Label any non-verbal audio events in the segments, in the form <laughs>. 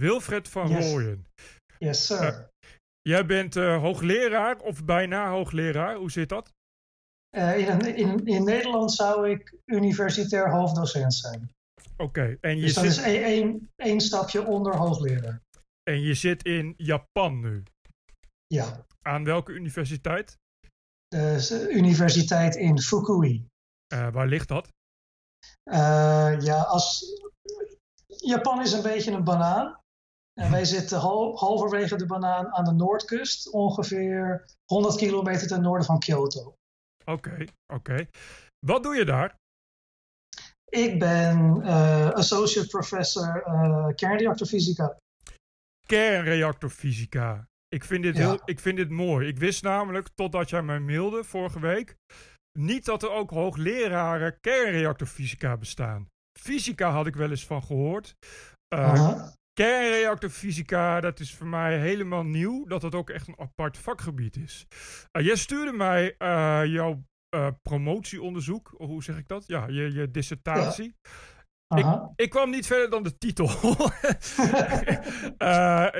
Wilfred van Yes. Rooyen. Yes, sir. Jij bent eh, hoogleraar of bijna hoogleraar. Hoe zit dat? Eh, in, in, in Nederland zou ik universitair hoofddocent zijn. Oké, en, je Dus dat zit- is één, één, stapje onder hoogleraar. en je zit in Japan nu. Ja, Aan welke universiteit? de s- universiteit in Fukui. Eh, waar ligt dat? Eh, ja, als, Japan is een beetje een banaan. En wij zitten hal- halverwege de banaan aan de noordkust, ongeveer 100 kilometer ten noorden van Kyoto. Oké, oké. Wat doe je daar? Ik ben eh, associate professor eh kernreactorfysica. Kernreactorfysica. Ik vind, dit Ja. heel, ik vind dit mooi. Ik wist namelijk, totdat jij mij mailde vorige week, niet dat er ook hoogleraren kernreactorfysica bestaan. Fysica had ik wel eens van gehoord. Eh, Aha. Kernreactorfysica, dat is voor mij helemaal nieuw. Dat het ook echt een apart vakgebied is. Eh, jij stuurde mij eh, jouw eh, promotieonderzoek. Of Hoe zeg ik dat? Ja, je, je dissertatie. Aha. Ik kwam niet verder dan de titel. <laughs>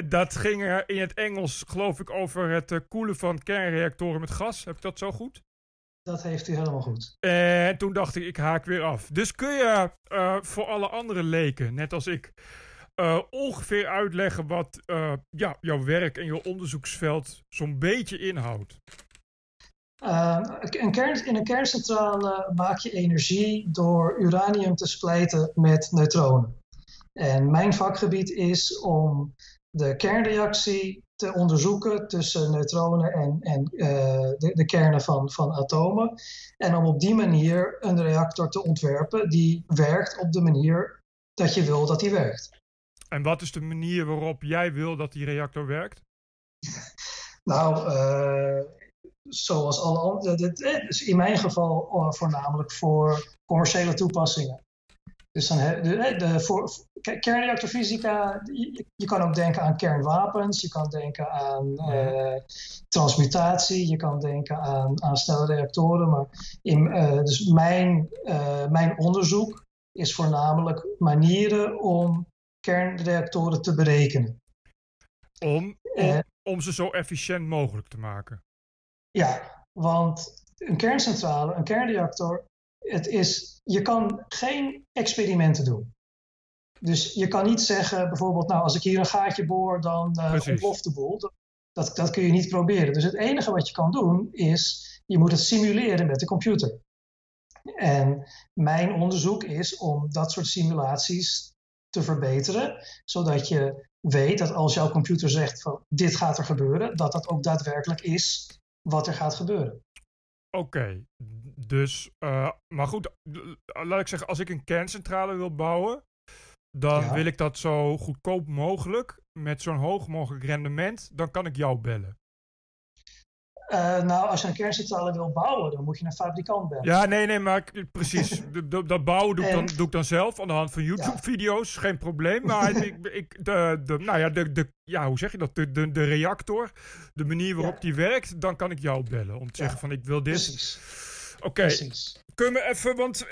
Dat ging in het Engels, geloof ik, over het koelen van kernreactoren met gas. Heb ik dat zo goed? Dat heeft u helemaal goed. En toen dacht ik, ik haak weer af. Dus kun je voor alle andere leken, net als ik, eh, ongeveer uitleggen wat eh, ja, jouw werk en jouw onderzoeksveld zo'n beetje inhoudt? Eh, kern, in een kerncentrale maak je energie door uranium te splijten met neutronen. En mijn vakgebied is om de kernreactie te onderzoeken tussen neutronen en, en de, de kernen van, van atomen. En om op die manier een reactor te ontwerpen die werkt op de manier dat je wil dat die werkt. En wat is de manier waarop jij wil dat die reactor werkt? <laughs> Nou, eh, zoals alle andere, dit- eh, dus in mijn geval eh, voornamelijk voor commerciële toepassingen. Dus dan de, eh, de, voor, ke- kernreactorfysica, je, je kan ook denken aan kernwapens, je kan denken aan eh, transmutatie, je kan denken aan, aan snelle reactoren. Maar in, eh, dus mijn, eh, mijn onderzoek is voornamelijk manieren om kernreactoren te berekenen. Om, om, Eh. om ze zo efficiënt mogelijk te maken. Ja, want een kerncentrale, een kernreactor, het is, je kan geen experimenten doen. Dus je kan niet zeggen, bijvoorbeeld, nou, als ik hier een gaatje boor, dan ontploft de boel. Dat, dat kun je niet proberen. Dus het enige wat je kan doen, is je moet het simuleren met de computer. En mijn onderzoek is om dat soort simulaties te verbeteren, zodat je weet dat als jouw computer zegt van dit gaat er gebeuren, dat dat ook daadwerkelijk is wat er gaat gebeuren. Oké, dus, eh, maar goed, laat ik zeggen, als ik een kerncentrale wil bouwen, dan Ja. wil ik dat zo goedkoop mogelijk, met zo'n hoog mogelijk rendement, dan kan ik jou bellen. Eh, nou, als je een kerncentrale wil bouwen, dan moet je een fabrikant bellen. Ja, nee, nee, maar precies, <laughs> dat bouwen doe ik, dan, doe ik dan zelf aan de hand van YouTube-video's, geen probleem. Maar <laughs> ik, ik, de, de, nou ja, de, de, ja, hoe zeg je dat? De, de, de reactor, de manier waarop Ja. die werkt, dan kan ik jou bellen om te zeggen van ik wil dit. Precies. Oké, Precies. Kun je even, want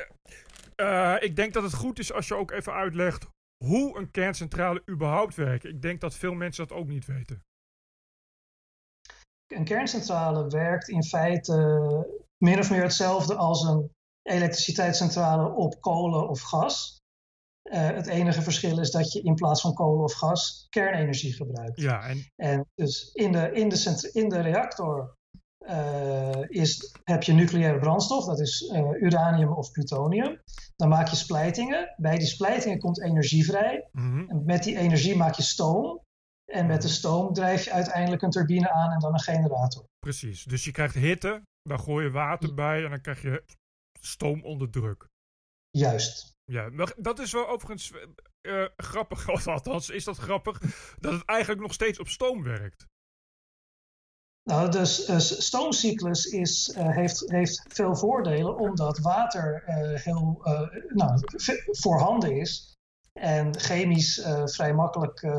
eh, ik denk dat het goed is als je ook even uitlegt hoe een kerncentrale überhaupt werkt. Ik denk dat veel mensen dat ook niet weten. Een kerncentrale werkt in feite min of meer hetzelfde als een elektriciteitscentrale op kolen of gas. Eh, het enige verschil is dat je in plaats van kolen of gas kernenergie gebruikt. Ja, en En dus in de, in de, in de reactor eh, is, heb je nucleaire brandstof, dat is eh, uranium of plutonium. Dan maak je splijtingen. Bij die splijtingen komt energie vrij. mhm, En met die energie maak je stoom. En met de stoom drijf je uiteindelijk een turbine aan en dan een generator. precies. Dus je krijgt hitte, dan gooi je water bij en dan krijg je stoom onder druk. Juist. Ja, dat is wel overigens eh, grappig, <laughs> of althans is dat grappig, dat het eigenlijk nog steeds op stoom werkt. Nou, dus eh, stoomcyclus is, eh, heeft, heeft veel voordelen omdat water eh, heel eh, nou, voorhanden is en chemisch eh, vrij makkelijk eh,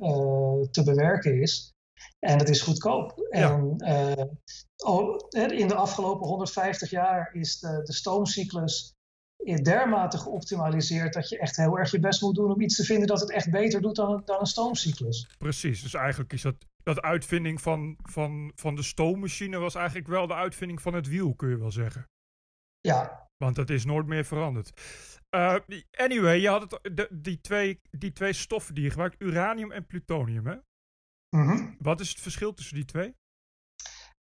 eh, te bewerken is. En het is goedkoop. Ja. En in de afgelopen 150 jaar is de, de stoomcyclus dermate geoptimaliseerd dat je echt heel erg je best moet doen om iets te vinden dat het echt beter doet dan, dan een stoomcyclus. Precies, dus eigenlijk is dat, dat uitvinding van, van, van de stoommachine was eigenlijk wel de uitvinding van het wiel, kun je wel zeggen. Ja. Want dat is nooit meer veranderd. Uh, anyway, je had het, de, die, twee, die twee stoffen die je gebruikt, uranium en plutonium, hè? Mhm. Wat is het verschil tussen die twee?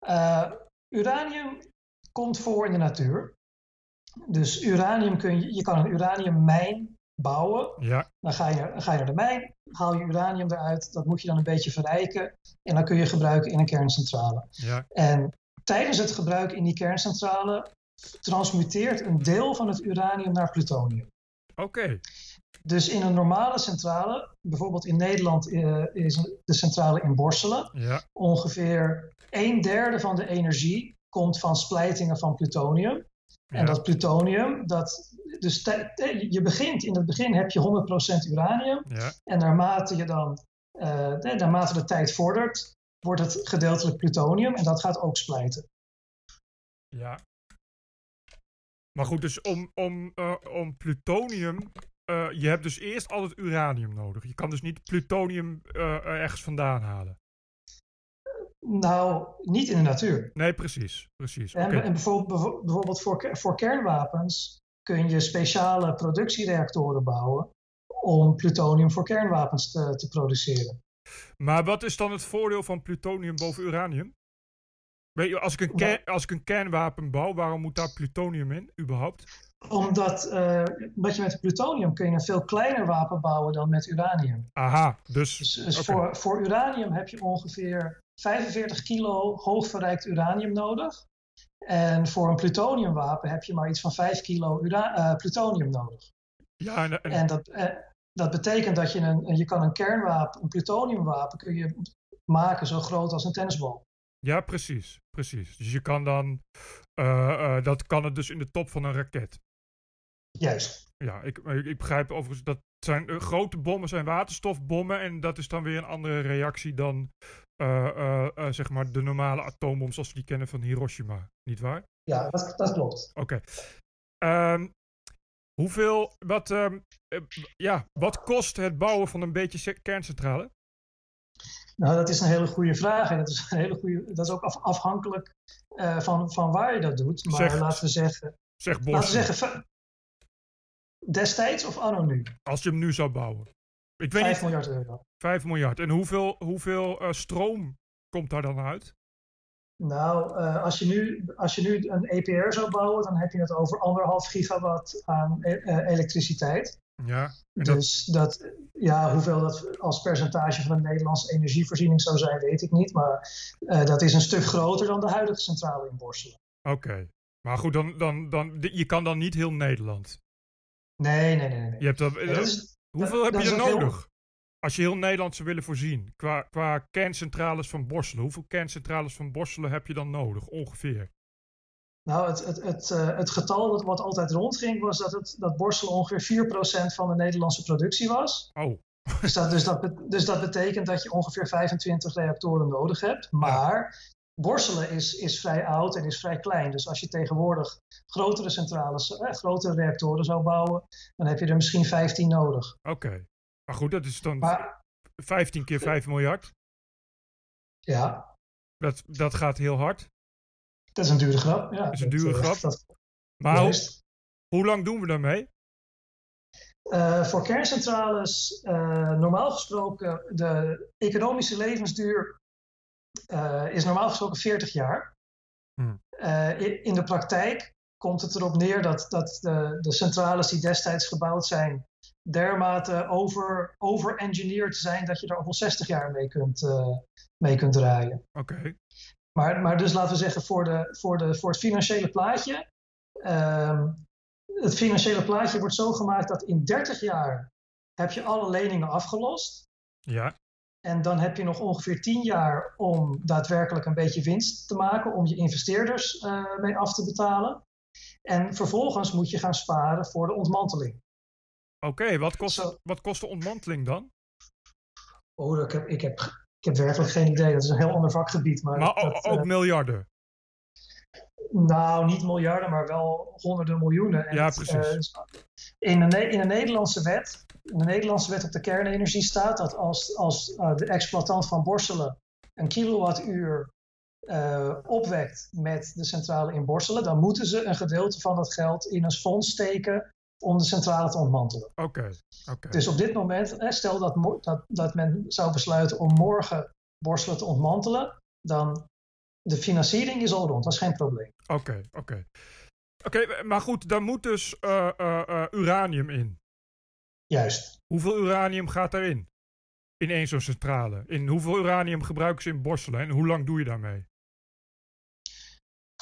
Uh, uranium komt voor in de natuur. Dus uranium kun je, je kan een uraniummijn bouwen. Ja. Dan ga, je, ga je naar de mijn, haal je uranium eruit. Dat moet je dan een beetje verrijken. En dan kun je gebruiken in een kerncentrale. Ja. En tijdens het gebruik in die kerncentrale transmuteert een deel van het uranium naar plutonium. Oké. Dus in een normale centrale, bijvoorbeeld in Nederland uh, is de centrale in Borselen, ja. ongeveer een derde van de energie komt van splijtingen van plutonium. Ja. En dat plutonium, dat, dus je begint, in het begin heb je 100% uranium. Ja. En naarmate, je dan, uh, naarmate de tijd vordert, wordt het gedeeltelijk plutonium en dat gaat ook splijten. Ja. Maar goed, dus om, om, uh, om plutonium. Uh, je hebt dus eerst altijd uranium nodig. Je kan dus niet plutonium ergens vandaan halen. Nou, niet in de natuur. Nee, precies. precies. En, okay. en bijvoorbeeld, bijvoorbeeld voor, voor kernwapens kun je speciale productiereactoren bouwen om plutonium voor kernwapens te, te produceren. Maar wat is dan het voordeel van plutonium boven uranium? Weet je, als ik, een kern, als ik een kernwapen bouw, waarom moet daar plutonium in, überhaupt? Omdat, uh, omdat je met plutonium kun je een veel kleiner wapen bouwen dan met uranium. Aha, dus... Dus, dus okay. voor, voor uranium heb je ongeveer 45 kilo hoogverrijkt uranium nodig. En voor een plutoniumwapen heb je maar iets van 5 kilo uh, plutonium nodig. Ja, en, en... en dat, uh, dat betekent dat je een, je kan een kernwapen, een plutoniumwapen, kun je maken zo groot als een tennisbal. Ja, precies. precies. Dus je kan dan, uh, dat kan het dus in de top van een raket. Juist. Ja, ik, ik begrijp overigens dat zijn uh, grote bommen zijn waterstofbommen en dat is dan weer een andere reactie dan zeg maar de normale atoombom zoals we die kennen van Hiroshima, niet waar? Ja, dat, dat klopt. Oké. Okay. Um, hoeveel, wat, um, ja, wat kost het bouwen van een beetje kerncentrale? Nou, dat is een hele goede vraag en dat is, een hele goede, dat is ook af, afhankelijk van, van waar je dat doet. Maar zeg, laten we zeggen. Zeg laten we zeggen, destijds of anno nu? Als je hem nu zou bouwen. Ik weet 5 niet, miljard euro. 5 miljard. En hoeveel, hoeveel uh, stroom komt daar dan uit? Nou, uh, als, je nu, als je nu een EPR zou bouwen, dan heb je het over anderhalf gigawatt aan e elektriciteit. Ja. Dus dat, ja, hoeveel dat als percentage van de Nederlandse energievoorziening zou zijn, weet ik niet. Maar uh, dat is een stuk groter dan de huidige centrale in Borselen. Oké. Okay. Maar goed, dan, dan, dan, je kan dan niet heel Nederland. Nee, nee, nee. nee. Je hebt dat, Ja, dat is, hoeveel dat- heb je er nodig? heel- Als je heel Nederland zou willen voorzien, qua, qua kerncentrales van Borselen, hoeveel kerncentrales van Borselen heb je dan nodig, ongeveer? Nou, het, het, het, eh, het getal dat wat altijd rondging was dat, het, dat Borselen ongeveer 4% van de Nederlandse productie was. Oh, Dus dat, dus, dat, dus dat betekent dat je ongeveer 25 reactoren nodig hebt. Maar Borselen is, is vrij oud en is vrij klein. Dus als je tegenwoordig grotere centrales, eh, grotere reactoren zou bouwen, dan heb je er misschien 15 nodig. oké. Maar goed, dat is dan Maar 15 keer 5 miljard. ja, Dat, dat gaat heel hard. Dat is een dure grap. Ja, is een dure eh, grap. dat- Maar hoe, juist. hoe lang doen we daarmee? Eh, voor kerncentrales, eh, normaal gesproken, de economische levensduur is normaal gesproken 40 jaar. Hmm. In, in de praktijk komt het erop neer dat, dat de, de centrales die destijds gebouwd zijn, dermate over, over-engineerd zijn dat je er al wel 60 jaar mee kunt, mee kunt draaien. Oké. Maar, maar dus laten we zeggen, voor, de, voor, de, voor het financiële plaatje. ehm, het financiële plaatje wordt zo gemaakt dat in 30 jaar heb je alle leningen afgelost. Ja, En dan heb je nog ongeveer 10 jaar om daadwerkelijk een beetje winst te maken, om je investeerders eh, mee af te betalen. En vervolgens moet je gaan sparen voor de ontmanteling. oké. Wat, kost, wat kost de ontmanteling dan? Oh, ik heb, ik, heb, ik heb werkelijk geen idee. Dat is een heel ander vakgebied. Maar, dat, ook eh, miljarden. Nou, niet miljarden, maar wel honderden miljoenen. En ja, precies. in, de, in de Nederlandse wet, in de Nederlandse wet op de kernenergie staat dat als, als de exploitant van Borselen een kilowattuur uh, opwekt met de centrale in Borselen, dan moeten ze een gedeelte van dat geld in een fonds steken om de centrale te ontmantelen. Oké. Dus op dit moment, stel dat, dat, dat men zou besluiten om morgen Borselen te ontmantelen, dan de financiering is al rond, dat is geen probleem. Oké, oké. Oké, maar goed, dan moet dus uh, uh, uranium in. Juist. Hoeveel uranium gaat erin? In één zo'n centrale. In hoeveel uranium gebruiken ze in Borselen en hoe lang doe je daarmee?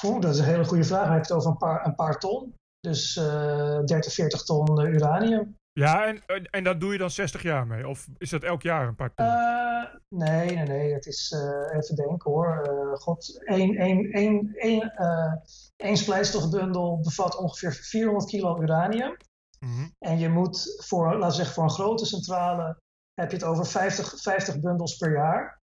Oeh, dat is een hele goede vraag. Heb je het over een paar, een paar ton. Dus uh, 30, 40 ton uranium. Ja, en, en dat doe je dan 60 jaar mee? Of is dat elk jaar een paar ton? Uh, nee, nee, nee. Het is uh, even denken hoor. Uh, God, één, één, één, één, één splijtstofbundel bevat ongeveer 400 kilo uranium. Mm -hmm. En je moet voor, laten we zeggen, voor een grote centrale heb je het over 50, 50 bundels per jaar.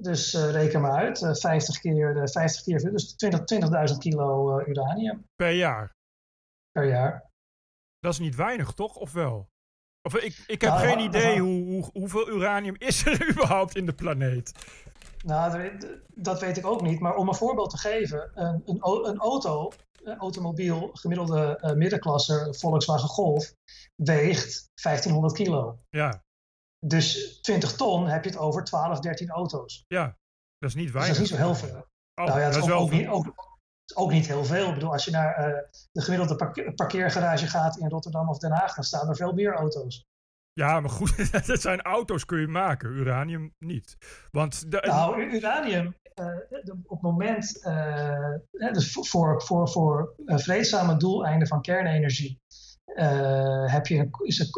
Dus reken maar uit, uh, 50 keer, uh, 50 keer, dus 20.000 20 kilo uranium. Per jaar? Per jaar. Dat is niet weinig, toch? Of wel? Of ik, ik heb nou, geen idee hoe, hoe, hoeveel uranium <laughs> is er überhaupt in de planeet. Nou, dat weet ik ook niet. Maar om een voorbeeld te geven, een, een, een auto, een automobiel, gemiddelde middenklasse Volkswagen Golf, weegt 1500 kilo. Ja. Dus 20 ton heb je het over 12, 13 auto's. Ja, dat is niet weinig. Dus dat is niet zo heel veel. Oh, nou ja, dat, dat is, ook, ook, niet, ook, ook, niet heel veel. Ik bedoel, als je naar uh, de gemiddelde parkeer, parkeergarage gaat in Rotterdam of Den Haag, dan staan er veel meer auto's. Ja, maar goed, <laughs> dat zijn auto's kun je maken, uranium niet. Want de, nou, uranium, uh, op het moment, uh, dus voor, voor, voor vreedzame doeleinden van kernenergie, uh, heb je, is, het,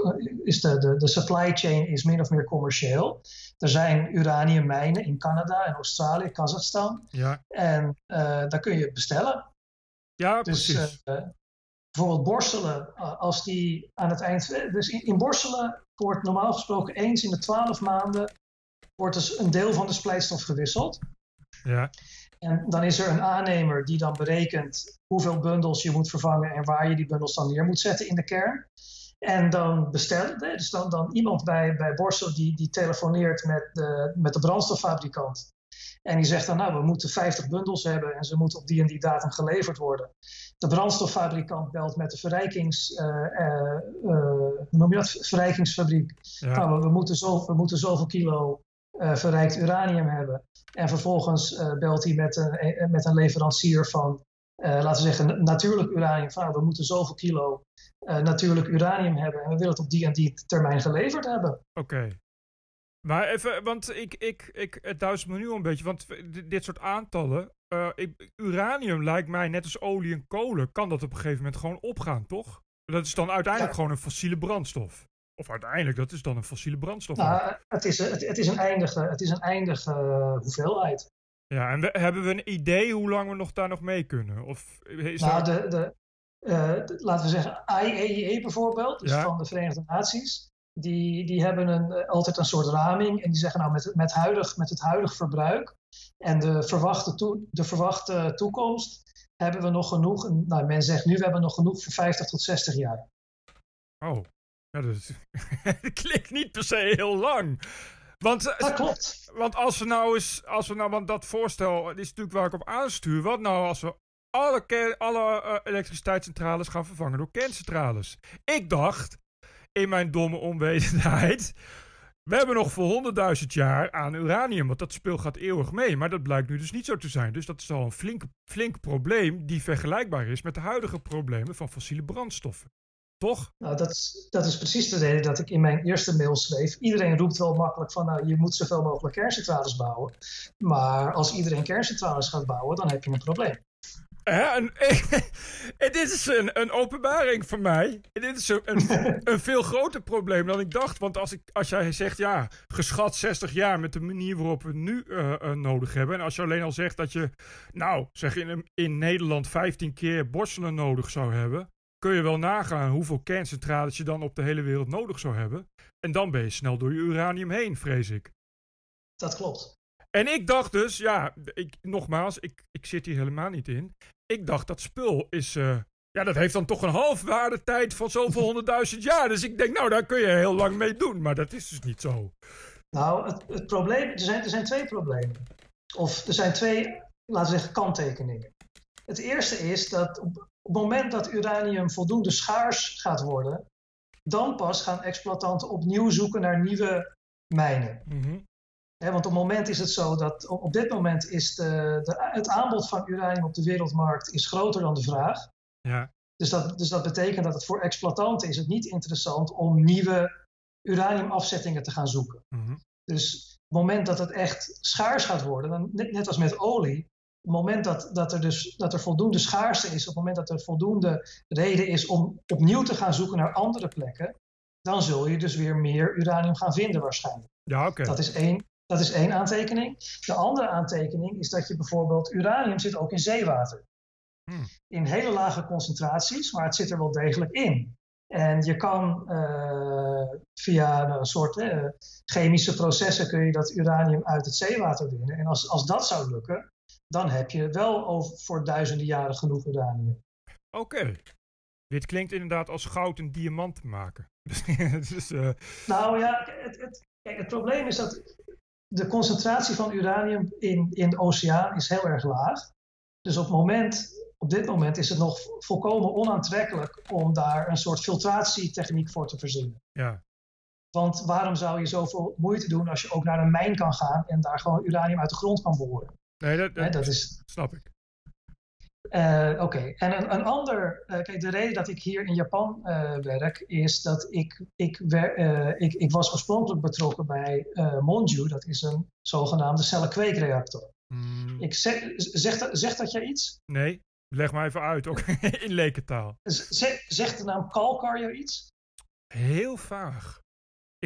is de, de, de supply chain is min of meer commercieel. Er zijn uraniummijnen in Canada en Australië, Kazachstan. Ja. En uh, daar kun je bestellen. Ja, dus, precies. Uh, bijvoorbeeld borstelen, als die aan het eind... Dus in, in borstelen wordt normaal gesproken eens in de twaalf maanden... wordt dus een deel van de splijtstof gewisseld. Ja. En dan is er een aannemer die dan berekent hoeveel bundels je moet vervangen en waar je die bundels dan neer moet zetten in de kern. En dan bestellen, dus dan, dan iemand bij, bij Borstel die, die telefoneert met de, met de brandstoffabrikant. En die zegt dan, nou, we moeten 50 bundels hebben en ze moeten op die en die datum geleverd worden. De brandstoffabrikant belt met de verrijkings, uh, uh, uh, noem je dat? verrijkingsfabriek. Ja. Nou, we, moeten zo, we moeten zoveel kilo verrijkt uranium hebben. En vervolgens belt hij met een, met een leverancier van, laten we zeggen, natuurlijk uranium. Van, nou, we moeten zoveel kilo natuurlijk uranium hebben en we willen het op die en die termijn geleverd hebben. Oké. Okay. Maar even, want ik, ik, ik, het duizelt me nu een beetje, want dit soort aantallen, uh, ik, uranium lijkt mij net als olie en kolen, kan dat op een gegeven moment gewoon opgaan, toch? Dat is dan uiteindelijk ja. gewoon een fossiele brandstof. Of uiteindelijk, dat is dan een fossiele brandstof. Nou, het, is, het, het, is een eindige, het is een eindige uh, hoeveelheid. Ja, en we, hebben we een idee hoe lang we nog daar nog mee kunnen? Of is nou, de, de, uh, de, laten we zeggen, IAEA bijvoorbeeld, dus ja. van de Verenigde Naties, die, die hebben een, altijd een soort raming. En die zeggen nou met, met, huidig, met het huidige verbruik en de verwachte, toe, de verwachte toekomst hebben we nog genoeg. Nou, men zegt nu we hebben nog genoeg voor 50 tot 60 jaar. Oh, ja, dat, is, <laughs> dat klinkt niet per se heel lang. Want, dat klopt. Want als we nou eens, als we nou, want dat voorstel is natuurlijk waar ik op aanstuur. Wat nou als we alle, alle uh, elektriciteitscentrales gaan vervangen door kerncentrales? Ik dacht, in mijn domme onwetendheid. We hebben nog voor 100.000 jaar aan uranium, want dat spul gaat eeuwig mee. Maar dat blijkt nu dus niet zo te zijn. Dus dat is al een flink, flink probleem die vergelijkbaar is met de huidige problemen van fossiele brandstoffen. Toch? Nou, dat is, dat is precies de reden dat ik in mijn eerste mail schreef. Iedereen roept wel makkelijk van, nou, je moet zoveel mogelijk kerncentrales bouwen. Maar als iedereen kerncentrales gaat bouwen, dan heb je een probleem. Ja, en, <laughs> en, dit is een, een openbaring voor mij. Dit is een, een, <laughs> een, veel groter probleem dan ik dacht. Want als, ik, als jij zegt, ja, geschat 60 jaar met de manier waarop we het nu uh, uh, nodig hebben. En als je alleen al zegt dat je, nou, zeg in, in Nederland 15 keer borstelen nodig zou hebben. Kun je wel nagaan hoeveel kerncentrales je dan op de hele wereld nodig zou hebben. En dan ben je snel door je uranium heen, vrees ik. Dat klopt. En ik dacht dus, ja, ik, nogmaals, ik, ik zit hier helemaal niet in. Ik dacht dat spul is, uh, ja, dat heeft dan toch een halfwaardetijd van zoveel <laughs> honderdduizend jaar. Dus ik denk, nou, daar kun je heel lang mee doen. Maar dat is dus niet zo. Nou, het, het probleem, er zijn, er zijn twee problemen. Of er zijn twee, laten we zeggen, kanttekeningen. Het eerste is dat op het moment dat uranium voldoende schaars gaat worden, dan pas gaan exploitanten opnieuw zoeken naar nieuwe mijnen. Mm want op het moment is het zo dat op dit moment is de, de, het aanbod van uranium op de wereldmarkt is groter dan de vraag. Ja. Dus, dat, dus dat betekent dat het voor exploitanten is het niet interessant om nieuwe uraniumafzettingen te gaan zoeken. Mhm. Dus op het moment dat het echt schaars gaat worden, dan, net, net als met olie, op het moment dat, dat, er dus, dat er voldoende schaarste is, op het moment dat er voldoende reden is om opnieuw te gaan zoeken naar andere plekken, dan zul je dus weer meer uranium gaan vinden waarschijnlijk. Ja, oké. Dat is één. Dat is één aantekening. De andere aantekening is dat je bijvoorbeeld uranium zit ook in zeewater. Hmm. In hele lage concentraties, maar het zit er wel degelijk in. En je kan uh, via een soort uh, chemische processen kun je dat uranium uit het zeewater winnen. En als, als dat zou lukken, dan heb je wel over, voor duizenden jaren genoeg uranium. Oké. Dit klinkt inderdaad als goud en diamant te maken. <laughs> dus, uh... Nou ja, het, het, kijk, het probleem is dat de concentratie van uranium in, in de oceaan is heel erg laag. Dus op, moment, op dit moment is het nog volkomen onaantrekkelijk om daar een soort filtratietechniek voor te verzinnen. Ja. Want waarom zou je zoveel moeite doen als je ook naar een mijn kan gaan en daar gewoon uranium uit de grond kan boren? Nee, dat, dat, is, snap ik. Uh, Oké, en een, een ander, uh, kijk, de reden dat ik hier in Japan uh, werk is dat ik, ik, wer, ik, ik was oorspronkelijk betrokken bij Monju, dat is een zogenaamde cellenkweekreactor. Mm, Ik zeg, zegt, zegt dat jij iets? nee, leg maar even uit, ook <laughs> in lekentaal. Z- zegt de naam Kalkar jou iets? Heel vaag.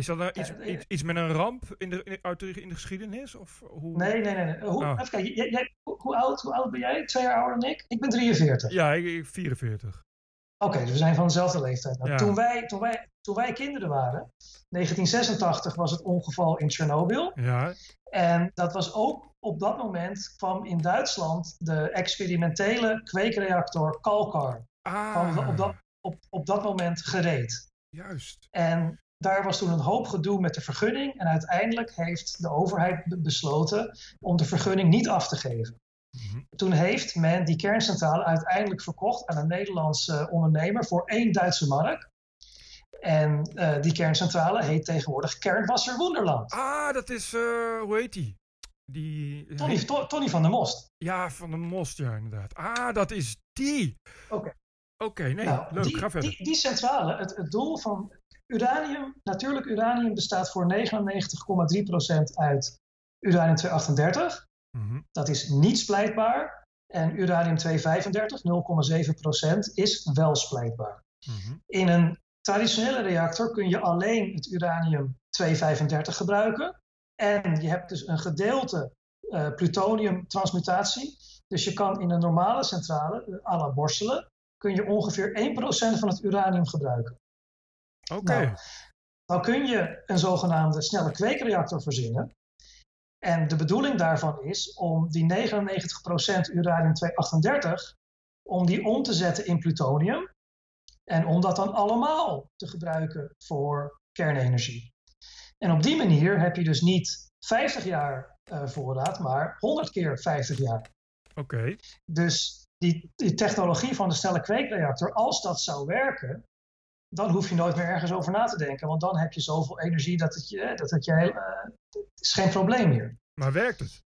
Is dat nou iets, Ja, iets, iets met een ramp in de, in, uit de, in de geschiedenis? Of hoe? Nee, nee, nee. nee. Hoe, Oh. Even kijken, jij, jij- hoe, hoe oud, hoe oud ben jij? Twee jaar ouder dan ik? Ik ben 43. Ja, ik, ik 44. Oké, dus we zijn van dezelfde leeftijd. Nou, Ja. toen, wij, toen, wij, toen wij kinderen waren, 1986 was het ongeval in Tsjernobyl. Ja, En dat was ook op dat moment kwam in Duitsland de experimentele kweekreactor Kalkar. ah, op, dat, op, op dat moment gereed. juist. En daar was toen een hoop gedoe met de vergunning. En uiteindelijk heeft de overheid be- besloten om de vergunning niet af te geven. Mhm. Toen heeft men die kerncentrale uiteindelijk verkocht aan een Nederlandse ondernemer voor één Duitse mark. En eh, die kerncentrale heet tegenwoordig Kernwasser Wonderland. Ah, dat is, eh, hoe heet die? Die... Tony, To- Tony van der Most. Ja, van de Most, ja, inderdaad. Ah, dat is die. Oké. Oké, nee, Nou, leuk, die, ga verder. Die, die centrale, het, het doel van uranium, natuurlijk uranium bestaat voor 99,3% uit uranium-238. Mhm. Dat is niet splijtbaar. En uranium-235, 0,7%, is wel splijtbaar. Mhm. In een traditionele reactor kun je alleen het uranium-235 gebruiken. En je hebt dus een gedeelte eh plutoniumtransmutatie. Dus je kan in een normale centrale, eh, à la Borselen, kun je ongeveer 1% van het uranium gebruiken. Oké, Nou, kun je een zogenaamde snelle kweekreactor verzinnen. En de bedoeling daarvan is om die 99% uranium-238 om die om te zetten in plutonium. En om dat dan allemaal te gebruiken voor kernenergie. En op die manier heb je dus niet 50 jaar eh, voorraad, maar 100 keer 50 jaar. oké. Dus die, die technologie van de snelle kweekreactor, als dat zou werken, dan hoef je nooit meer ergens over na te denken. Want dan heb je zoveel energie dat het je, dat het je heel, eh, het is geen probleem meer. Maar werkt het?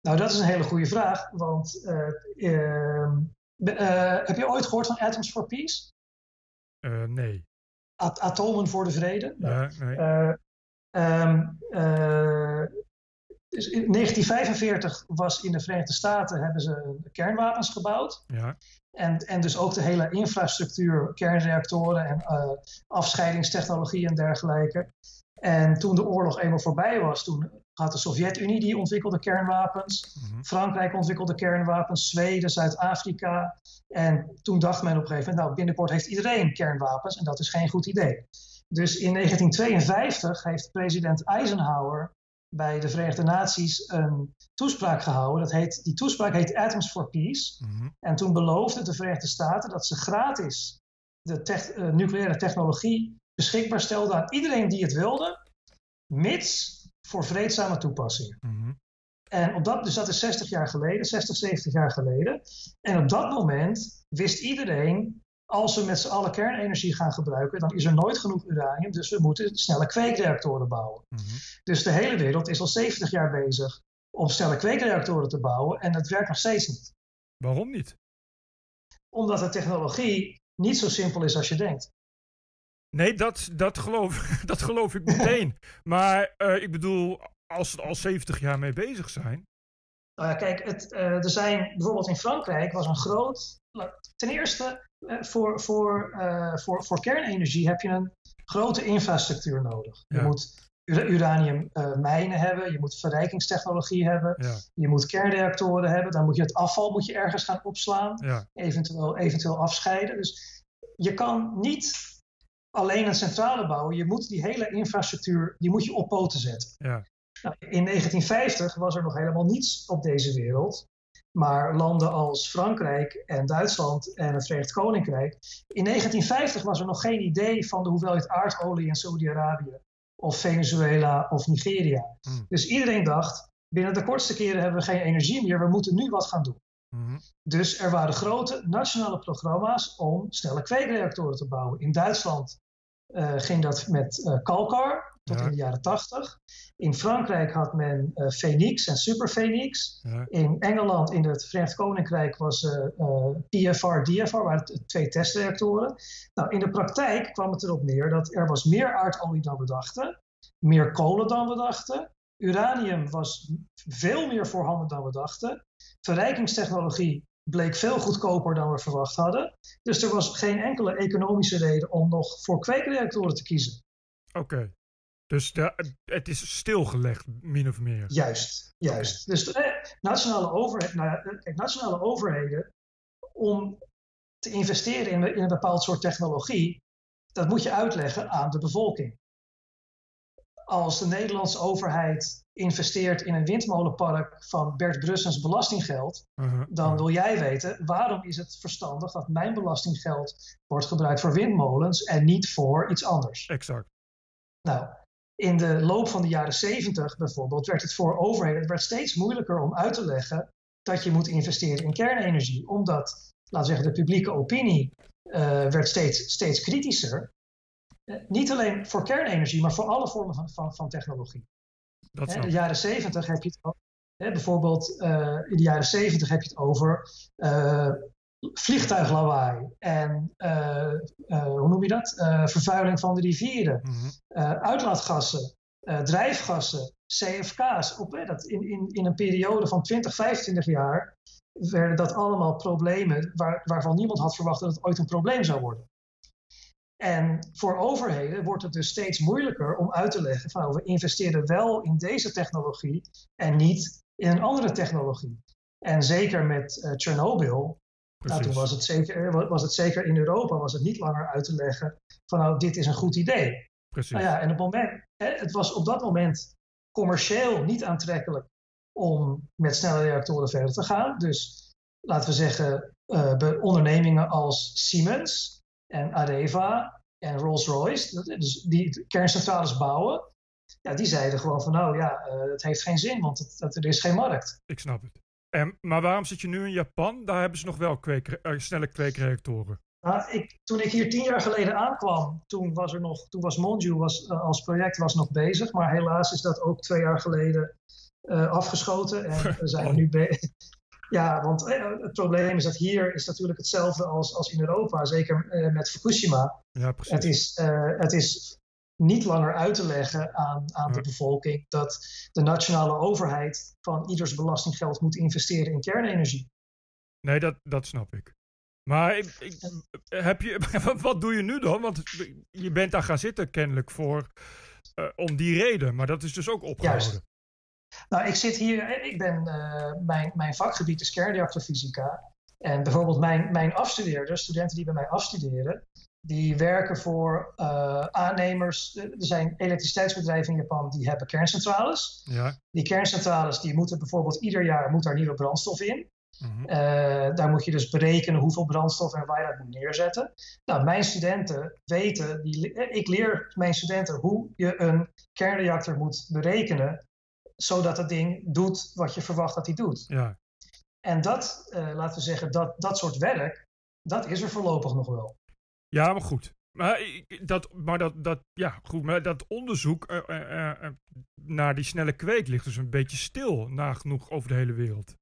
Nou, dat is een hele goede vraag. Want eh, ehm, eh, heb je ooit gehoord van Atoms for Peace? Nee. At- atomen voor de vrede? Ja, nee. Eh, dus in 1945 was in de Verenigde Staten hebben ze kernwapens gebouwd. Ja, En, en dus ook de hele infrastructuur, kernreactoren en eh, afscheidingstechnologie en dergelijke. En toen de oorlog eenmaal voorbij was, toen had de Sovjet-Unie die ontwikkelde kernwapens. mhm. Frankrijk ontwikkelde kernwapens, Zweden, Zuid-Afrika. En toen dacht men op een gegeven moment, nou binnenkort heeft iedereen kernwapens en dat is geen goed idee. Dus in 1952 heeft president Eisenhower bij de Verenigde Naties een toespraak gehouden. Dat heet, die toespraak heet Atoms for Peace. Mhm. En toen beloofden de Verenigde Staten dat ze gratis de eh, nucleaire technologie beschikbaar stelden aan iedereen die het wilde, mits voor vreedzame toepassingen. Mhm. En op dat, dus dat is 60 jaar geleden, 60, 70 jaar geleden. En op dat moment wist iedereen, als we met z'n allen kernenergie gaan gebruiken, dan is er nooit genoeg uranium, dus we moeten snelle kweekreactoren bouwen. Mhm. Dus de hele wereld is al 70 jaar bezig om snelle kweekreactoren te bouwen en het werkt nog steeds niet. Waarom niet? Omdat de technologie niet zo simpel is als je denkt. Nee, dat, dat, geloof, <laughs> dat geloof ik meteen. <laughs> maar eh, ik bedoel, als ze er al 70 jaar mee bezig zijn. Nou ja, kijk, het, eh, er zijn bijvoorbeeld in Frankrijk was een groot. Ten eerste, voor, voor, eh, voor, voor kernenergie heb je een grote infrastructuur nodig. Je Ja. moet ura- uranium eh, mijnen hebben, je moet verrijkingstechnologie hebben, Ja, je moet kernreactoren hebben, dan moet je het afval moet je ergens gaan opslaan, ja, eventueel, eventueel afscheiden. Dus je kan niet alleen een centrale bouwen, je moet die hele infrastructuur die moet je op poten zetten. ja. Nou, in 1950 was er nog helemaal niets op deze wereld. Maar landen als Frankrijk en Duitsland en het Verenigd Koninkrijk. In 1950 was er nog geen idee van de hoeveelheid aardolie in Saudi-Arabië. Of Venezuela of Nigeria. Hmm. Dus iedereen dacht: binnen de kortste keren hebben we geen energie meer, we moeten nu wat gaan doen. Mhm. Dus er waren grote nationale programma's om snelle kweekreactoren te bouwen. In Duitsland eh, ging dat met eh Kalkar tot Ja. in de jaren 80. In Frankrijk had men eh Phoenix en Super Phoenix. ja. In Engeland, in het Verenigd Koninkrijk, was eh, eh, PFR, DFR, waren twee testreactoren. Nou, in de praktijk kwam het erop neer dat er was meer aardolie dan we dachten, meer kolen dan we dachten. Uranium was veel meer voorhanden dan we dachten. Verrijkingstechnologie bleek veel goedkoper dan we verwacht hadden. Dus er was geen enkele economische reden om nog voor kweekreactoren te kiezen. Oké. Dus de, het is stilgelegd, min of meer. Juist, juist. Dus de, nationale, overheid, nou, eh, nationale overheden, om te investeren in, in een bepaald soort technologie, dat moet je uitleggen aan de bevolking. Als de Nederlandse overheid investeert in een windmolenpark van Bert Brussens belastinggeld, Mhm. dan wil jij weten waarom is het verstandig dat mijn belastinggeld wordt gebruikt voor windmolens en niet voor iets anders. Exact. Nou, in de loop van de jaren 70 bijvoorbeeld werd het voor overheden het werd steeds moeilijker om uit te leggen dat je moet investeren in kernenergie, omdat, laten we zeggen, de publieke opinie eh, werd steeds, steeds kritischer. Eh, niet alleen voor kernenergie, maar voor alle vormen van, van, van technologie. Dat in de jaren 70 heb je het o- hè, bijvoorbeeld eh, in de jaren 70 heb je het over vliegtuiglawaai en eh, eh, hoe noem je dat? Eh, vervuiling van de rivieren eh, uitlaatgassen, drijfgassen, CFK's. Op, dat in, in, in een periode van 20, 25 jaar werden dat allemaal problemen waar, waarvan niemand had verwacht dat het ooit een probleem zou worden. En voor overheden wordt het dus steeds moeilijker om uit te leggen van nou, we investeren wel in deze technologie en niet in een andere technologie. En zeker met Chernobyl, nou, toen was het, zeker, was het zeker in Europa was het niet langer uit te leggen van nou dit is een goed idee. Precies. Nou ja, en op het moment, het was op dat moment commercieel niet aantrekkelijk om met snelle reactoren verder te gaan. Dus laten we zeggen, eh, be- ondernemingen als Siemens en Areva en Rolls-Royce, dat- dus die kerncentrales bouwen, ja, die zeiden gewoon van nou ja, eh, het heeft geen zin, want het, er is geen markt. Ik snap het. En, maar waarom zit je nu in Japan? Daar hebben ze nog wel eh, snelle kweekreactoren. Nou, ik, toen ik hier tien jaar geleden aankwam, toen was er nog, toen was Monju was, eh, als project was nog bezig, maar helaas is dat ook twee jaar geleden eh, afgeschoten en <laughs> we zijn Oh. nu bezig. <laughs> Ja, want het probleem is dat hier is natuurlijk hetzelfde als, als in Europa, zeker met Fukushima. Ja, precies. Het is, het is niet langer uit te leggen aan, aan de Ja. bevolking dat de nationale overheid van ieders belastinggeld moet investeren in kernenergie. Nee, dat, dat snap ik. Maar ik, ik- heb je, <laughs> wat doe je nu dan? Want je bent daar gaan zitten kennelijk voor eh, om die reden. Maar dat is dus ook opgehouden. Juist. Nou, ik zit hier, ik ben, eh, mijn, mijn vakgebied is kernreactorfysica. En bijvoorbeeld mijn, mijn afstudeerders, studenten die bij mij afstuderen, Die werken voor uh, aannemers. Er zijn elektriciteitsbedrijven in Japan die hebben kerncentrales. Ja. Die kerncentrales die moeten bijvoorbeeld ieder jaar moet daar nieuwe brandstof in. Mm daar moet je dus berekenen hoeveel brandstof en waar je dat moet neerzetten. Nou, mijn studenten weten, die, ik leer mijn studenten hoe je een kernreactor moet berekenen, zodat het ding doet wat je verwacht dat hij doet. Ja. En dat, uh, laten we zeggen, dat, dat soort werk, dat is er voorlopig nog wel. Ja, maar goed. Maar, dat, maar dat, dat, ja, goed, maar dat onderzoek uh, uh, naar die snelle kweek ligt dus een beetje stil, nagenoeg over de hele wereld.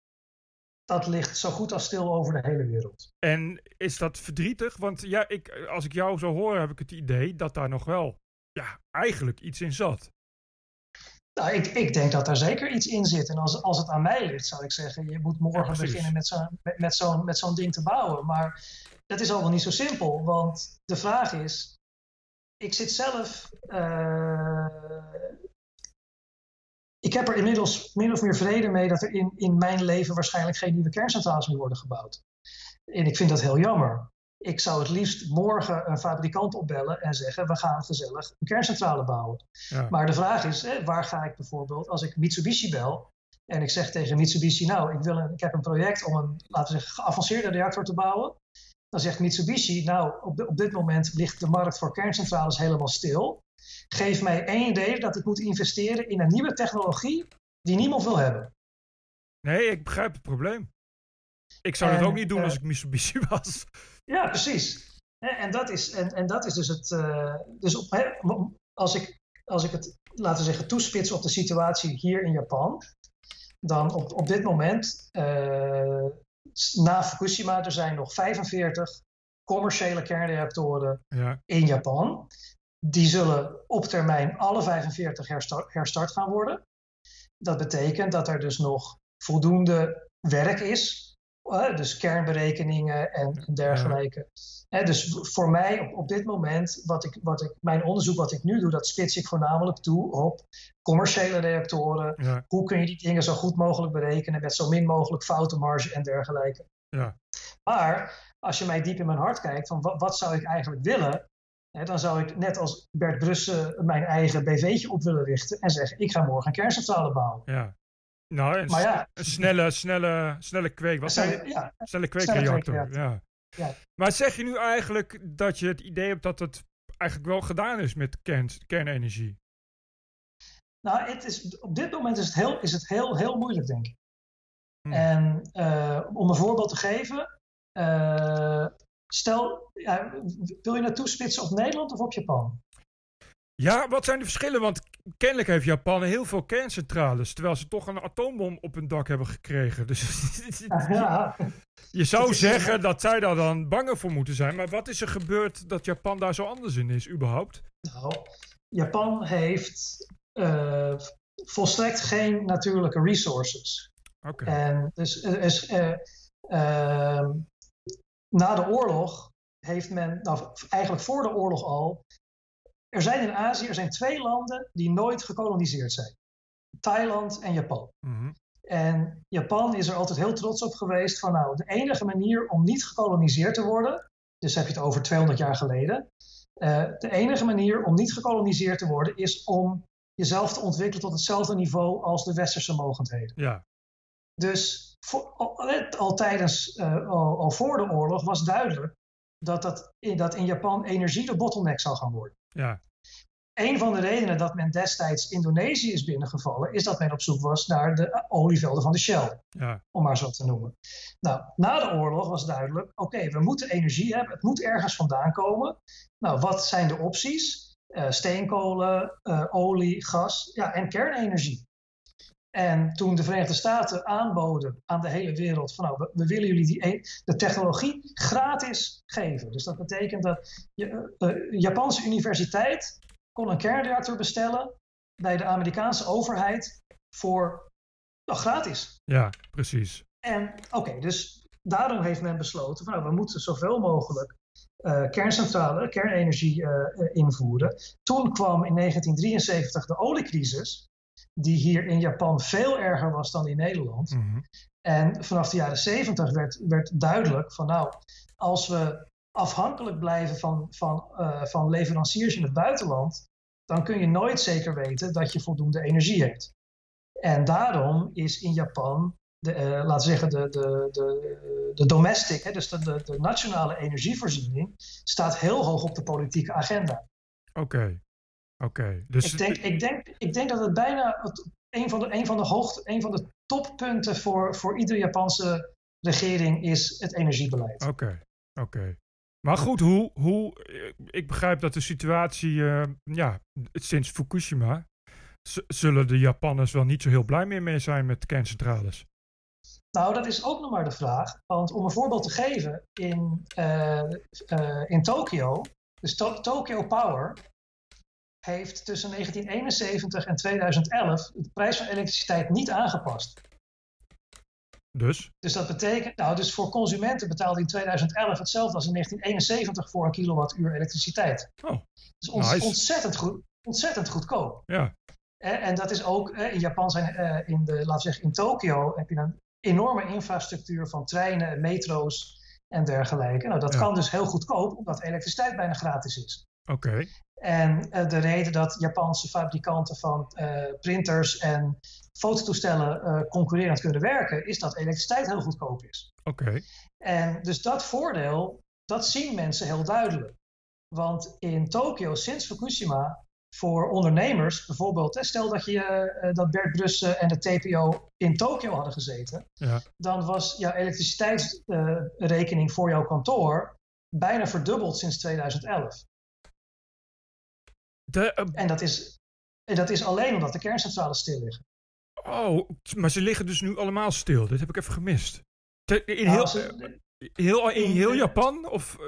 Dat ligt zo goed als stil over de hele wereld. En is dat verdrietig? Want ja, ik, als ik jou zo hoor, heb ik het idee dat daar nog wel ja, eigenlijk iets in zat. Nou, ik, ik denk dat daar zeker iets in zit. En als, als het aan mij ligt, zou ik zeggen, je moet morgen ja, beginnen met zo'n met, met zo'n met zo'n ding te bouwen. Maar dat is allemaal niet zo simpel, want de vraag is, ik zit zelf, uh, ik heb er inmiddels min of meer vrede mee dat er in, in mijn leven waarschijnlijk geen nieuwe kerncentrales meer worden gebouwd. En ik vind dat heel jammer. Ik zou het liefst morgen een fabrikant opbellen en zeggen: we gaan gezellig een kerncentrale bouwen. Ja. Maar de vraag is: hè, waar ga ik bijvoorbeeld als ik Mitsubishi bel en ik zeg tegen Mitsubishi: Nou, ik, wil een, ik heb een project om een, laten we zeggen, geavanceerde reactor te bouwen. Dan zegt Mitsubishi: Nou, op, de, op dit moment ligt de markt voor kerncentrales helemaal stil. Geef mij één idee dat ik moet investeren in een nieuwe technologie die niemand wil hebben. Nee, ik begrijp het probleem. Ik zou het ook niet doen uh, als ik Mitsubishi <laughs> was. Ja, precies. En dat is, en, en dat is dus het. Uh, dus op, als, ik, als ik het, laten we zeggen, toespits op de situatie hier in Japan, dan op, op dit moment, uh, na Fukushima, er zijn nog 45 commerciële kernreactoren ja. in Japan. Die zullen op termijn alle 45 herstart, herstart gaan worden. Dat betekent dat er dus nog voldoende werk is dus kernberekeningen en, dergelijke. Dus voor mij op, op dit moment, wat ik, wat ik, mijn onderzoek wat ik nu doe, dat spits ik voornamelijk toe op commerciële reactoren. Ja. Hoe kun je die dingen zo goed mogelijk berekenen met zo min mogelijk foutenmarge en dergelijke. Ja. Maar als je mij diep in mijn hart kijkt, van wat, wat zou ik eigenlijk willen? Hè, dan zou ik net als Bert Brussen mijn eigen BV'tje op willen richten en zeggen: ik ga morgen een kerncentrale bouwen. Ja. Nou, een, maar ja, een snelle, snelle, snelle kweek. Wat snelle, zei je? ja, snelle kweekreactor. Ja. Ja. Maar zeg je nu eigenlijk dat je het idee hebt dat het eigenlijk wel gedaan is met kern, kernenergie? Nou, het is, op dit moment is het heel, is het heel, heel moeilijk, denk ik. Hmm. En uh, om een voorbeeld te geven, uh, stel, ja, wil je naartoe spitsen op Nederland of op Japan? Ja, wat zijn de verschillen? Want kennelijk heeft Japan heel veel kerncentrales, terwijl ze toch een atoombom op hun dak hebben gekregen. Dus <laughs> ja. <laughs> je zou zeggen dat zij daar dan banger voor moeten zijn. Maar wat is er gebeurd dat Japan daar zo anders in is, überhaupt? Nou, Japan heeft uh, volstrekt geen natuurlijke resources. Oké. En dus is, uh, uh, na de oorlog heeft men, nou eigenlijk voor de oorlog al, er zijn in Azië er zijn twee landen die nooit gekoloniseerd zijn. Thailand en Japan. Mm -hmm. En Japan is er altijd heel trots op geweest van nou, de enige manier om niet gekoloniseerd te worden, dus heb je het over 200 jaar geleden, uh, de enige manier om niet gekoloniseerd te worden is om jezelf te ontwikkelen tot hetzelfde niveau als de westerse mogendheden. Ja. Dus voor, al, al, tijdens, uh, al, al voor de oorlog was duidelijk dat, dat, in, dat in Japan energie de bottleneck zou gaan worden. Ja. Een van de redenen dat men destijds Indonesië is binnengevallen, is dat men op zoek was naar de olievelden van de Shell. Ja. Om maar zo te noemen. Nou, na de oorlog was duidelijk: oké, okay, we moeten energie hebben, het moet ergens vandaan komen. Nou, wat zijn de opties? Uh, steenkolen, uh, olie, gas ja, en kernenergie. En toen de Verenigde Staten aanboden aan de hele wereld van nou, we, we willen jullie die, de technologie gratis geven. Dus dat betekent dat je, uh, Japanse universiteit kon een kernreactor bestellen bij de Amerikaanse overheid voor nou, gratis. Ja, precies. En oké, okay, dus daarom heeft men besloten van nou, we moeten zoveel mogelijk uh, kerncentrale, kernenergie uh, invoeren. Toen kwam in 1973 de oliecrisis die hier in Japan veel erger was dan in Nederland. Mm -hmm. En vanaf de jaren 70 werd, werd duidelijk van nou, als we afhankelijk blijven van, van, uh, van leveranciers in het buitenland, dan kun je nooit zeker weten dat je voldoende energie hebt. En daarom is in Japan, de, uh, laten we zeggen, de, de, de, de domestic, hè, dus de, de, de, nationale energievoorziening, staat heel hoog op de politieke agenda. Oké, oké. Dus... Ik, denk, ik, denk, ik denk dat het bijna het, een, van de, een, van de hoogte, een van de toppunten voor, voor iedere Japanse regering is het energiebeleid. Oké, oké. Maar goed, hoe, hoe, ik begrijp dat de situatie, uh, ja, sinds Fukushima, zullen de Japanners wel niet zo heel blij meer mee zijn met kerncentrales. Nou, dat is ook nog maar de vraag. Want om een voorbeeld te geven, in, uh, uh, in Tokio, dus to Tokyo Power, heeft tussen 1971 en 2011 de prijs van elektriciteit niet aangepast. Dus? Dus dat betekent, nou, dus voor consumenten betaalde in 2011 hetzelfde als in 1971 voor een kilowattuur elektriciteit. Oh, dus nice. ontzettend, goed, ontzettend goedkoop. Ja. En, en dat is ook, in Japan zijn, in de, laten we zeggen, in Tokio heb je een enorme infrastructuur van treinen, metro's en dergelijke. Nou, dat ja. kan dus heel goedkoop, omdat elektriciteit bijna gratis is. Oké. Okay. En uh, de reden dat Japanse fabrikanten van uh, printers en fototoestellen uh, concurrerend kunnen werken, is dat elektriciteit heel goedkoop is. Oké. Okay. En dus dat voordeel, dat zien mensen heel duidelijk. Want in Tokio, sinds Fukushima, voor ondernemers, bijvoorbeeld, stel dat, je, dat Bert Brussen en de TPO in Tokio hadden gezeten, ja. dan was jouw elektriciteitsrekening voor jouw kantoor bijna verdubbeld sinds 2011. De, uh, en, dat is, en dat is alleen omdat de kerncentrales stil liggen. Oh, maar ze liggen dus nu allemaal stil. Dit heb ik even gemist. Te, in, nou, heel, ze, heel, in heel Japan? Of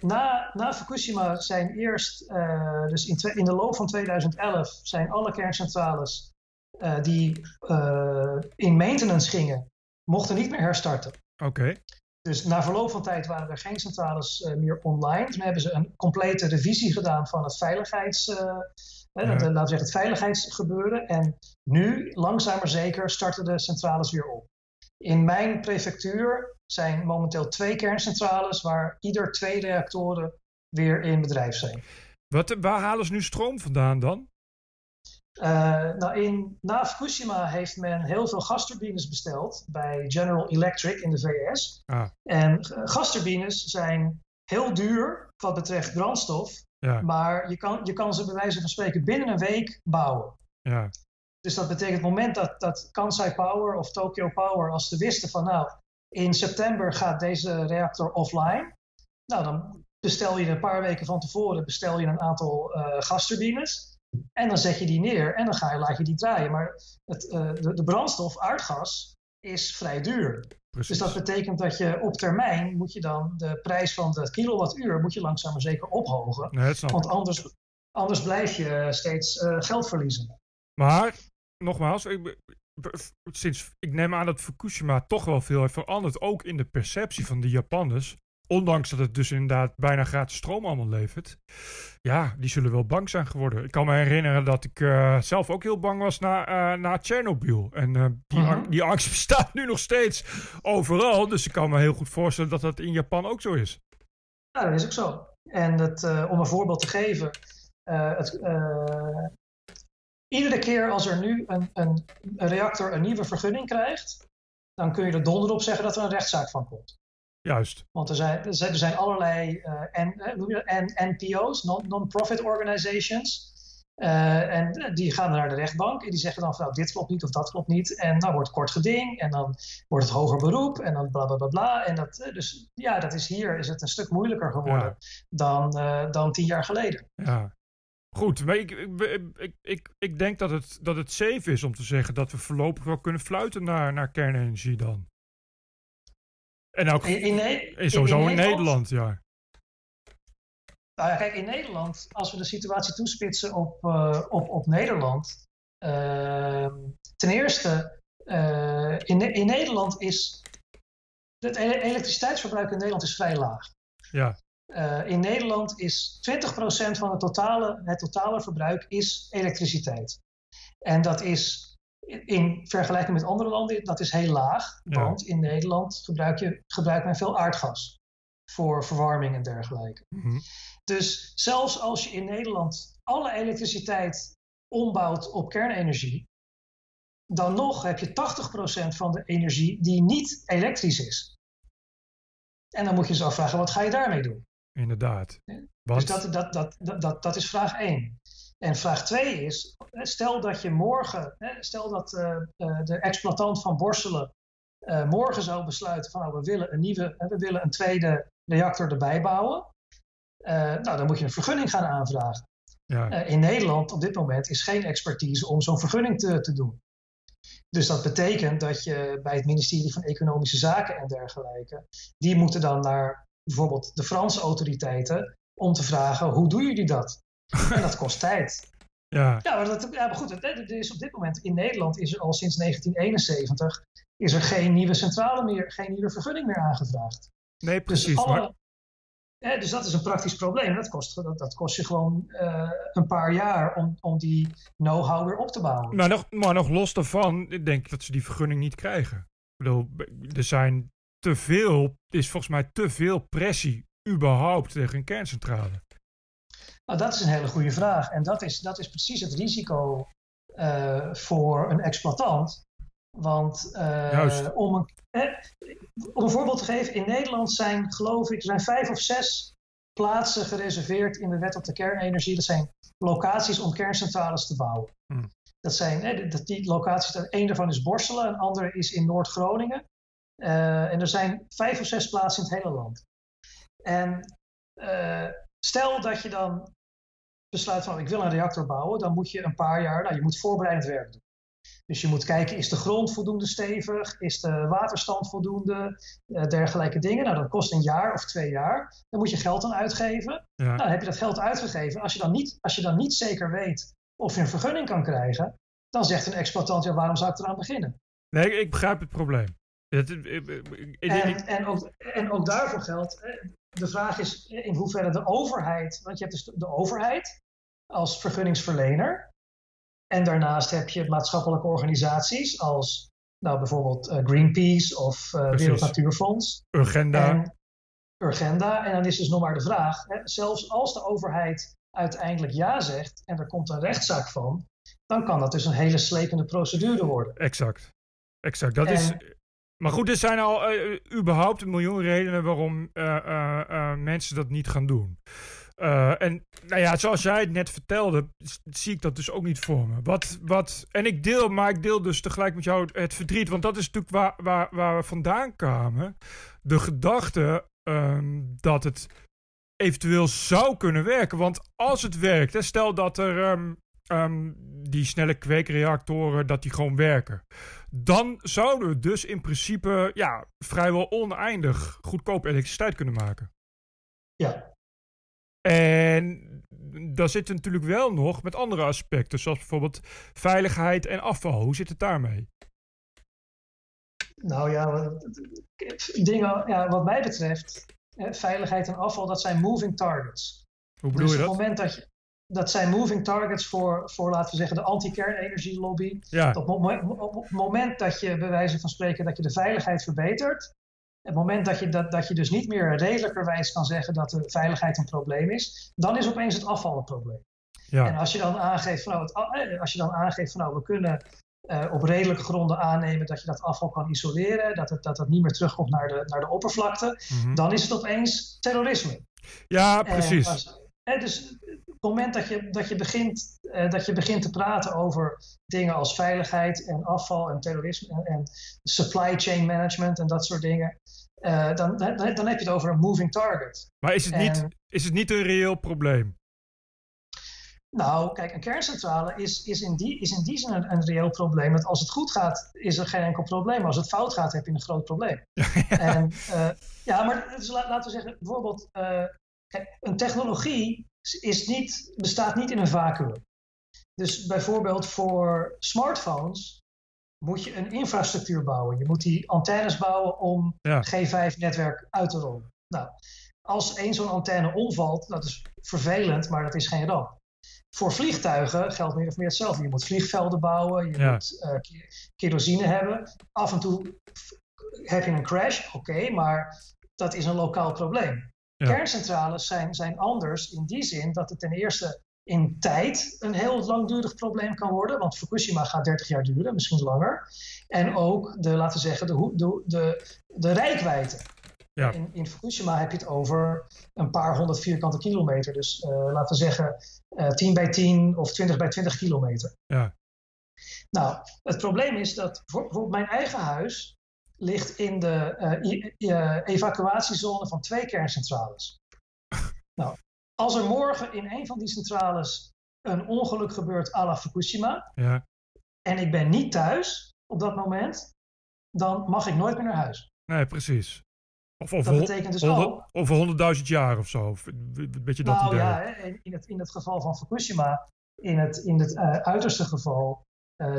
na, na Fukushima zijn eerst, uh, dus in, in, de loop van 2011, zijn alle kerncentrales uh, die uh, in maintenance gingen, mochten niet meer herstarten. Oké. Okay. Dus na verloop van tijd waren er geen centrales meer online. Toen hebben ze een complete revisie gedaan van het veiligheids, ja. de, laten we zeggen, het veiligheidsgebeuren. En nu, langzaam maar zeker, starten de centrales weer op. In mijn prefectuur zijn momenteel twee kerncentrales waar ieder twee reactoren weer in bedrijf zijn. Wat, waar halen ze nu stroom vandaan dan? Uh, nou in, na Fukushima heeft men heel veel gasturbines besteld bij General Electric in de VS. Ah. En uh, gasturbines zijn heel duur wat betreft brandstof, ja. maar je kan, je kan ze bij wijze van spreken binnen een week bouwen. Ja. Dus dat betekent het moment dat, dat Kansai Power of Tokyo Power, als ze wisten van nou, in september gaat deze reactor offline. Nou, dan bestel je een paar weken van tevoren bestel je een aantal uh, gasturbines. En dan zet je die neer en dan ga je, laat je die draaien. Maar het, uh, de, de, brandstof, aardgas, is vrij duur. Precies. Dus dat betekent dat je op termijn moet je dan de prijs van de kilowattuur moet je langzaam maar zeker ophogen. Nee, want anders, anders blijf je steeds uh, geld verliezen. Maar, nogmaals, ik, sinds, ik neem aan dat Fukushima toch wel veel heeft veranderd. Ook in de perceptie van de Japanners. Ondanks dat het dus inderdaad bijna gratis stroom allemaal levert. Ja, die zullen wel bang zijn geworden. Ik kan me herinneren dat ik uh, zelf ook heel bang was na, uh, na Tsjernobyl. En uh, die, Mhm. ang die angst <laughs> bestaat nu nog steeds overal. Dus ik kan me heel goed voorstellen dat dat in Japan ook zo is. Ja, dat is ook zo. En het, om een voorbeeld te geven. het, iedere keer als er nu een, een, een, reactor een nieuwe vergunning krijgt, dan kun je er donder op zeggen dat er een rechtszaak van komt. Juist. Want er zijn, er zijn, er allerlei uh, N, NPO's, non-profit organizations. Uh, en die gaan naar de rechtbank en die zeggen dan van nou, dit klopt niet of dat klopt niet. En dan wordt kort geding en dan wordt het hoger beroep en dan bla bla bla bla. En dat, dus ja, dat is hier is het een stuk moeilijker geworden ja. dan, uh, dan tien jaar geleden. Ja. Goed, maar ik, ik, ik, ik denk dat het, dat het safe is om te zeggen dat we voorlopig wel kunnen fluiten naar, naar kernenergie dan. En ook in, in, in, sowieso in, in Nederland, Nederland, ja. Nou ja, kijk, in Nederland, als we de situatie toespitsen op, uh, op, op Nederland. Uh, ten eerste, uh, in, in Nederland is het elektriciteitsverbruik in Nederland is vrij laag. Ja. Uh, in Nederland is 20% van het totale, het totale verbruik is elektriciteit. En dat is in vergelijking met andere landen, dat is heel laag. Ja. Want in Nederland gebruik je, gebruikt men veel aardgas. voor verwarming en dergelijke. Mhm. Dus zelfs als je in Nederland alle elektriciteit ombouwt op kernenergie, dan nog heb je 80% van de energie die niet elektrisch is. En dan moet je je afvragen, wat ga je daarmee doen? Inderdaad. Ja. Want, Dus dat, dat, dat, dat, dat, dat is vraag 1. En vraag 2 is, stel dat je morgen, hè, stel dat eh, eh, de exploitant van Borselen eh, morgen zou besluiten van nou, we willen een nieuwe, we willen een tweede reactor erbij bouwen. Nou, dan moet je een vergunning gaan aanvragen. ja, in Nederland op dit moment is geen expertise om zo'n vergunning te, te doen. Dus dat betekent dat je bij het ministerie van Economische Zaken en dergelijke, die moeten dan naar bijvoorbeeld de Franse autoriteiten om te vragen hoe doen jullie dat? <laughs> En dat kost tijd. ja, Ja, maar, dat, ja, maar goed, er is op dit moment in Nederland is er al sinds 1971 is er geen nieuwe centrale meer, geen nieuwe vergunning meer aangevraagd. nee, Dus, precies. alle, Maar, hè, dus dat is een praktisch probleem. Dat kost, dat, dat kost je gewoon eh, een paar jaar om, om die know-how weer op te bouwen. maar, nog, maar nog los daarvan, ik denk dat ze die vergunning niet krijgen. Ik bedoel, er zijn te veel, er is volgens mij te veel pressie überhaupt tegen een kerncentrale. Nou, dat is een hele goede vraag. En dat is, dat is precies het risico eh, voor een exploitant. Want eh, om, een, eh, om een voorbeeld te geven, in Nederland zijn geloof ik, er zijn vijf of zes plaatsen gereserveerd in de wet op de kernenergie. Dat zijn locaties om kerncentrales te bouwen. Hmm. Dat zijn, eh, dat, die locaties, één daarvan is Borselen, een andere is in Noord-Groningen. Eh, en er zijn vijf of zes plaatsen in het hele land. En stel dat je dan besluit van ik wil een reactor bouwen, dan moet je een paar jaar, nou je moet voorbereidend werk doen. Dus je moet kijken, is de grond voldoende stevig? Is de waterstand voldoende? Eh, dergelijke dingen. Nou, dat kost een jaar of twee jaar. Dan moet je geld aan uitgeven. Ja, Nou, dan heb je dat geld uitgegeven. Als je dan niet, als je dan niet zeker weet of je een vergunning kan krijgen, dan zegt een exploitant, ja, waarom zou ik eraan beginnen? nee, ik, ik begrijp het probleem. Het, ik- ik- ik- ik- En, en, ook, en ook daarvoor geldt, eh, de vraag is in hoeverre de overheid, want je hebt dus de overheid als vergunningsverlener. En daarnaast heb je maatschappelijke organisaties als nou, bijvoorbeeld eh, Greenpeace of eh Precies. Wereld Natuurfonds Urgenda, en Urgenda. En dan is dus nog maar de vraag, hè, zelfs als de overheid uiteindelijk ja zegt en er komt een rechtszaak van, dan kan dat dus een hele slepende procedure worden. exact. Exact, dat En- is... Maar goed, er zijn al eh, überhaupt een miljoen redenen waarom eh, eh, eh, mensen dat niet gaan doen. Eh, en nou ja, zoals jij het net vertelde, zie ik dat dus ook niet voor me. Wat, wat, en ik deel, maar ik deel dus tegelijk met jou het, verdriet. Want dat is natuurlijk waar, waar, waar we vandaan kwamen. De gedachte ehm, dat het eventueel zou kunnen werken. Want als het werkt, stel dat er ehm, ehm, die snelle kweekreactoren, dat die gewoon werken. Dan zouden we dus in principe ja, vrijwel oneindig goedkoop elektriciteit kunnen maken. Ja, En daar zit natuurlijk wel nog met andere aspecten, zoals bijvoorbeeld veiligheid en afval. Hoe zit het daarmee? Nou ja, wat- dingen, ja, wat mij betreft, veiligheid en afval, dat zijn moving targets. Hoe bedoel dus je op dat? het moment dat je. Dat zijn moving targets voor, voor laten we zeggen, de anti-kernenergielobby. Ja, Op, het mo- op het moment dat je, bij wijze van spreken, dat je de veiligheid verbetert. Het moment dat je, dat, dat je dus niet meer redelijkerwijs kan zeggen dat de veiligheid een probleem is, dan is opeens het afval een probleem. En ja, als je dan aangeeft van nou, het, eh, als je dan aangeeft van nou, we kunnen eh, op redelijke gronden aannemen dat je dat afval kan isoleren, dat het, dat het niet meer terugkomt naar de, naar de oppervlakte, mhm. dan is het opeens terrorisme. ja En precies. hè, dus het moment dat je, dat, je begint, eh, dat je begint te praten over dingen als veiligheid en afval en terrorisme en, en supply chain management en dat soort dingen, eh, dan, dan, dan heb je het over een moving target. Maar is het, niet, is het niet een reëel probleem? Nou, kijk, een kerncentrale is, is, in, die, is in die zin een, een reëel probleem. Want als het goed gaat, is er geen enkel probleem. Als het fout gaat, heb je een groot probleem. <laughs> En, eh, ja, maar dus la- laten we zeggen, bijvoorbeeld, kijk, een technologie is niet, bestaat niet in een vacuüm. Dus bijvoorbeeld voor smartphones moet je een infrastructuur bouwen. Je moet die antennes bouwen om Ja. G5-netwerk uit te rollen. Nou, als één zo'n antenne omvalt, dat is vervelend, maar dat is geen ramp. Voor vliegtuigen geldt meer of meer hetzelfde. Je moet vliegvelden bouwen, je Ja. moet eh, ke- kerosine hebben. Af en toe heb je een crash, oké, maar dat is een lokaal probleem. Ja. Kerncentrales zijn, zijn anders in die zin dat het ten eerste in tijd een heel langdurig probleem kan worden. Want Fukushima gaat 30 jaar duren, misschien langer. En ook de, laten we zeggen, de, de, de, de rijkwijde. Ja. In, in Fukushima heb je het over een paar honderd vierkante kilometer. Dus eh, laten we zeggen eh 10 bij 10 of 20 bij 20 kilometer. Ja. Nou, het probleem is dat voor- bijvoorbeeld mijn eigen huis ligt in de eh, eh, evacuatiezone van twee kerncentrales. <laughs> nou, als er morgen in een van die centrales een ongeluk gebeurt à la Fukushima Ja. en ik ben niet thuis op dat moment, dan mag ik nooit meer naar huis. Nee, precies. Of, of, Dat betekent dus honderd- ook over honderdduizend jaar of zo. Een beetje dat nou idee. ja, in- het, in het geval van Fukushima, in het, in het eh, uiterste geval,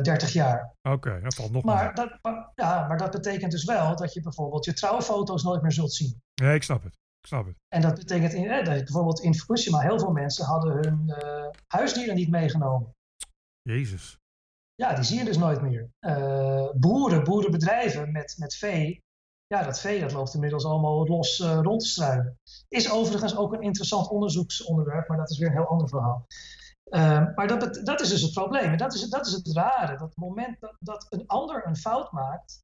30 jaar. Oké, dat valt nog Maar maar. dat, maar- ja, maar dat betekent dus wel dat je bijvoorbeeld je trouwfoto's nooit meer zult zien. Nee, ik snap het. Ik snap het. En dat betekent in, eh, dat bijvoorbeeld in Fukushima heel veel mensen hadden hun eh, huisdieren niet meegenomen. Jezus. Ja, die zie je dus nooit meer. Eh, boeren, boerenbedrijven met, met vee. Ja, dat vee dat loopt inmiddels allemaal los eh, rond te struinen. Is overigens ook een interessant onderzoeksonderwerp, maar dat is weer een heel ander verhaal. Eh, maar dat, dat is dus het probleem. En dat is, dat is het rare. Dat het moment dat, dat een ander een fout maakt,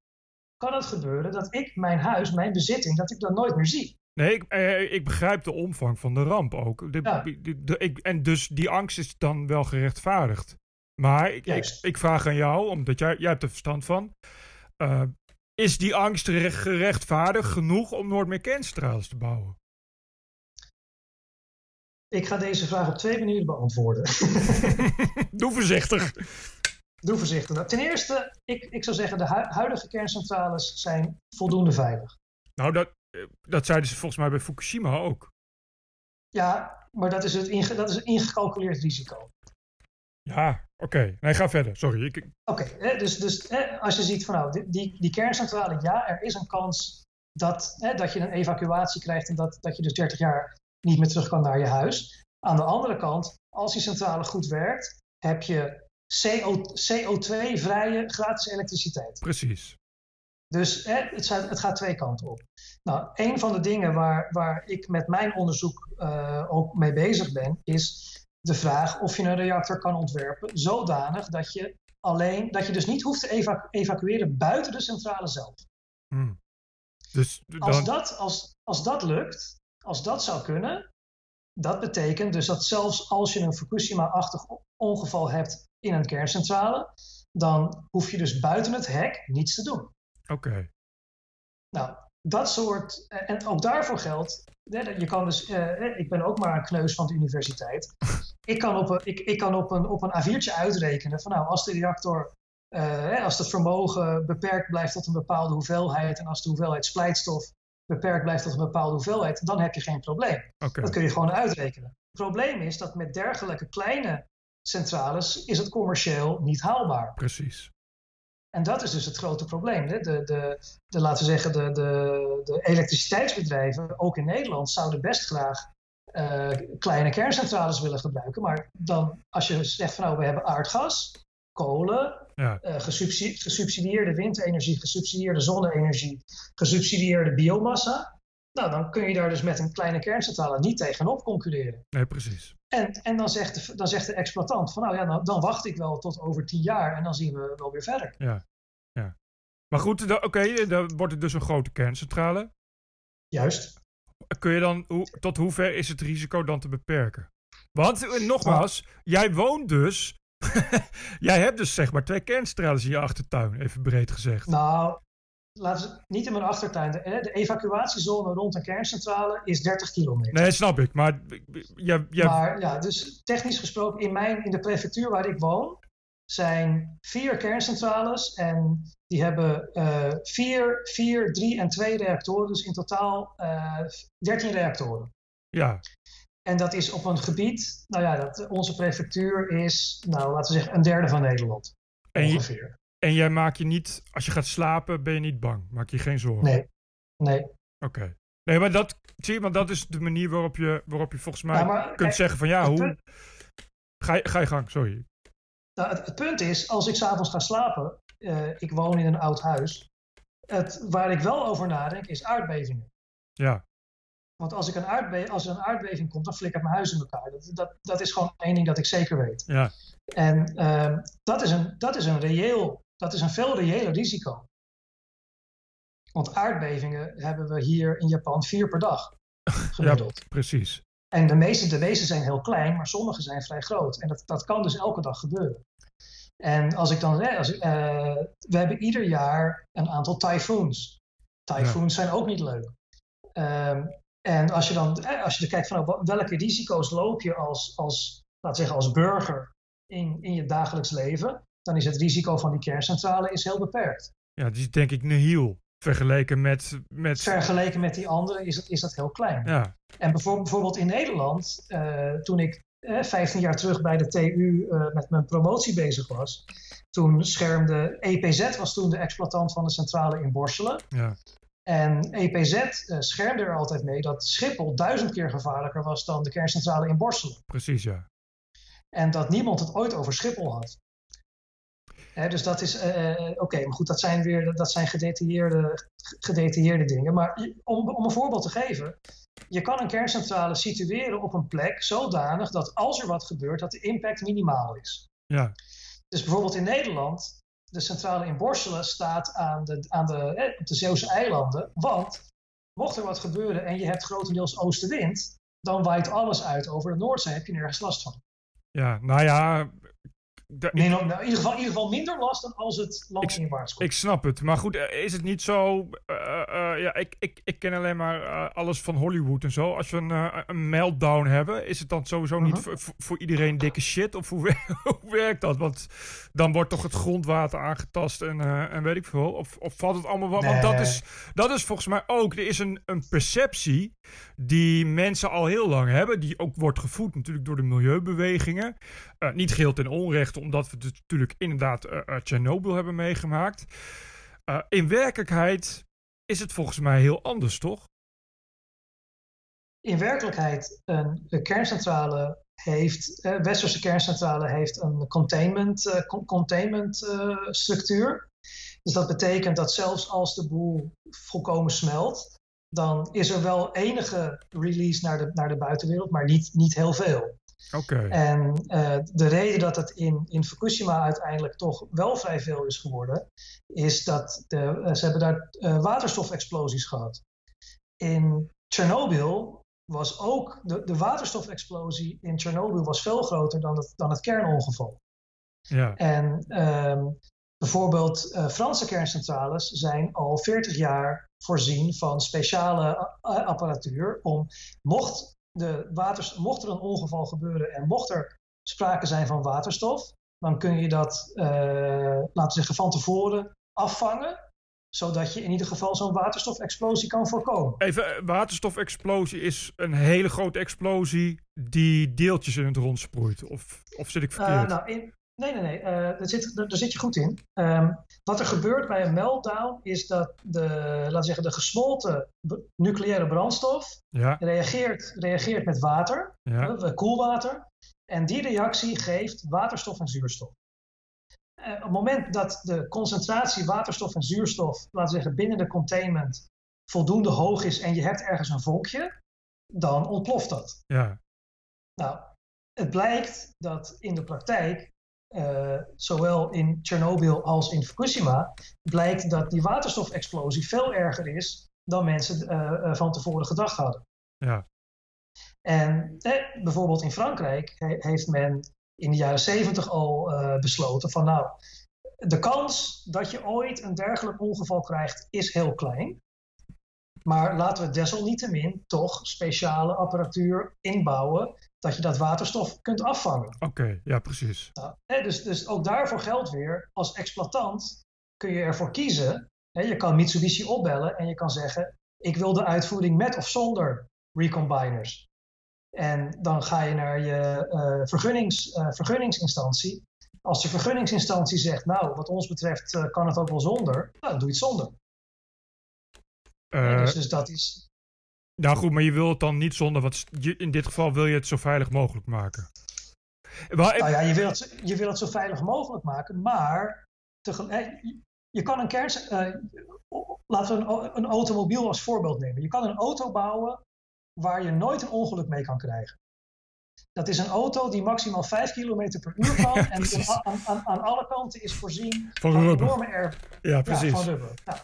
kan het gebeuren dat ik mijn huis, mijn bezitting, dat ik dat nooit meer zie. Nee, ik, eh, ik begrijp de omvang van de ramp ook. De, Ja. de- de- ik, en dus die angst is dan wel gerechtvaardigd. Maar ik, ik, vraag aan jou, omdat jij, jij hebt er verstand van. eh, is die angst gere- gerechtvaardigd genoeg om kerncentrales te bouwen? Ik ga deze vraag op twee manieren beantwoorden. <laughs> Doe voorzichtig. Doe voorzichtig. Nou, Ten eerste, ik, ik zou zeggen, de hu- huidige kerncentrales zijn voldoende veilig. Nou, dat, eh, dat zeiden ze volgens mij bij Fukushima ook. Ja, maar dat is, het inge- dat is een ingecalculeerd risico. Ja, oké. Nee, ga verder. Sorry. Ik, Oké, dus, dus hè, als je ziet van nou, die- die, die kerncentrale, ja, er is een kans dat, hè, dat je een evacuatie krijgt en dat, dat je dus 30 jaar niet meer terug kan naar je huis. Aan de andere kant, als die centrale goed werkt, heb je CO, CO2-vrije gratis elektriciteit. precies. Dus hè, het, het gaat twee kanten op. Nou, een van de dingen waar, waar ik met mijn onderzoek eh, ook mee bezig ben, is de vraag of je een reactor kan ontwerpen zodanig dat je alleen, dat je dus niet hoeft te evacu- evacueren buiten de centrale zelf. Hm. Dus Als dat, als, als dat lukt, als dat zou kunnen, dat betekent dus dat zelfs als je een Fukushima-achtig ongeval hebt in een kerncentrale, dan hoef je dus buiten het hek niets te doen. oké. Nou, dat soort, eh, en ook daarvoor geldt, je kan dus, eh, ik ben ook maar een kneus van de universiteit. <laughs> Ik kan op een, ik, ik kan op een, op een A4'tje uitrekenen van nou, als de reactor, eh, als het vermogen beperkt blijft tot een bepaalde hoeveelheid en als de hoeveelheid splijtstof beperkt blijft tot een bepaalde hoeveelheid, dan heb je geen probleem. Dat kun je gewoon uitrekenen. Het probleem is dat met dergelijke kleine centrales is het commercieel niet haalbaar. Precies. En dat is dus het grote probleem. Hè? De, de, de, laten we zeggen, de, de, de elektriciteitsbedrijven, ook in Nederland, zouden best graag eh, kleine kerncentrales willen gebruiken. Maar dan, als je zegt van nou, we hebben aardgas, kolen, Ja. eh, gesubsidie- gesubsidieerde windenergie, gesubsidieerde zonne-energie, gesubsidieerde biomassa. Nou, dan kun je daar dus met een kleine kerncentrale niet tegenop concurreren. Nee, precies. En, en dan, zegt de, dan zegt de exploitant van nou ja, dan, dan wacht ik wel tot over tien jaar en dan zien we wel weer verder. Ja. ja. Maar goed, oké, dan wordt het dus een grote kerncentrale. Juist. Kun je dan, hoe, tot hoever is het risico dan te beperken? Want, eh, nogmaals, jij woont dus... <laughs> jij hebt dus zeg maar twee kerncentrales in je achtertuin, even breed gezegd. Nou, laten we, niet in mijn achtertuin. De, de evacuatiezone rond een kerncentrale is 30 kilometer. Nee, snap ik. Maar jij, jij, Maar ja, dus technisch gesproken, in, mijn, in de prefectuur waar ik woon, zijn vier kerncentrales. En die hebben eh, vier, vier, drie en twee reactoren. Dus in totaal eh 13 reactoren. ja, En dat is op een gebied, nou ja, dat, onze prefectuur is, nou laten we zeggen, een derde van Nederland. En je- ongeveer. en jij maakt je niet, als je gaat slapen, ben je niet bang. Maak je geen zorgen. Nee, nee. Oké. Nee, maar dat, zie je, want dat is de manier waarop je, waarop je volgens mij maar kunt kijk, zeggen van ja, hoe... punt- Ga je, ga je gang, sorry. Nou, het, het punt is, als ik s'avonds ga slapen, eh, ik woon in een oud huis. Het, waar ik wel over nadenk is aardbevingen. Ja. Want als, ik een aardbe als er een aardbeving komt, dan flikkert mijn huis in elkaar. Dat, dat, dat is gewoon één ding dat ik zeker weet. Ja. En ehm, dat, is een, dat is een reëel, dat is een veel reëler risico. Want aardbevingen hebben we hier in Japan vier per dag <laughs> gemiddeld. Ja, precies. En de meeste, de meeste zijn heel klein, maar sommige zijn vrij groot. En dat, dat kan dus elke dag gebeuren. En als ik dan, als, uh, we hebben ieder jaar een aantal typhoons. Typhoons zijn ook niet leuk. Um, en als je dan als je kijkt van oh, welke risico's loop je als, als, laat zeggen, als burger in, in je dagelijks leven, dan is het risico van die kerncentrale is heel beperkt. Ja, die is denk ik nihil. Vergeleken met, met... Vergeleken met die andere is, het, is dat heel klein. Ja. En bijvoorbeeld in Nederland, uh, toen ik uh, 15 jaar terug bij de TU uh, met mijn promotie bezig was, toen schermde EPZ, was toen de exploitant van de centrale in Borselen. Ja. En EPZ uh, schermde er altijd mee dat Schiphol duizend keer gevaarlijker was dan de kerncentrale in Borselen. Precies, ja. En dat niemand het ooit over Schiphol had. Hè, dus dat is, uh, oké, maar goed, dat zijn weer dat zijn gedetailleerde, gedetailleerde dingen. Maar om, om een voorbeeld te geven, je kan een kerncentrale situeren op een plek zodanig dat als er wat gebeurt, dat de impact minimaal is. Ja. Dus bijvoorbeeld in Nederland, de centrale in Borselen staat aan de, aan de, op de Zeeuwse eilanden. Want mocht er wat gebeuren en je hebt grotendeels oostenwind, dan waait alles uit over de Noordzee. Heb je nergens last van. Ja, nou ja, de, nee, nou, in, ieder geval, in ieder geval minder last dan als het landinwaarts komt. Ik snap het. Maar goed, is het niet zo... Uh, uh, ja, ik, ik, ik ken alleen maar uh, alles van Hollywood en zo. Als we een, een meltdown hebben, is het dan sowieso niet voor, voor iedereen dikke shit? Of hoe, <laughs> hoe, werkt dat? Want dan wordt toch het grondwater aangetast en, en weet ik veel. Of, of valt het allemaal wel... Nee. Want dat is, dat is volgens mij ook... Er is een, een perceptie die mensen al heel lang hebben. Die ook wordt gevoed natuurlijk door de milieubewegingen. Niet geheel ten onrechte omdat we natuurlijk inderdaad uh, uh, Chernobyl hebben meegemaakt. In werkelijkheid is het volgens mij heel anders, toch? In werkelijkheid, een, een kerncentrale heeft, uh, westerse kerncentrale heeft een containment, containment structuur. Dus dat betekent dat zelfs als de boel volkomen smelt, dan is er wel enige release naar de, naar de buitenwereld, maar niet, niet heel veel. Okay. En uh, de reden dat het in, in Fukushima uiteindelijk toch wel vrij veel is geworden, is dat de, uh, ze hebben daar uh, waterstofexplosies gehad. In Tsjernobyl was ook de, de waterstofexplosie in Tsjernobyl was veel groter dan het, dan het kernongeval. Ja. En um, bijvoorbeeld Franse kerncentrales zijn al 40 jaar voorzien van speciale apparatuur om, mocht de waters, mocht er een ongeval gebeuren en mocht er sprake zijn van waterstof, dan kun je dat, uh, laten we zeggen, van tevoren afvangen zodat je in ieder geval zo'n waterstofexplosie kan voorkomen. Even, waterstofexplosie is een hele grote explosie die deeltjes in het rond sproeit. Of, of zit ik verkeerd? Uh, nou, in, nee, nee, nee. Uh, daar, zit, daar, daar, zit je goed in. Um, wat er gebeurt bij een meltdown is dat de, laten we zeggen, de gesmolten nucleaire brandstof ja. reageert, reageert met water, ja. uh, koelwater. En die reactie geeft waterstof en zuurstof. Uh, op het moment dat de concentratie waterstof en zuurstof, laten we zeggen, binnen de containment voldoende hoog is en je hebt ergens een vonkje, dan ontploft dat. Ja. Nou, het blijkt dat in de praktijk uh, zowel in Tsjernobyl als in Fukushima, blijkt dat die waterstofexplosie veel erger is dan mensen uh, van tevoren gedacht hadden. Ja. En eh, bijvoorbeeld in Frankrijk he heeft men in de jaren zeventig al uh, besloten van nou, de kans dat je ooit een dergelijk ongeval krijgt is heel klein. Maar laten we desalniettemin toch speciale apparatuur inbouwen dat je dat waterstof kunt afvangen. Oké, okay, ja, precies. Nou, hè, dus, dus ook daarvoor geldt weer, als exploitant kun je ervoor kiezen. Hè, je kan Mitsubishi opbellen en je kan zeggen, ik wil de uitvoering met of zonder recombiners. En dan ga je naar je uh, vergunnings, uh, vergunningsinstantie. Als de vergunningsinstantie zegt, nou, wat ons betreft uh, kan het ook wel zonder, nou, dan doe je het zonder. dus, dus dat is, nou goed, maar je wil het dan niet zonder, wat in dit geval wil je het zo veilig mogelijk maken. Maar, nou ja, je wil, het, je wil het zo veilig mogelijk maken, maar je kan een kern, uh, laten we een, een, automobiel als voorbeeld nemen. Je kan een auto bouwen waar je nooit een ongeluk mee kan krijgen. Dat is een auto die maximaal 5 km per uur <laughs> kan en aan, aan, aan, alle kanten is voorzien van, van enorme air. Ja, precies. Ja, van rubber. Nou,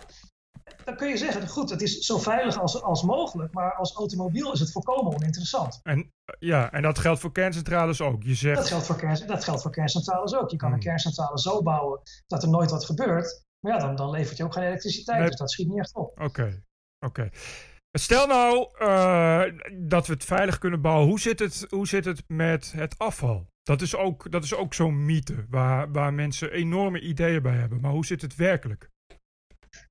dan kun je zeggen, goed, het is zo veilig als, als mogelijk, maar als automobiel is het volkomen oninteressant. En, ja, en dat geldt voor kerncentrales ook. Je zegt... dat, geldt voor kern, dat geldt voor kerncentrales ook. Je kan een hmm. kerncentrale zo bouwen dat er nooit wat gebeurt, maar ja, dan, dan levert je ook geen elektriciteit, dus dat schiet niet echt op. Oké, oké. Stel nou uh, dat we het veilig kunnen bouwen. Hoe zit het, hoe zit het met het afval? Dat is ook, dat is ook zo'n mythe waar, waar mensen enorme ideeën bij hebben. Maar hoe zit het werkelijk?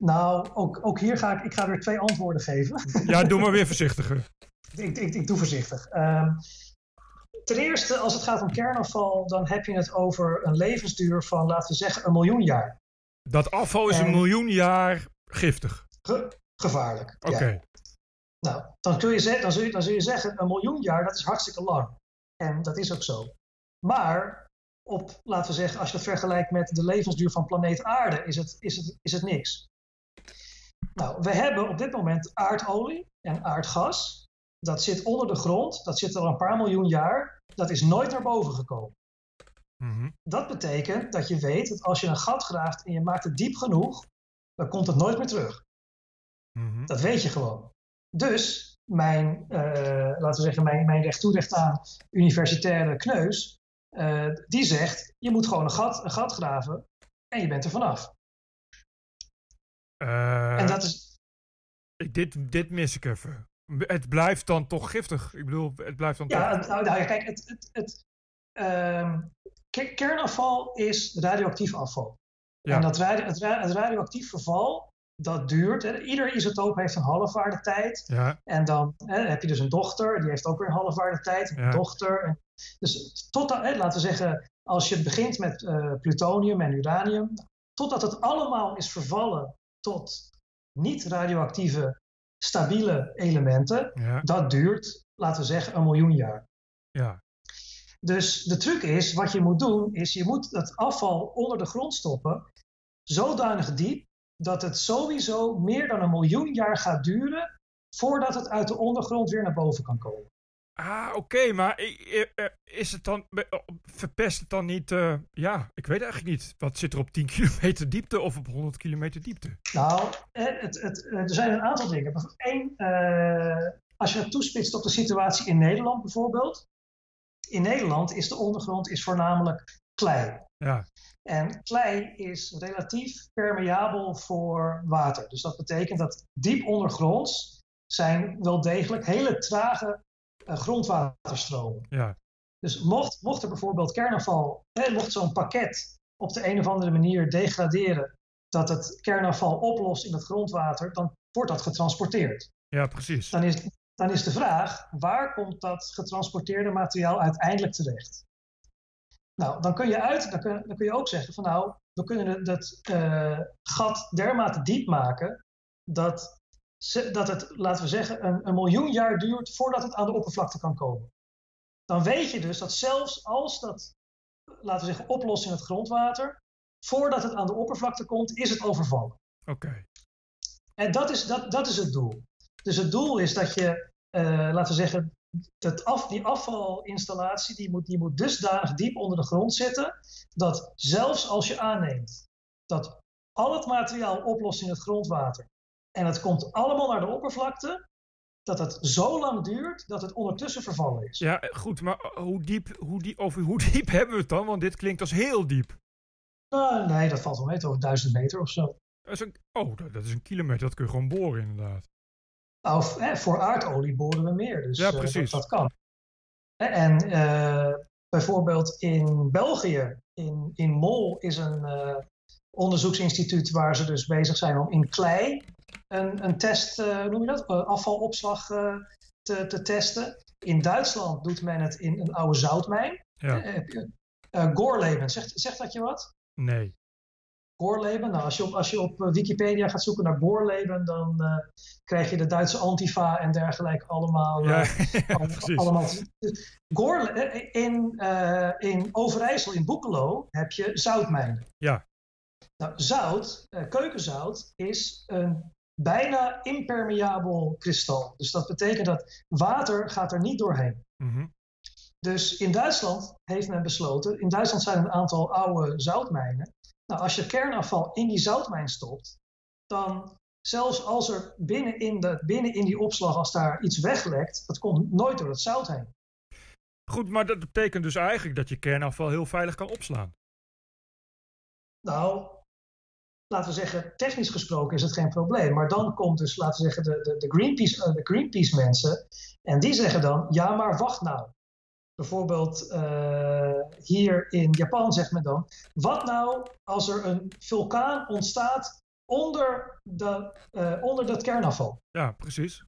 Nou, ook, ook hier ga ik, ik ga weer twee antwoorden geven. Ja, doe maar weer voorzichtiger. <laughs> ik, ik, ik doe voorzichtig. Um, ten eerste, als het gaat om kernafval, dan heb je het over een levensduur van, laten we zeggen, een miljoen jaar. Dat afval is een miljoen jaar giftig? gevaarlijk. Oké. Nou, dan, kun je dan, zul je, dan zul je zeggen, een miljoen jaar, dat is hartstikke lang. En dat is ook zo. Maar op, laten we zeggen, als je het vergelijkt met de levensduur van planeet Aarde, is het, is het, is het niks. Nou, we hebben op dit moment aardolie en aardgas. Dat zit onder de grond, dat zit al een paar miljoen jaar. Dat is nooit naar boven gekomen. Mhm. Dat betekent dat je weet dat als je een gat graaft en je maakt het diep genoeg, dan komt het nooit meer terug. Mhm. Dat weet je gewoon. Dus mijn, uh, laten we zeggen, mijn, mijn recht aan universitaire kneus, uh, die zegt, je moet gewoon een gat, een gat graven en je bent er vanaf. Uh, en dat is... Dit, dit mis ik even. Het blijft dan toch giftig? Ik bedoel, het blijft dan ja, toch... Nou, nou, kijk, het, het, het uh, kernafval is radioactief afval. Ja. En dat, het, het radioactief verval, dat duurt. Hè. Ieder isotoop heeft een halfwaardetijd. Ja. En dan hè, heb je dus een dochter, die heeft ook weer een halfwaardetijd. Een ja. dochter. dus tot, hè, laten we zeggen, als je begint met uh, plutonium en uranium, totdat het allemaal is vervallen tot niet-radioactieve, stabiele elementen, ja. dat duurt, laten we zeggen, een miljoen jaar. Ja. Dus de truc is, wat je moet doen, is je moet het afval onder de grond stoppen, zodanig diep dat het sowieso meer dan een miljoen jaar gaat duren voordat het uit de ondergrond weer naar boven kan komen. Ah, oké, maar is het dan, verpest het dan niet, uh, ja, ik weet eigenlijk niet. Wat zit er op 10 <laughs> kilometer diepte of op 100 kilometer diepte? Nou, het, het, er zijn een aantal dingen. Eén, uh, als je het toespitst op de situatie in Nederland bijvoorbeeld. In Nederland is de ondergrond is voornamelijk klei. Ja. En klei is relatief permeabel voor water. Dus dat betekent dat diep ondergronds zijn wel degelijk hele trage grondwaterstromen. Ja. Dus mocht, mocht er bijvoorbeeld kernafval, hè, mocht zo'n pakket op de een of andere manier degraderen, dat het kernafval oplost in het grondwater, dan wordt dat getransporteerd. Ja, precies. Dan is, dan is de vraag, waar komt dat getransporteerde materiaal uiteindelijk terecht? Nou, dan kun je, uit, dan kun, dan kun je ook zeggen van nou, we kunnen dat uh, gat dermate diep maken dat, dat het, laten we zeggen, een, een miljoen jaar duurt voordat het aan de oppervlakte kan komen. Dan weet je dus dat zelfs als dat, laten we zeggen, oplost in het grondwater, voordat het aan de oppervlakte komt, is het overvallen. Oké. En dat is, dat, dat is het doel. Dus het doel is dat je, uh, laten we zeggen, dat af, die afvalinstallatie die moet, die moet dusdanig diep onder de grond zitten, dat zelfs als je aanneemt dat al het materiaal oplost in het grondwater en het komt allemaal naar de oppervlakte, dat het zo lang duurt dat het ondertussen vervallen is. Ja, goed, maar hoe diep, hoe diep, over hoe <laughs> diep hebben we het dan? Want dit klinkt als heel diep. Uh, nee, dat valt wel mee, over duizend meter of zo. Dat is een, oh, dat is een kilometer, dat kun je gewoon boren inderdaad. Nou, hè, voor aardolie boren we meer, dus ja, uh, dat, dat, kan. En uh, bijvoorbeeld in België, in, in Mol, is een uh, onderzoeksinstituut waar ze dus bezig zijn om in klei een, een test, hoe noem je dat, afvalopslag te, te testen. In Duitsland doet men het in een oude zoutmijn. Ja. Gorleben, zegt, zegt dat je wat? Nee. Gorleben. Nou, als je op, als je op Wikipedia gaat zoeken naar Gorleben, dan uh, krijg je de Duitse Antifa en dergelijke allemaal. Ja, <laughs> uh, allemaal. Gorle in, uh, in Overijssel, in Boekelo, heb je zoutmijnen. Ja. Nou, zout, uh, keukenzout, is een bijna impermeabel kristal. Dus dat betekent dat water gaat er niet doorheen. Mm Dus in Duitsland heeft men besloten, in Duitsland zijn er een aantal oude zoutmijnen. Nou, als je kernafval in die zoutmijn stopt, dan zelfs als er binnen in, de, binnen in die opslag, als daar iets weglekt, dat komt nooit door het zout heen. Goed, maar dat betekent dus eigenlijk dat je kernafval heel veilig kan opslaan. Nou, laten we zeggen, technisch gesproken is het geen probleem. Maar dan komt dus, laten we zeggen, de, de, de Greenpeace, uh, de Greenpeace mensen. En die zeggen dan, ja, maar wacht nou. Bijvoorbeeld uh, hier in Japan zegt men dan, wat nou als er een vulkaan ontstaat onder, de, uh, onder dat kernafval? Ja, precies.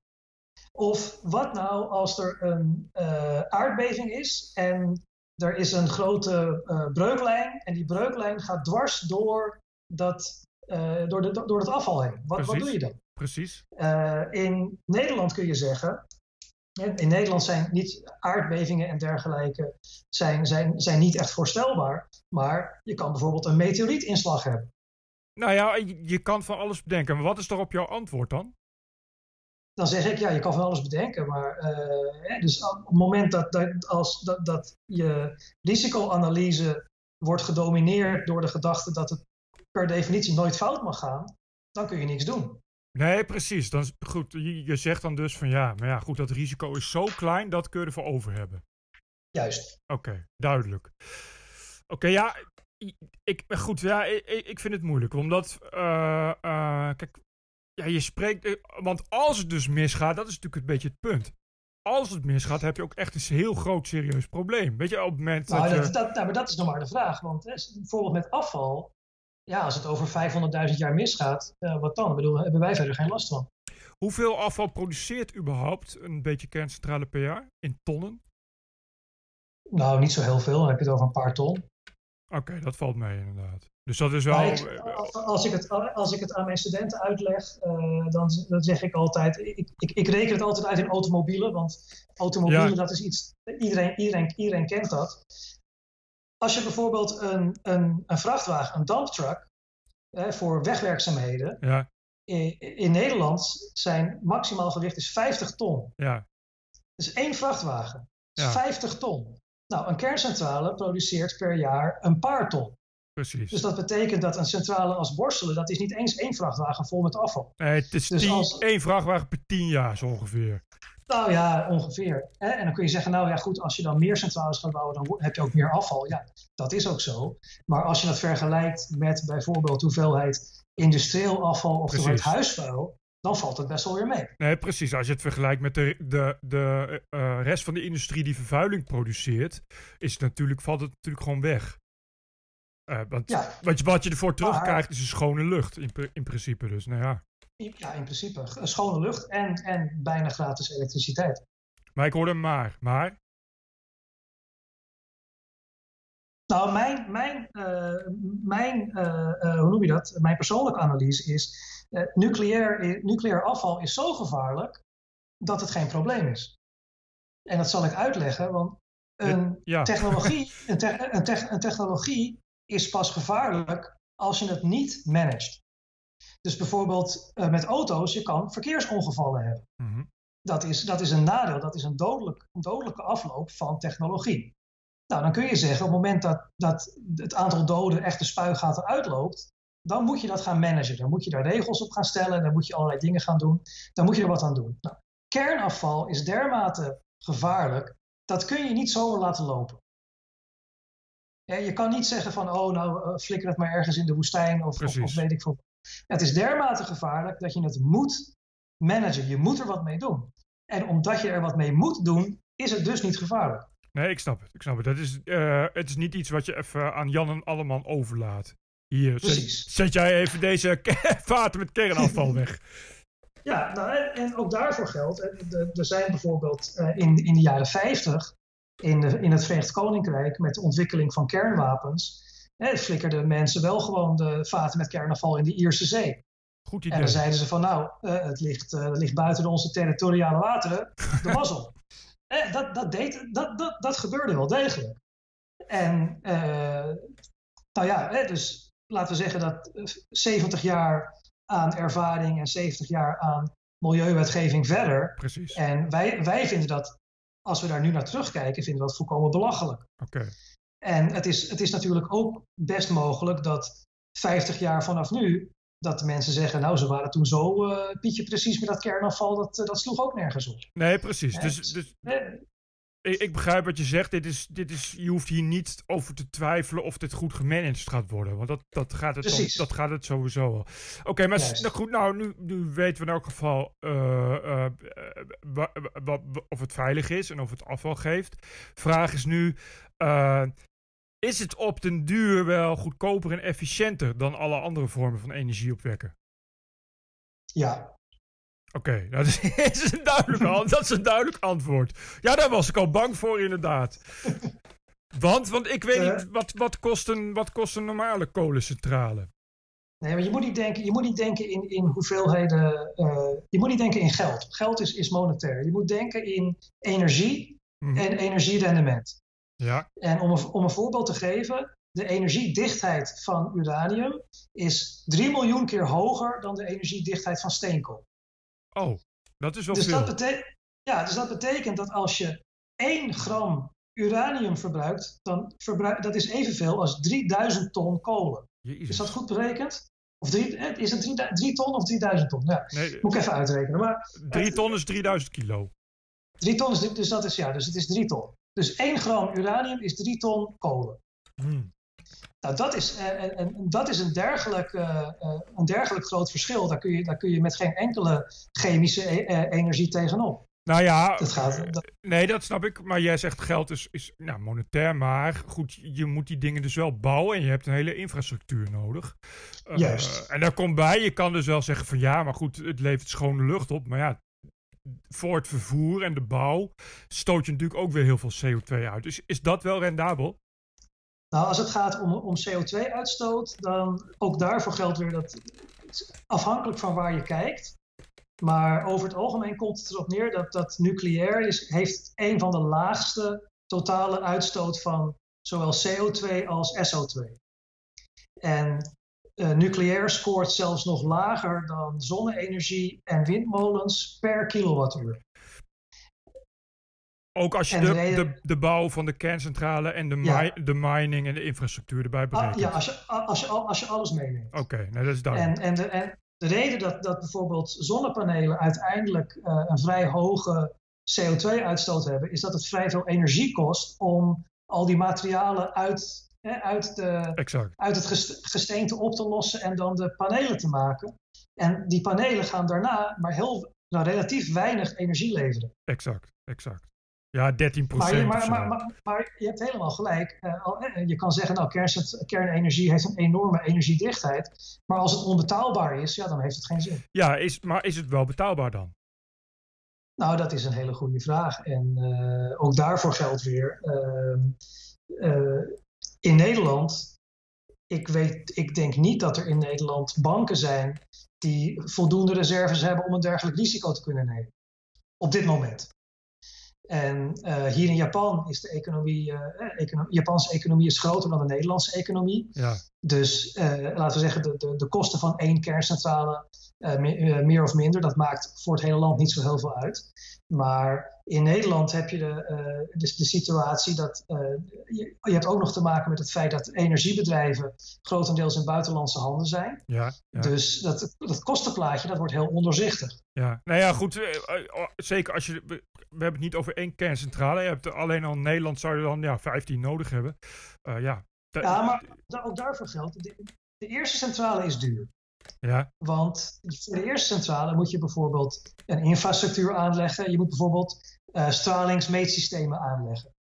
Of wat nou als er een uh, aardbeving is en er is een grote breuklijn en die breuklijn gaat dwars door dat, uh, door, de, door het afval heen. Wat, wat doe je dan? Precies. in Nederland kun je zeggen, in Nederland zijn niet aardbevingen en dergelijke zijn, zijn, zijn niet echt voorstelbaar, maar je kan bijvoorbeeld een meteorietinslag hebben. Nou ja, je kan van alles bedenken. Maar wat is op jouw antwoord dan? dan zeg ik, ja, je kan van alles bedenken. Maar uh, dus op het moment dat, dat, als, dat, dat je risicoanalyse wordt gedomineerd door de gedachte dat het per definitie nooit fout mag gaan, dan kun je niks doen. Nee, precies. Dan, goed, je, je zegt dan dus van ja, maar ja, goed, dat risico is zo klein, dat kun je ervoor over hebben. Juist. Oké, duidelijk. Oké, ja, ik, goed, ja, ik, ik vind het moeilijk, omdat, uh, uh, kijk, ja, je spreekt. Eh, want als het dus misgaat, dat is natuurlijk een beetje het punt. Als het misgaat, heb je ook echt een heel groot serieus probleem. Weet je, op het moment nou, dat, je... dat, nou, maar dat is nog maar de vraag. Want hè, bijvoorbeeld met afval, ja, als het over 500.000 jaar misgaat, uh, wat dan? Ik bedoel, hebben wij verder geen last van. Hoeveel afval produceert überhaupt een beetje kerncentrale per jaar? In tonnen? Nou, niet zo heel veel. Dan heb je het over een paar ton. Oké, dat valt mee inderdaad. Dus dat is wel. Ik, als, ik het, als ik het aan mijn studenten uitleg, uh, dan, dan zeg ik altijd: ik, ik, ik, reken het altijd uit in automobielen, want automobielen, ja. dat is iets. Iedereen, iedereen, iedereen kent dat. Als je bijvoorbeeld een, een, een vrachtwagen, een dumptruck, eh, voor wegwerkzaamheden. Ja. In, in, Nederland zijn maximaal gewicht is 50 ton. Ja. Dus één vrachtwagen. is 50 ton. Nou, een kerncentrale produceert per jaar een paar ton. Precies. Dus dat betekent dat een centrale als Borselen, dat is niet eens één vrachtwagen vol met afval. Nee, het is Dus tien, als- één vrachtwagen per tien jaar zo ongeveer. Nou ja, ongeveer. En dan kun je zeggen, nou ja goed, als je dan meer centrales gaat bouwen, dan heb je ook meer afval. Ja, dat is ook zo. Maar als je dat vergelijkt met bijvoorbeeld hoeveelheid industrieel afval of huisvuil, dan valt het best wel weer mee. Nee, precies. Als je het vergelijkt met de, de, de eh, rest van de industrie die vervuiling produceert, is het natuurlijk, valt het natuurlijk gewoon weg. Eh, want Ja, wat, je, wat je ervoor terugkrijgt is een schone lucht in, in principe. Dus nou ja. Ja, in principe. Een schone lucht en, en bijna gratis elektriciteit. Maar ik hoorde maar. Maar, Nou, mijn, mijn, eh, mijn eh, eh, hoe noem je dat? Mijn persoonlijke analyse is: eh, nucleair, nucleair afval is zo gevaarlijk dat het geen probleem is. En dat zal ik uitleggen, want een ja. technologie, <laughs> een, te- een, te- een technologie is pas gevaarlijk als je het niet managt. Dus bijvoorbeeld eh, met auto's, je kan verkeersongevallen hebben. Mhm. Dat is, dat is een nadeel, dat is een, dodelijk, een dodelijke afloop van technologie. Nou, dan kun je zeggen, op het moment dat, dat het aantal doden echt de spuigaten uitloopt, dan moet je dat gaan managen. Dan moet je daar regels op gaan stellen, dan moet je allerlei dingen gaan doen. Dan moet je er wat aan doen. Nou, kernafval is dermate gevaarlijk, dat kun je niet zomaar laten lopen. Ja, je kan niet zeggen van, oh nou, eh, flikker het maar ergens in de woestijn of, of, of weet ik veel. Het is dermate gevaarlijk dat je het moet managen. Je moet er wat mee doen. En omdat je er wat mee moet doen, is het dus niet gevaarlijk. Nee, ik snap het. Ik snap het. Dat is, eh, het is niet iets wat je even aan Jan en Alleman overlaat. Hier, zet, Precies. zet jij even deze <laughs> vaten met kernafval weg. <laughs> Ja, nou, en, en ook daarvoor geldt. eh, Er zijn bijvoorbeeld eh, in, in de jaren 50 in, de, in het Verenigd Koninkrijk met de ontwikkeling van kernwapens. Eh, flikkerden mensen wel gewoon de vaten met kernafval in de Ierse Zee. Goed En dan zeiden ze van nou, eh, het, ligt, eh, het ligt buiten onze territoriale wateren, de <laughs> mazzel. Eh, dat, dat, deed, dat, dat, dat gebeurde wel degelijk. En nou ja, eh, dus laten we zeggen dat 70 jaar aan ervaring en 70 jaar aan milieuwetgeving verder. Precies. En wij, wij vinden dat, als we daar nu naar terugkijken, vinden we dat volkomen belachelijk. Oké. En het is, het is natuurlijk ook best mogelijk dat 50 jaar vanaf nu, dat de mensen zeggen, nou ze waren toen zo, uh, Pietje, precies met dat kernafval, dat, dat sloeg ook nergens op. Nee, precies. Dus, dus, ik, ik, begrijp wat je zegt. Dit is, dit is, je hoeft hier niet over te twijfelen of dit goed gemanaged gaat worden. Want dat, dat, gaat, het dan, dat gaat het sowieso wel. Oké, maar nou goed, nou, nu, nu weten we in elk geval uh, uh, of het veilig is en of het afval geeft. Vraag is nu, is het op den duur wel goedkoper en efficiënter dan alle andere vormen van energie opwekken? Ja, Oké, <laughs> dat, is een duidelijk, dat is een duidelijk antwoord. Ja, daar was ik al bang voor, inderdaad. <laughs> Want, want ik weet niet, wat, wat, kost een, wat kost een normale kolencentrale? Nee, maar je moet niet denken, je moet niet denken in, in hoeveelheden. Uh, je moet niet denken in geld. Geld is, is monetair. Je moet denken in energie mm. en energierendement. Ja. En om een, om een voorbeeld te geven, de energiedichtheid van uranium is 3 miljoen keer hoger dan de energiedichtheid van steenkool. Oh, dat is wel dus veel. Dat ja, dus dat betekent dat als je 1 gram uranium verbruikt, dan verbruik, dat is evenveel als 3000 ton kolen. Jezus. Is dat goed berekend? Of drie, is het 3 ton of 3000 ton? Ja, nee, moet ik even uitrekenen. Maar, 3 ton is 3000 kilo. 3 ton is, dus dat is, ja, dus het is 3 ton. Dus 1 gram uranium is 3 ton kolen. Hmm. Nou, dat is, en, eh, en, dat is een, dergelijk, uh, een dergelijk groot verschil. Daar kun, je, daar kun je met geen enkele chemische e energie tegenop. Nou ja, dat gaat, dat... nee, dat snap ik. Maar jij zegt geld is, is nou, monetair. Maar goed, je moet die dingen dus wel bouwen. En je hebt een hele infrastructuur nodig. Juist. en daar komt bij, je kan dus wel zeggen van ja, maar goed, het levert schone lucht op. Maar ja, voor het vervoer en de bouw stoot je natuurlijk ook weer heel veel CO2 uit. Dus is dat wel rendabel? Nou, als het gaat om, om CO2-uitstoot, dan ook daarvoor geldt weer dat afhankelijk van waar je kijkt. Maar over het algemeen komt het erop neer dat, dat nucleair is, heeft een van de laagste totale uitstoot van zowel CO2 als SO2. En uh, nucleair scoort zelfs nog lager dan zonne-energie en windmolens per kilowattuur. Ook als je de, de, de, bouw van de kerncentrale en de, de mining en de infrastructuur erbij ah, berekent. ja, als je, als, je, als je alles meeneemt. Oké, okay, nou, dat is duidelijk. En, en, de, en de reden dat, dat bijvoorbeeld zonnepanelen uiteindelijk uh, een vrij hoge CO2-uitstoot hebben, is dat het vrij veel energie kost om al die materialen uit, hè, uit, de, uit het gesteente op te lossen en dan de panelen te maken. En die panelen gaan daarna maar heel, nou, relatief weinig energie leveren. Exact, exact. Ja, 13 procent. Maar, maar, maar, maar, je hebt helemaal gelijk. Uh, je kan zeggen, nou, kernenergie heeft een enorme energiedichtheid. Maar als het onbetaalbaar is, ja, dan heeft het geen zin. Ja, is, maar is het wel betaalbaar dan? Nou, dat is een hele goede vraag. En uh, ook daarvoor geldt weer. Uh, in Nederland, ik, weet, ik denk niet dat er in Nederland banken zijn die voldoende reserves hebben om een dergelijk risico te kunnen nemen. Op dit moment. En uh, hier in Japan is de economie, uh, Japanse economie is groter dan de Nederlandse economie. Ja. Dus uh, laten we zeggen, de, de, de kosten van één kerncentrale meer of minder, dat maakt voor het hele land niet zo heel veel uit. Maar in Nederland heb je de, de, de situatie dat je, je, hebt ook nog te maken met het feit dat energiebedrijven grotendeels in buitenlandse handen zijn. Ja, ja. Dus dat, dat kostenplaatje dat wordt heel ondoorzichtig. Ja, nou ja, goed. Zeker als je we hebben het niet over één kerncentrale. Je hebt alleen al Nederland zou je dan ja, 15 nodig hebben. Uh, ja. ja, maar ook daarvoor geldt. De, de, eerste centrale is duur. Ja. Want voor de eerste centrale moet je bijvoorbeeld een infrastructuur aanleggen. Je moet bijvoorbeeld uh, stralingsmeetsystemen aanleggen.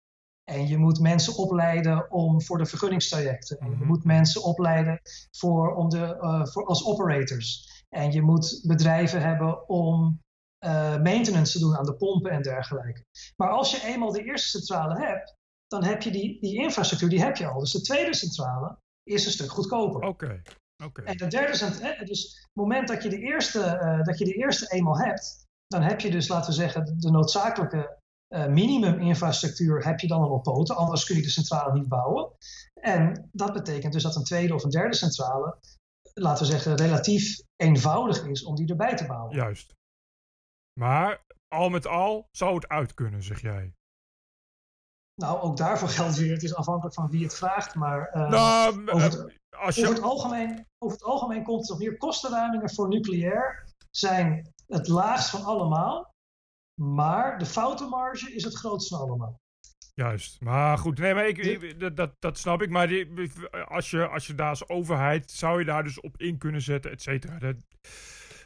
En je moet mensen opleiden om voor de vergunningstrajecten. En je mhm. moet mensen opleiden voor, om de, uh, voor, als operators. En je moet bedrijven hebben om uh, maintenance te doen aan de pompen en dergelijke. Maar als je eenmaal de eerste centrale hebt, dan heb je die, die infrastructuur, die heb je al. Dus de tweede centrale is een stuk goedkoper. Oké. Okay. En de derde centrale, dus het moment dat je, de eerste, uh, dat je de eerste eenmaal hebt, dan heb je dus, laten we zeggen, de, noodzakelijke uh, minimuminfrastructuur heb je dan al op poten, anders kun je de centrale niet bouwen. En dat betekent dus dat een tweede of een derde centrale, laten we zeggen, relatief eenvoudig is om die erbij te bouwen. Juist. Maar al met al zou het uit kunnen, zeg jij. Nou, ook daarvoor geldt weer, het is afhankelijk van wie het vraagt, maar uh, nou, over, het, als je... over, het algemeen, over het algemeen komt het op neer, kostenramingen voor nucleair zijn het laagst van allemaal, maar de foutenmarge is het grootst van allemaal. Juist, maar goed, nee, maar ik, dat, dat, dat snap ik. Maar die, als, je, als je daar als overheid, zou je daar dus op in kunnen zetten, et cetera.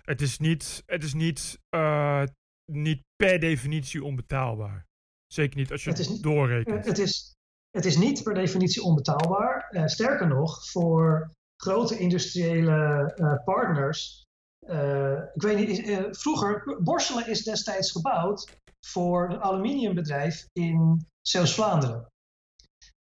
Het is niet, het is niet, uh, niet per definitie onbetaalbaar. Zeker niet als je het, is, doorrekent. Het is, het is niet per definitie onbetaalbaar. Uh, sterker nog, voor grote industriële uh, partners. ik weet niet, vroeger, Borselen is destijds gebouwd voor een aluminiumbedrijf in Zeeuws-Vlaanderen.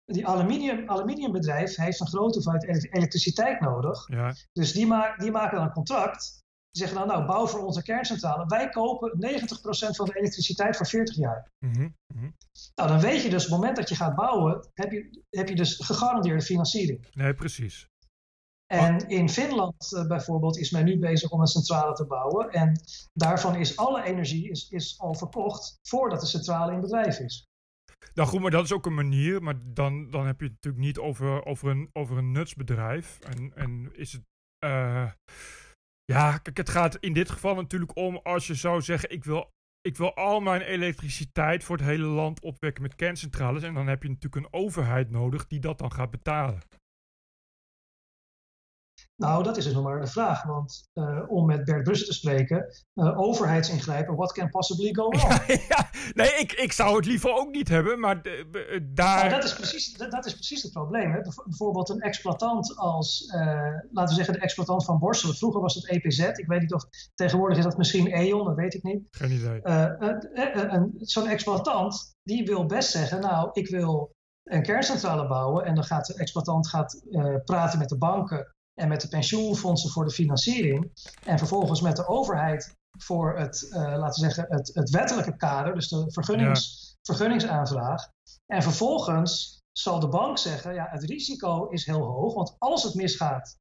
Die aluminium, aluminiumbedrijf heeft een grote hoeveelheid elektriciteit nodig. Ja. Dus die, maak, die maken dan een contract. Die zeggen dan, nou, bouw voor onze kerncentrale. Wij kopen 90% van de elektriciteit voor 40 jaar. Mm -hmm. Nou, dan weet je dus, op het moment dat je gaat bouwen, heb je, heb je dus gegarandeerde financiering. Nee, precies. En in Finland uh, bijvoorbeeld is men nu bezig om een centrale te bouwen. En daarvan is alle energie is, is al verkocht voordat de centrale in bedrijf is. Nou goed, maar dat is ook een manier. Maar dan, dan heb je het natuurlijk niet over, over, een, over een nutsbedrijf. En, en is het. Uh, ja, kijk, het gaat in dit geval natuurlijk om als je zou zeggen: ik wil, ik wil al mijn elektriciteit voor het hele land opwekken met kerncentrales. En dan heb je natuurlijk een overheid nodig die dat dan gaat betalen. Nou, dat is dus nog maar de vraag. Want uh, om met Bert Brussen te spreken, uh, overheidsingrijpen, what can possibly go wrong? <laughs> Ja, nee, ik, ik zou het liever ook niet hebben, maar daar... Nou, dat, is precies, dat, dat, is precies het probleem. Hè? Bijvoorbeeld een exploitant als, uh, laten we zeggen de exploitant van Borselen. Vroeger was het EPZ, ik weet niet of, tegenwoordig is dat misschien E.ON, dat weet ik niet. Geen idee. Zo'n exploitant, die wil best zeggen, nou, ik wil een kerncentrale bouwen en dan gaat de exploitant gaat, praten met de banken en met de pensioenfondsen voor de financiering. En vervolgens met de overheid voor het, uh, laten we zeggen, het, het wettelijke kader, dus de vergunnings, vergunningsaanvraag. En vervolgens zal de bank zeggen, ja, het risico is heel hoog, want als het misgaat,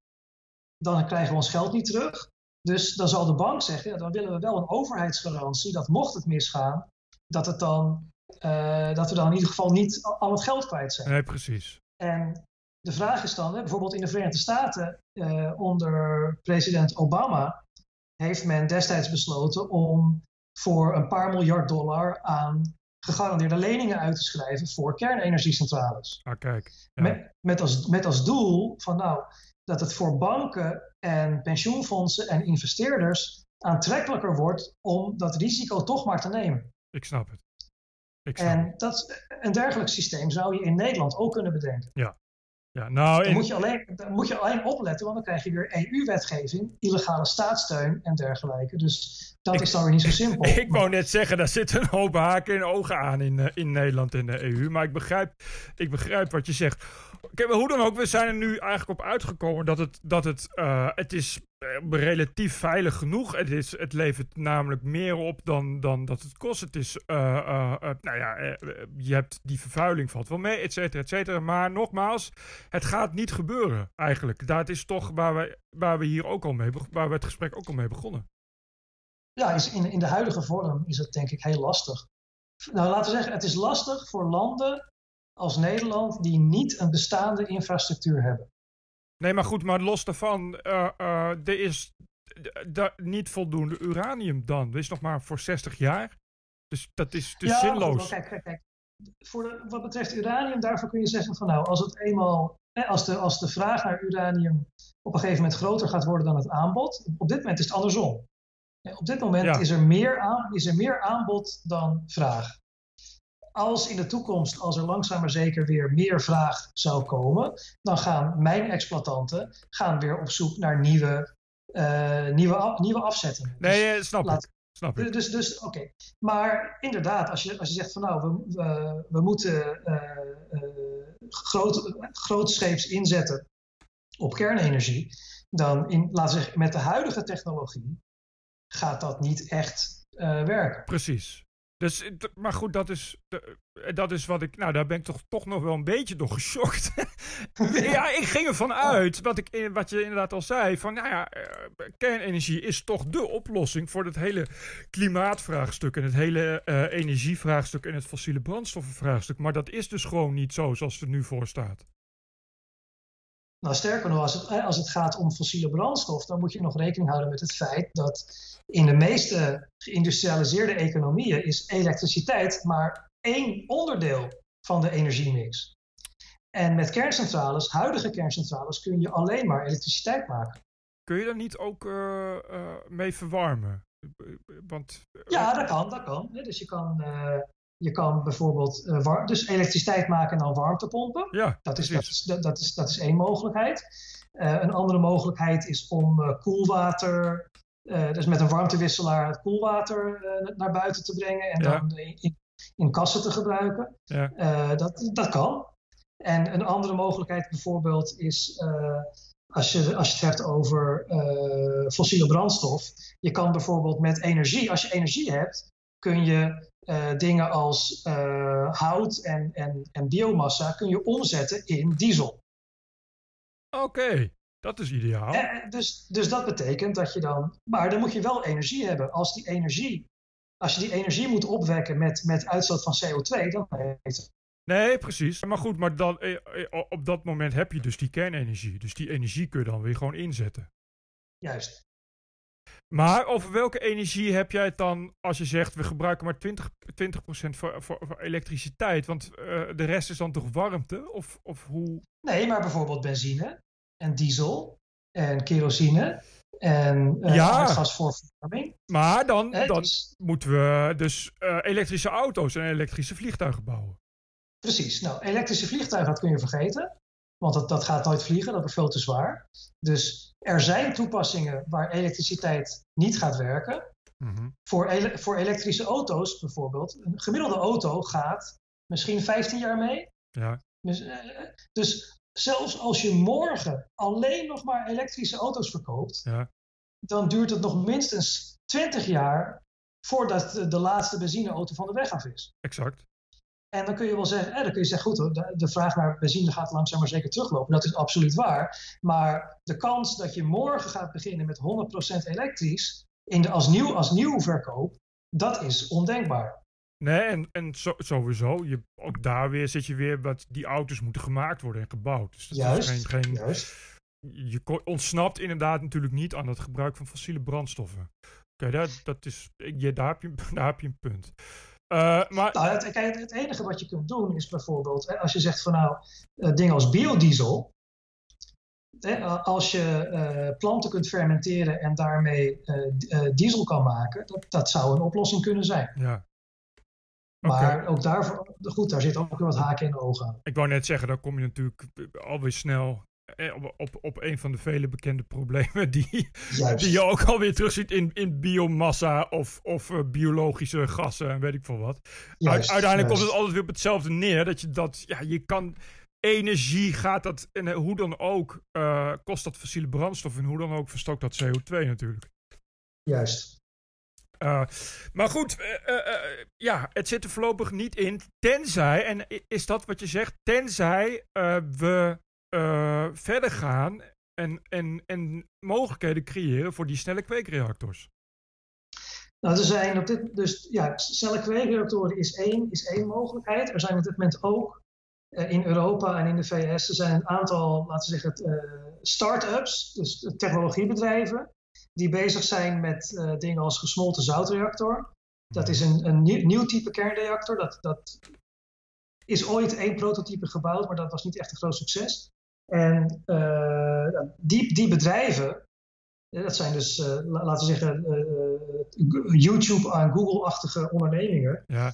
dan krijgen we ons geld niet terug. Dus dan zal de bank zeggen, ja, dan willen we wel een overheidsgarantie dat mocht het misgaan, dat, het dan, uh, dat we dan in ieder geval niet al het geld kwijt zijn. Nee, precies. En de vraag is dan, hè, bijvoorbeeld in de Verenigde Staten uh, onder president Obama heeft men destijds besloten om voor een paar miljard dollar aan gegarandeerde leningen uit te schrijven voor kernenergiecentrales. Ah, kijk. Met, met, als, met als doel van nou, dat het voor banken en pensioenfondsen en investeerders aantrekkelijker wordt om dat risico toch maar te nemen. Ik snap het. Ik snap en dat, een dergelijk systeem zou je in Nederland ook kunnen bedenken. Ja, ja, nou, dan, moet je alleen, dan moet je alleen opletten, want dan krijg je weer EU-wetgeving, illegale staatssteun en dergelijke. Dus dat is dan weer niet zo simpel. <laughs> Ik wou net zeggen, daar zitten een hoop haken en ogen aan in, uh, in Nederland en de EU. Maar ik begrijp, ik begrijp wat je zegt. Kijk, hoe dan ook, we zijn er nu eigenlijk op uitgekomen dat het, dat het, uh, het is uh, relatief veilig genoeg. Het, is, het levert namelijk meer op dan, dan dat het kost. Het is, uh, nou ja, je hebt die vervuiling valt wel mee, et cetera, et cetera. Maar nogmaals, het gaat niet gebeuren eigenlijk. Dat is toch waar we, waar we hier ook al mee, waar we het gesprek ook al mee begonnen. Ja, in, in de huidige vorm is het denk ik heel lastig. Nou, laten we zeggen, het is lastig voor landen als Nederland die niet een bestaande infrastructuur hebben. Nee, maar goed, maar los daarvan, uh, uh, er is niet voldoende uranium dan. Er is nog maar voor 60 jaar. Dus dat is dus ja, zinloos. kijk, kijk, kijk. Voor de, wat betreft uranium, daarvoor kun je zeggen van nou, als het eenmaal, als de, als de vraag naar uranium op een gegeven moment groter gaat worden dan het aanbod, op dit moment is het andersom. Op dit moment is, er meer aan, is er meer aanbod dan vraag als in de toekomst, als er langzaam maar zeker weer meer vraag zou komen, dan gaan mijn exploitanten gaan weer op zoek naar nieuwe, uh, nieuwe, nieuwe afzetten. Nee, dus, snap ik. Snap ik. Dus, dus oké. Maar inderdaad, als je, als je zegt van nou, we, we, we moeten uh, uh, groot, grootscheeps inzetten op kernenergie, dan in, laten we zeggen, met de huidige technologie gaat dat niet echt werken. Precies. Dus, maar goed, dat is, dat is wat ik. Nou, daar ben ik toch, toch nog wel een beetje door geschokt. <laughs> <laughs> ja, ik ging ervan uit, wat, ik, wat je inderdaad al zei, van nou ja, kernenergie is toch de oplossing voor het hele klimaatvraagstuk en het hele uh, energievraagstuk en het fossiele brandstoffenvraagstuk. Maar dat is dus gewoon niet zo zoals het er nu voor staat. Nou, sterker nog, als het, als het gaat om fossiele brandstof, dan moet je nog rekening houden met het feit dat in de meeste geïndustrialiseerde economieën is elektriciteit maar één onderdeel van de energiemix. En met kerncentrales, huidige kerncentrales, kun je alleen maar elektriciteit maken. Kun je daar niet ook uh, uh, mee verwarmen? Want, ja, dat kan, dat kan. Dus je kan je kan bijvoorbeeld uh, dus elektriciteit maken en dan warmte pompen. Ja, dat, is, dat, is, dat, is, dat is één mogelijkheid. Uh, een andere mogelijkheid is om uh, koelwater, dus met een warmtewisselaar het koelwater naar buiten te brengen en ja. dan in, in, kassen te gebruiken. Ja. dat, dat kan. En een andere mogelijkheid bijvoorbeeld is als je, als je het hebt over fossiele brandstof. Je kan bijvoorbeeld met energie, als je energie hebt, kun je uh, dingen als uh, hout en, en, en biomassa kun je omzetten in diesel. Oké, okay, dat is ideaal. Eh, dus, dus dat betekent dat je dan. Maar dan moet je wel energie hebben. Als die energie. Als je die energie moet opwekken met, met uitstoot van CO2, dan heet Nee, precies. Maar goed, maar dan, op dat moment heb je dus die kernenergie. Dus die energie kun je dan weer gewoon inzetten. Juist. Maar over welke energie heb jij het dan als je zegt we gebruiken maar 20%, 20 voor, voor, voor, elektriciteit? Want uh, de rest is dan toch warmte? Of, of hoe? Nee, maar bijvoorbeeld benzine en diesel en kerosine en uh, ja, gas voor verwarming. Maar dan, dan dus, moeten we dus uh, elektrische auto's en elektrische vliegtuigen bouwen. Precies. Nou, elektrische vliegtuigen, dat kun je vergeten. Want dat, dat gaat nooit vliegen, dat is veel te zwaar. Dus er zijn toepassingen waar elektriciteit niet gaat werken. Mm-hmm. Voor, ele voor elektrische auto's bijvoorbeeld. Een gemiddelde auto gaat misschien 15 jaar mee. Ja. Dus, uh, dus zelfs als je morgen alleen nog maar elektrische auto's verkoopt, ja. dan duurt het nog minstens 20 jaar voordat de, de laatste benzineauto van de weg af is. Exact. En dan kun je wel zeggen, eh, dan kun je zeggen, goed, de, de vraag naar benzine gaat langzaam maar zeker teruglopen. Dat is absoluut waar. Maar de kans dat je morgen gaat beginnen met 100% elektrisch in de, als, nieuw, als nieuw verkoop, dat is ondenkbaar. Nee, en, en sowieso, je, ook daar weer zit je weer, wat die auto's moeten gemaakt worden en gebouwd. Dus dat juist, is geen, geen, juist. Je ontsnapt inderdaad natuurlijk niet aan het gebruik van fossiele brandstoffen. Oké, dat, dat is, je, daar, heb je, daar heb je een <laughs> punt. Uh, maar... nou, het, kijk, het enige wat je kunt doen is bijvoorbeeld, hè, als je zegt van nou, uh, dingen als biodiesel. Hè, als je uh, planten kunt fermenteren en daarmee diesel kan maken, dat, dat zou een oplossing kunnen zijn. Ja. Maar ook daarvoor, goed, daar zit ook weer wat haken in de ogen aan. Ik wou net zeggen, dan kom je natuurlijk alweer snel op, op, op een van de vele bekende problemen die, die je ook alweer terugziet in, in biomassa of, of uh, biologische gassen en weet ik veel wat. Juist, uiteindelijk juist. komt het altijd weer op hetzelfde neer. Dat je dat, ja, je kan energie gaat dat, en hoe dan ook, uh, kost dat fossiele brandstof en hoe dan ook verstookt dat CO2 natuurlijk. Juist. Uh, maar goed, ja, het zit er voorlopig niet in. Tenzij, en is dat wat je zegt, tenzij we uh, verder gaan en, en, en mogelijkheden creëren voor die snelle kweekreactors? Nou, er zijn op dit, dus ja, snelle kweekreactoren is één, is één mogelijkheid. Er zijn op dit moment ook uh, in Europa en in de VS, er zijn een aantal, laten we zeggen, uh, start-ups, dus technologiebedrijven, die bezig zijn met dingen als gesmolten zoutreactor. Dat is een, een nieuw, nieuw type kernreactor. Dat, dat is ooit één prototype gebouwd, maar dat was niet echt een groot succes. En uh, die, die bedrijven, dat zijn dus, uh, laten we zeggen, YouTube- en Google-achtige ondernemingen. Ja.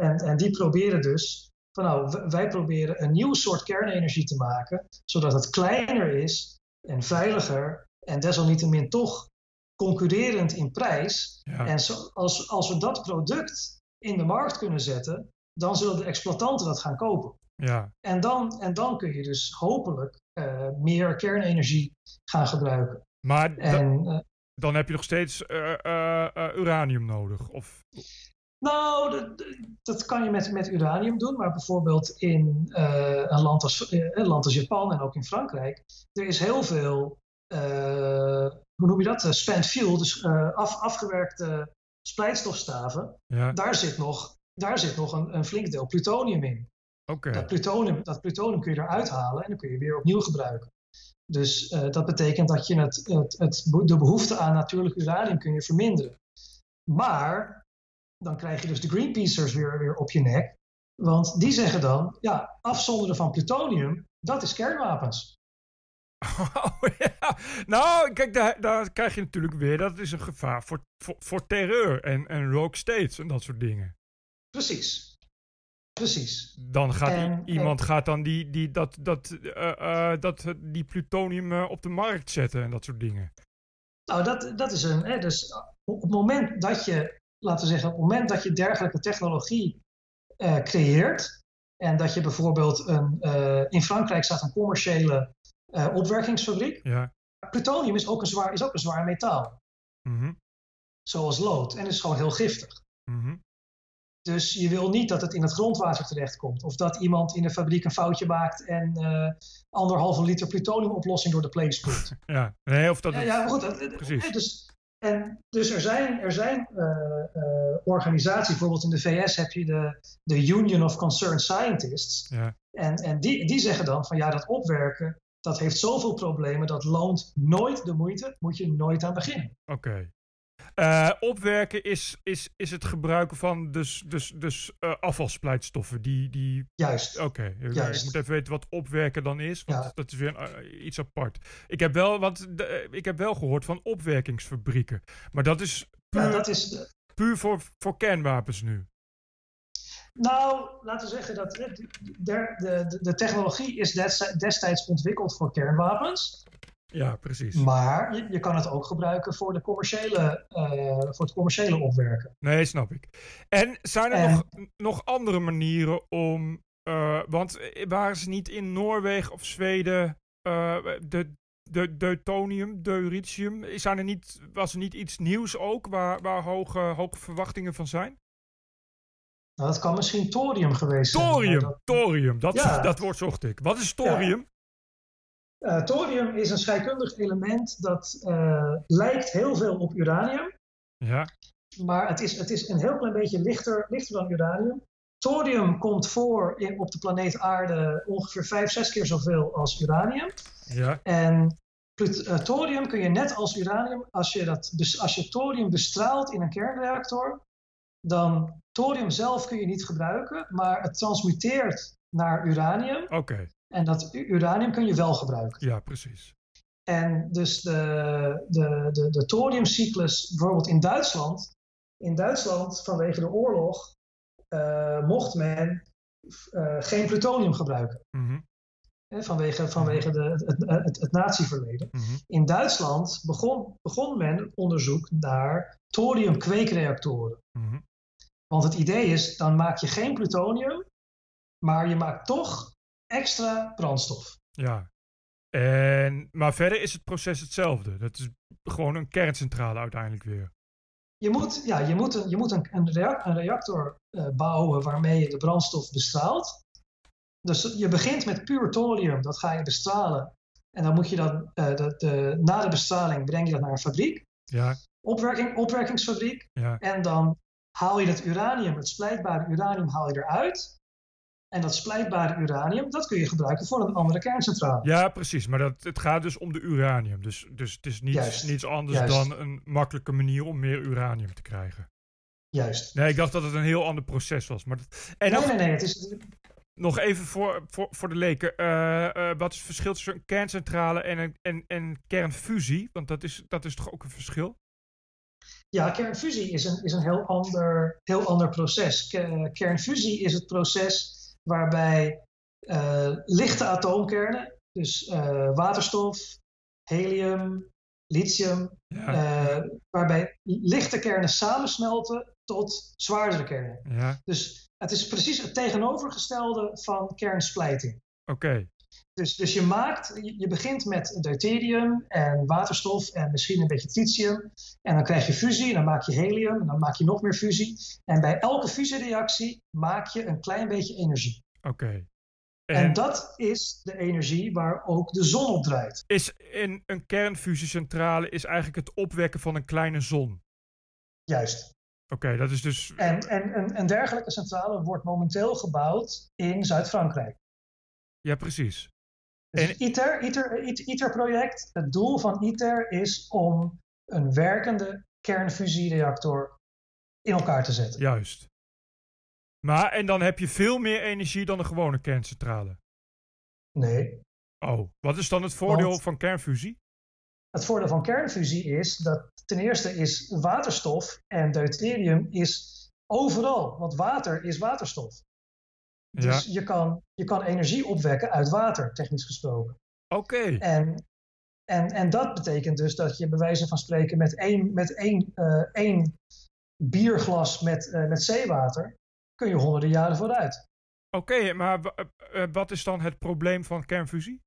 en, en die proberen dus, van nou, wij proberen een nieuw soort kernenergie te maken, zodat het kleiner is en veiliger en desalniettemin toch concurrerend in prijs. Ja. En zo, als, als we dat product in de markt kunnen zetten, dan zullen de exploitanten dat gaan kopen. Ja. En, dan, en dan kun je dus hopelijk uh, meer kernenergie gaan gebruiken. Maar en, uh, dan heb je nog steeds uh, uranium nodig? Of... Nou, dat, dat kan je met, met uranium doen, maar bijvoorbeeld in uh, een, land als, uh, een land als Japan en ook in Frankrijk, er is heel veel, uh, hoe noem je dat, spent fuel, dus af, afgewerkte splijtstofstaven. Ja. Daar zit nog, daar zit nog een, een flink deel plutonium in. Dat, plutonium, dat plutonium kun je eruit halen en dan kun je weer opnieuw gebruiken. Dus dat betekent dat je het, het, het, de behoefte aan natuurlijk uranium kun je verminderen. Maar dan krijg je dus de Greenpeacers weer, weer op je nek. Want die zeggen dan, ja, afzonderen van plutonium, dat is kernwapens. <laughs> Oh, ja. Nou, kijk, daar, daar krijg je natuurlijk weer, dat is een gevaar voor, voor, voor terreur en, en rogue states en dat soort dingen. Precies. Precies. Dan gaat en, iemand gaat dan die, die, dat, dat, uh, uh, dat, die plutonium uh, op de markt zetten en dat soort dingen. Nou, dat, dat is een. Hè, dus op het moment dat je laten we zeggen, op het moment dat je dergelijke technologie uh, creëert, en dat je bijvoorbeeld een, in Frankrijk staat een commerciële opwerkingsfabriek. Ja. Plutonium is ook een zwaar, is ook een zwaar metaal. Mm -hmm. Zoals lood. En is gewoon heel giftig. Mm -hmm. Dus je wil niet dat het in het grondwater terechtkomt. Of dat iemand in de fabriek een foutje maakt en uh, anderhalve liter plutoniumoplossing door de pleeg spoelt. <laughs> Ja, nee, of dat. Ja, ja goed. Precies. Dus, en dus er zijn, er zijn uh, uh, organisaties, bijvoorbeeld in de VS heb je de, de Union of Concerned Scientists. Ja. En, en die, die zeggen dan van ja, dat opwerken, dat heeft zoveel problemen, dat loont nooit de moeite, moet je nooit aan beginnen. Oké. Okay. Uh, opwerken is, is, is het gebruiken van dus, dus, dus uh, afvalsplijtstoffen. Die, die... Juist. Oké, okay. Ik moet even weten wat opwerken dan is, want Ja. dat is weer uh, iets apart. Ik heb, wel, want ik heb wel gehoord van opwerkingsfabrieken, maar dat is puur, Ja, dat is puur voor, voor kernwapens nu. Nou, laten we zeggen dat de, de, de, de technologie is destijds ontwikkeld voor kernwapens. Ja, precies. Maar je, je kan het ook gebruiken voor, de commerciële, eh, voor het commerciële opwerken. Nee, snap ik. En zijn er En- nog, nog andere manieren om. eh, want waren ze niet in Noorwegen of Zweden eh, de, de deutonium, deuterium? Zijn er niet, was er niet iets nieuws ook waar, waar hoge, hoge verwachtingen van zijn? Nou, dat kan misschien thorium geweest zijn. Thorium, maar dat- thorium, dat, Ja. dat woord zocht ik. Wat is thorium? Eh, thorium is een scheikundig element dat eh, lijkt heel veel op uranium. Ja, Maar het is, het is een heel klein beetje lichter, lichter dan uranium. Thorium komt voor in, op de planeet Aarde ongeveer vijf, zes keer zoveel als uranium. ja, En eh, thorium kun je net als uranium, als je, dat, als je thorium bestraalt in een kernreactor, dan thorium zelf kun je niet gebruiken, maar het transmuteert naar uranium. oké. En dat uranium kun je wel gebruiken. Ja, precies. En dus de, de, de, de thoriumcyclus, bijvoorbeeld in Duitsland. In Duitsland, vanwege de oorlog, eh, mocht men eh, geen plutonium gebruiken. Mhm, vanwege vanwege de, het, het, natieverleden. mhm. In Duitsland begon, begon men onderzoek naar thoriumkweekreactoren. mhm. Want het idee is, dan maak je geen plutonium, maar je maakt toch extra brandstof. Ja. En, maar verder is het proces hetzelfde. Dat is gewoon een kerncentrale uiteindelijk weer. Je moet, ja, je moet, een, je moet een, een, rea- een reactor eh, bouwen waarmee je de brandstof bestraalt. Dus je begint met puur thorium, dat ga je bestralen. En dan moet je dan, eh, na de bestraling breng je dat naar een fabriek, Ja, opwerking, opwerkingsfabriek. ja. En dan haal je het uranium, het splijtbare uranium, haal je eruit. En dat splijtbare uranium, dat kun je gebruiken voor een andere kerncentrale. Ja, precies. Maar dat, het gaat dus om de uranium. Dus, dus het is niets, Juist. niets anders Juist. dan een makkelijke manier om meer uranium te krijgen. Juist. Nee, ik dacht dat het een heel ander proces was. Maar dat, en Nee, nog, nee, nee. Het is, nog even voor, voor, voor de leken. Eh, eh, wat is het verschil tussen een kerncentrale en een en, en kernfusie? Want dat is, dat is toch ook een verschil? Ja, kernfusie is een, is een heel, ander, heel ander proces. Ke- Kernfusie is het proces waarbij eh, lichte atoomkernen, dus eh, waterstof, helium, lithium, Ja, eh, waarbij lichte kernen samensmelten tot zwaardere kernen. ja. Dus het is precies het tegenovergestelde van kernsplijting. oké. Dus, dus je maakt, je, je begint met deuterium en waterstof en misschien een beetje tritium. En dan krijg je fusie en dan maak je helium en dan maak je nog meer fusie. En bij elke fusiereactie maak je een klein beetje energie. Oké. En, En dat is de energie waar ook de zon op draait. is in een kernfusiecentrale is eigenlijk het opwekken van een kleine zon. Juist. Oké, dat is dus. En, en, en een dergelijke centrale wordt momenteel gebouwd in Zuid-Frankrijk. Ja, precies. Dus En- ITER, ITER, ITER-project, het doel van ITER is om een werkende kernfusiereactor in elkaar te zetten. Juist. Maar, en dan heb je veel meer energie dan een gewone kerncentrale. Nee. Oh, wat is dan het voordeel Want- van kernfusie? Het voordeel van kernfusie is dat ten eerste is waterstof en deuterium is overal. Want water is waterstof. Dus je, kan, je kan energie opwekken uit water, technisch gesproken. Oké. En, en, en dat betekent dus dat je bij wijze van spreken met één, met één, eh, één bierglas met, eh, met zeewater kun je honderden jaren vooruit. Oké, maar eh, wat is dan het probleem van kernfusie?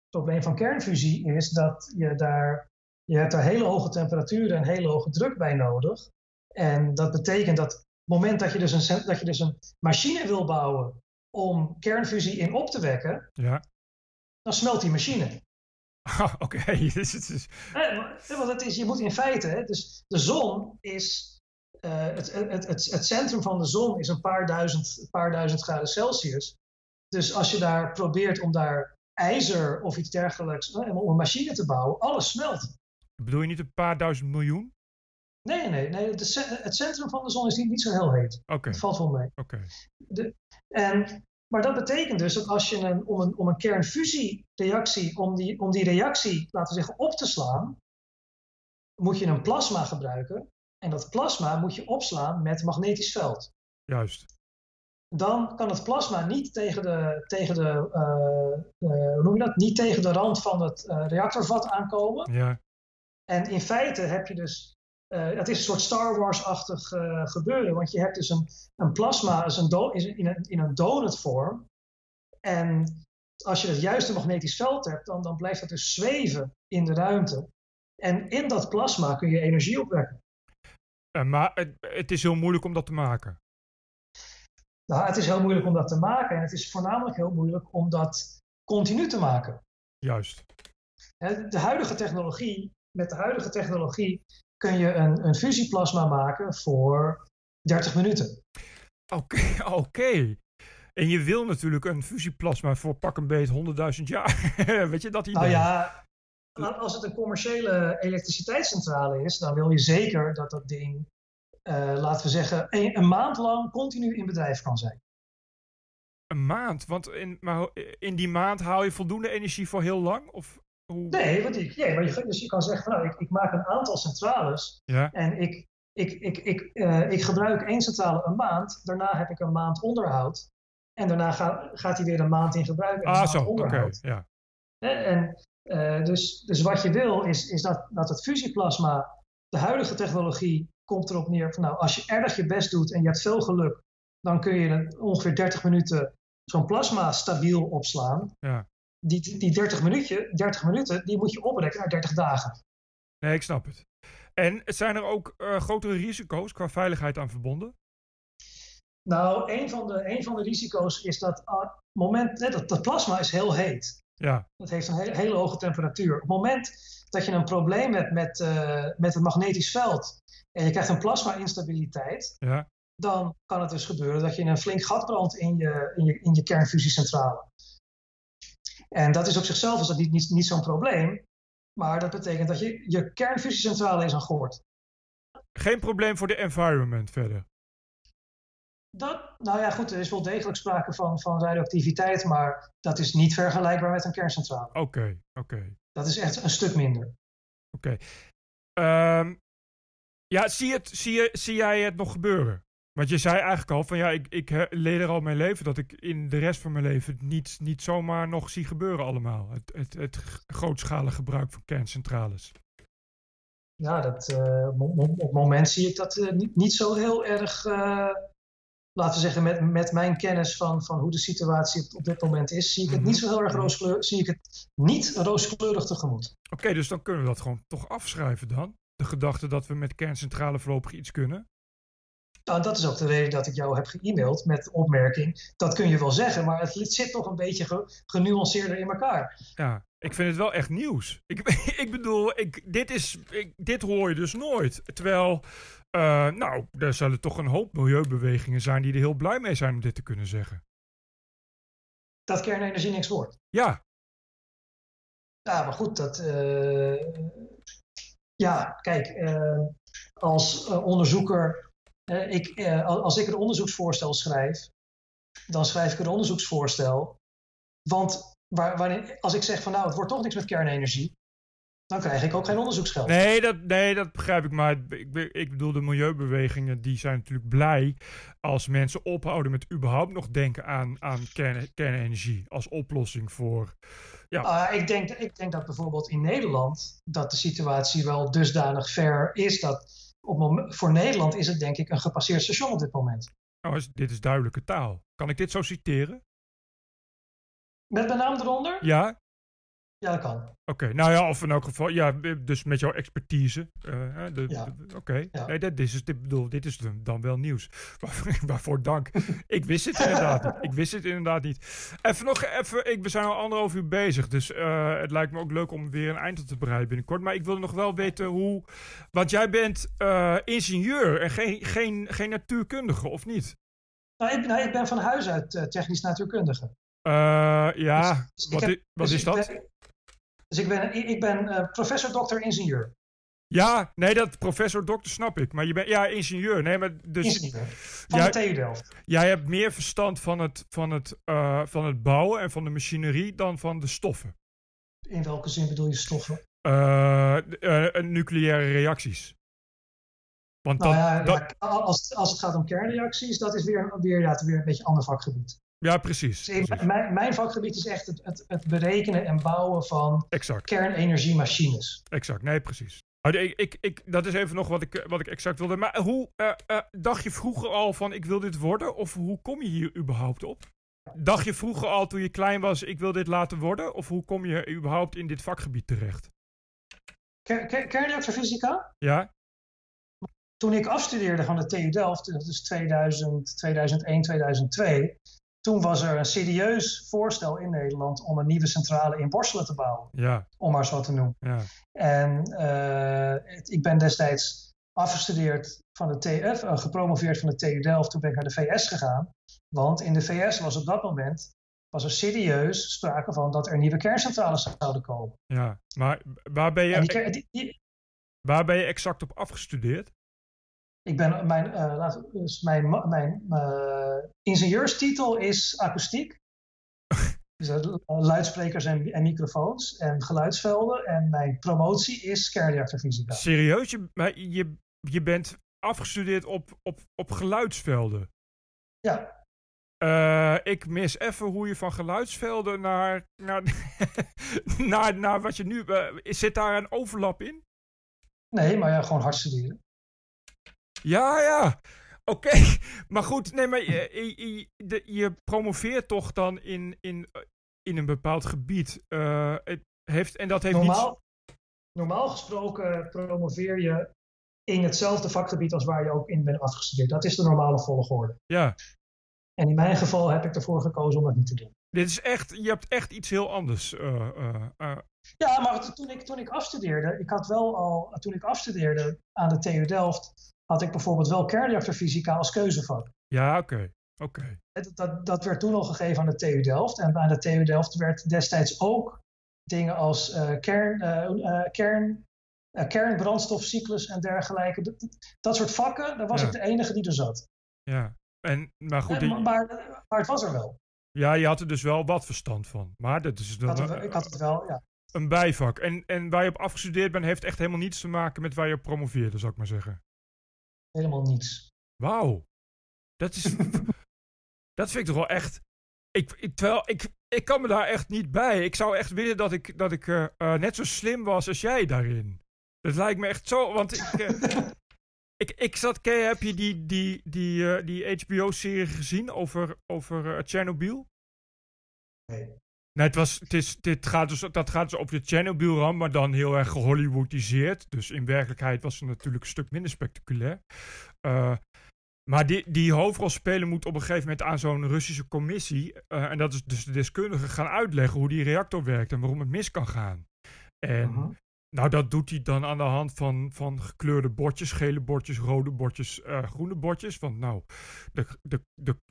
Het probleem van kernfusie is dat je daar, je hebt daar hele hoge temperaturen en hele hoge druk bij nodig. En dat betekent dat moment dat je dus een, dat je dus een machine wil bouwen om kernfusie in op te wekken, Ja. dan smelt die machine. <laughs> Ah, Oké, <laughs> dus het is. Maar- eh, Want het is, je moet in feite, hè, dus de zon is, eh, het, het, het, het centrum van de zon is een paar duizend, paar duizend graden Celsius. Dus als je daar probeert om daar ijzer of iets dergelijks, om een machine te bouwen, alles smelt. Bedoel je niet een paar duizend miljoen? Nee, nee, nee. ce- het centrum van de zon is niet, niet zo heel heet. Oké, Het valt wel mee. oké. En, maar dat betekent dus dat als je een, om, een, om een kernfusiereactie, om die, om die reactie, laten we zeggen, op te slaan, moet je een plasma gebruiken. En dat plasma moet je opslaan met magnetisch veld. Juist. Dan kan het plasma niet tegen de, tegen de, eh, eh, hoe noem je dat? Niet tegen de rand van het eh, reactorvat aankomen. Ja. En in feite heb je dus, eh, het is een soort Star Wars-achtig eh, gebeuren, want je hebt dus een, een plasma is een do- is in, een, in een donutvorm. En als je het juiste magnetisch veld hebt, dan, dan blijft het dus zweven in de ruimte. En in dat plasma kun je energie opwekken. Eh, maar het, het is heel moeilijk om dat te maken. Nou, het is heel moeilijk om dat te maken en het is voornamelijk heel moeilijk om dat continu te maken. Juist. De huidige technologie, met de huidige technologie kun je een, een fusieplasma maken voor 30 minuten. Oké, <laughs> oké. En je wil natuurlijk een fusieplasma voor pak een beet 100.000 jaar. <laughs> Weet je dat idee? Nou ja, als het een commerciële elektriciteitscentrale is, dan wil je zeker dat dat ding, eh, laten we zeggen, een, een maand lang continu in bedrijf kan zijn. Een maand? Want in, maar in die maand haal je voldoende energie voor heel lang? Of hoe? Nee, want ik, nee maar je, dus je kan zeggen, van, nou, ik, ik maak een aantal centrales Ja, en ik, ik, ik, ik, eh, ik gebruik één centrale een maand. Daarna heb ik een maand onderhoud. En daarna ga- gaat hij weer een maand in gebruik. En ah zo, oké. onderhoud. ja. En, eh, dus, dus wat je wil is, is dat, dat het fusieplasma, de huidige technologie, komt erop neer van nou, als je erg je best doet en je hebt veel geluk, dan kun je ongeveer 30 minuten zo'n plasma stabiel opslaan. Ja. Die, die 30, minuutje, 30 minuten, die moet je oprekken naar 30 dagen. Nee, ik snap het. En zijn er ook eh, grotere risico's qua veiligheid aan verbonden? Nou, een van de, een van de risico's is dat ah, moment, hè, dat, dat plasma is heel heet. Ja, Dat heeft een hele, hele hoge temperatuur. Op het moment dat je een probleem hebt met, eh, met het magnetisch veld en je krijgt een plasma-instabiliteit, ja. dan kan het dus gebeuren dat je een flink gat brandt in je, in je, in je kernfusiecentrale. En dat is op zichzelf is dat niet, niet, niet zo'n probleem, maar dat betekent dat je, je kernfusiecentrale is aan gort. Geen probleem voor de environment verder. Dat, nou ja, goed, er is wel degelijk sprake van, van radioactiviteit, maar dat is niet vergelijkbaar met een kerncentrale. Oké, oké. Dat is echt een stuk minder. Ehm, ja, zie, het, zie, je, zie jij het nog gebeuren? Want je zei eigenlijk al van ja, ik, ik leer er al mijn leven dat ik in de rest van mijn leven niet, niet zomaar nog zie gebeuren allemaal. Het, het, het grootschalig gebruik van kerncentrales. Ja, dat, eh, op, het moment zie ik dat eh, niet, niet zo heel erg. eh, laten we zeggen, met, met mijn kennis van, van hoe de situatie op, dit moment is, zie ik het niet zo heel erg rooskleurig, zie ik het niet rooskleurig tegemoet. Oké, dus dan kunnen we dat gewoon toch afschrijven dan? De gedachte dat we met kerncentrale voorlopig iets kunnen? Nou, dat is ook de reden dat ik jou heb ge-mailed met de opmerking. Dat kun je wel zeggen, maar het zit toch een beetje ge- genuanceerder in elkaar. Ja, ik vind het wel echt nieuws. Ik, <laughs> ik bedoel, ik, dit, is, ik, dit hoor je dus nooit. Terwijl, eh, nou, er zullen toch een hoop milieubewegingen zijn die er heel blij mee zijn om dit te kunnen zeggen. Dat kernenergie niks wordt. Ja, Ja, maar goed, dat. eh, ja, kijk, eh, als onderzoeker. Eh, ik, eh, al- als ik een onderzoeksvoorstel schrijf, dan schrijf ik een onderzoeksvoorstel. Want waar, waarin, als ik zeg van nou, het wordt toch niks met kernenergie, dan krijg ik ook geen onderzoeksgeld. nee dat, nee, dat begrijp ik. Maar ik, ik bedoel, de milieubewegingen die zijn natuurlijk blij als mensen ophouden met überhaupt nog denken aan, aan kern, kernenergie als oplossing voor. Ja. Ah, ik, denk, ik denk dat bijvoorbeeld in Nederland dat de situatie wel dusdanig ver is dat op mom- voor Nederland is het denk ik een gepasseerd station op dit moment. Nou, dit is duidelijke taal. Kan ik dit zo citeren? Met mijn naam eronder? Ja? Ja, dat kan. Oké, nou ja, of in elk geval, ja, dus met jouw expertise. eh, de- Ja. Oké, Ja. nee, dit, is, dit, bedoel, dit is dan- wel nieuws. <laughs> Waarvoor, dank. ik wist het inderdaad niet. Ik wist het inderdaad niet. Even nog even, ik, we zijn al anderhalf uur bezig, dus eh, het lijkt me ook leuk om weer een eind op te bereiden binnenkort. Maar ik wil nog wel weten hoe, want jij bent eh, ingenieur en geen, geen, geen natuurkundige, of niet? Nou, ik, nou, ik ben van huis uit technisch natuurkundige. Eh, ja, Dus wat, heb- i- wat dus is dat? ben- dus ik ben, ik ben eh, professor dokter ingenieur. Ja, nee, dat professor dokter snap ik. Maar je bent, ja, ingenieur. Nee, maar dus... ingenieur van Jij- de TU Delft. Jij hebt meer verstand van het, van, het, eh, van het bouwen en van de machinerie dan van de stoffen. In welke zin bedoel je stoffen? Nucleaire reacties. Want Nou dan, ja, dat- ja, als, als het gaat om kernreacties, dat is weer, weer, ja, weer een beetje een ander vakgebied. Ja, precies. Dus ik- precies. mijn, mijn vakgebied is echt het, het, het berekenen en bouwen van Exact, kernenergiemachines. exact. Nee, precies. Ik, ik, ik, dat is even nog wat ik, wat ik exact wilde. Maar hoe eh, eh, dacht je vroeger al van ik wil dit worden? Of hoe kom je hier überhaupt op? Dacht je vroeger al toen je klein was ik wil dit laten worden? Of hoe kom je überhaupt in dit vakgebied terecht? Kernreactorfysica? Ja? Toen ik afstudeerde van de TU Delft, dat is 2000, 2001, 2002, toen was er een serieus voorstel in Nederland om een nieuwe centrale in Borselen te bouwen, Ja, om maar zo te noemen. ja. En eh, het- ik ben destijds afgestudeerd van de TF, eh, gepromoveerd van de TU Delft. Toen ben ik naar de VS gegaan. Want in de VS was op dat moment was er serieus sprake van dat er nieuwe kerncentrales zouden komen. Ja, maar waar ben je, ker- die- die- waar ben je exact op afgestudeerd? Ik ben, mijn, eh, dus mijn, mijn eh, ingenieurstitel is akoestiek. <laughs> Dus eh, luidsprekers en, en microfoons en geluidsvelden. En mijn promotie is kernreactorfysica. Serieus? Je, maar je, je bent afgestudeerd op, op, op geluidsvelden. Ja, ik mis even hoe je van geluidsvelden naar, naar, <laughs> naar, naar wat je nu... zit daar een overlap in? nee, maar ja, gewoon hard studeren. Ja, ja. Oké. <laughs> Maar goed, nee, maar je, je, je- de- je promoveert toch dan in, in, in een bepaald gebied. Eh, het heeft, en dat heeft niets... Normaal, normaal gesproken promoveer je in hetzelfde vakgebied als waar je ook in bent afgestudeerd. Dat is de normale volgorde. Ja. En in mijn geval heb ik ervoor gekozen om dat niet te doen. Dit is echt... Je hebt echt iets heel anders. eh, eh, eh, Ja, maar toen ik, toen ik afstudeerde, ik had wel al, toen ik afstudeerde aan de TU Delft, had ik bijvoorbeeld wel kernreactorfysica als keuzevak. ja, oké. Oké. Dat, dat, dat werd toen al gegeven aan de TU Delft. En aan de TU Delft werd destijds ook dingen als eh, kern, eh, eh, kern, kernbrandstofcyclus en dergelijke. Dat, soort vakken, daar was Ja. ik de enige die er zat. Ja. En, maar goed, die- maar, maar, maar het was er wel. ja, je had er dus wel wat verstand van. Maar dat is Ik dan had ik had het wel, ja. een bijvak. En, en waar je op afgestudeerd bent, heeft echt helemaal niets te maken met waar je op promoveerde, zou ik maar zeggen. Helemaal niets. Wauw. Dat is. <laughs> dat vind ik toch wel echt. Ik, ik, terwijl ik, ik kan me daar echt niet bij. Ik zou echt willen dat ik, dat ik eh, eh, net zo slim was als jij daarin. Dat lijkt me echt zo. Want ik. eh, <laughs> Ik, ik zat, Kay, heb je die, die, die, die HBO-serie gezien over, over Chernobyl? Nee. Nee, het was, het is, dit gaat dus, dat gaat dus over de Chernobyl-ramp, maar dan heel erg gehollywoodiseerd. Dus in werkelijkheid was het natuurlijk een stuk minder spectaculair. Uh, maar die, die hoofdrolspeler moet op een gegeven moment aan zo'n Russische commissie. Uh, en dat is dus de deskundige gaan uitleggen hoe die reactor werkt en waarom het mis kan gaan. En -huh. Nou, dat doet hij dan aan de hand van, van gekleurde bordjes, gele bordjes, rode bordjes, uh, groene bordjes. Want nou,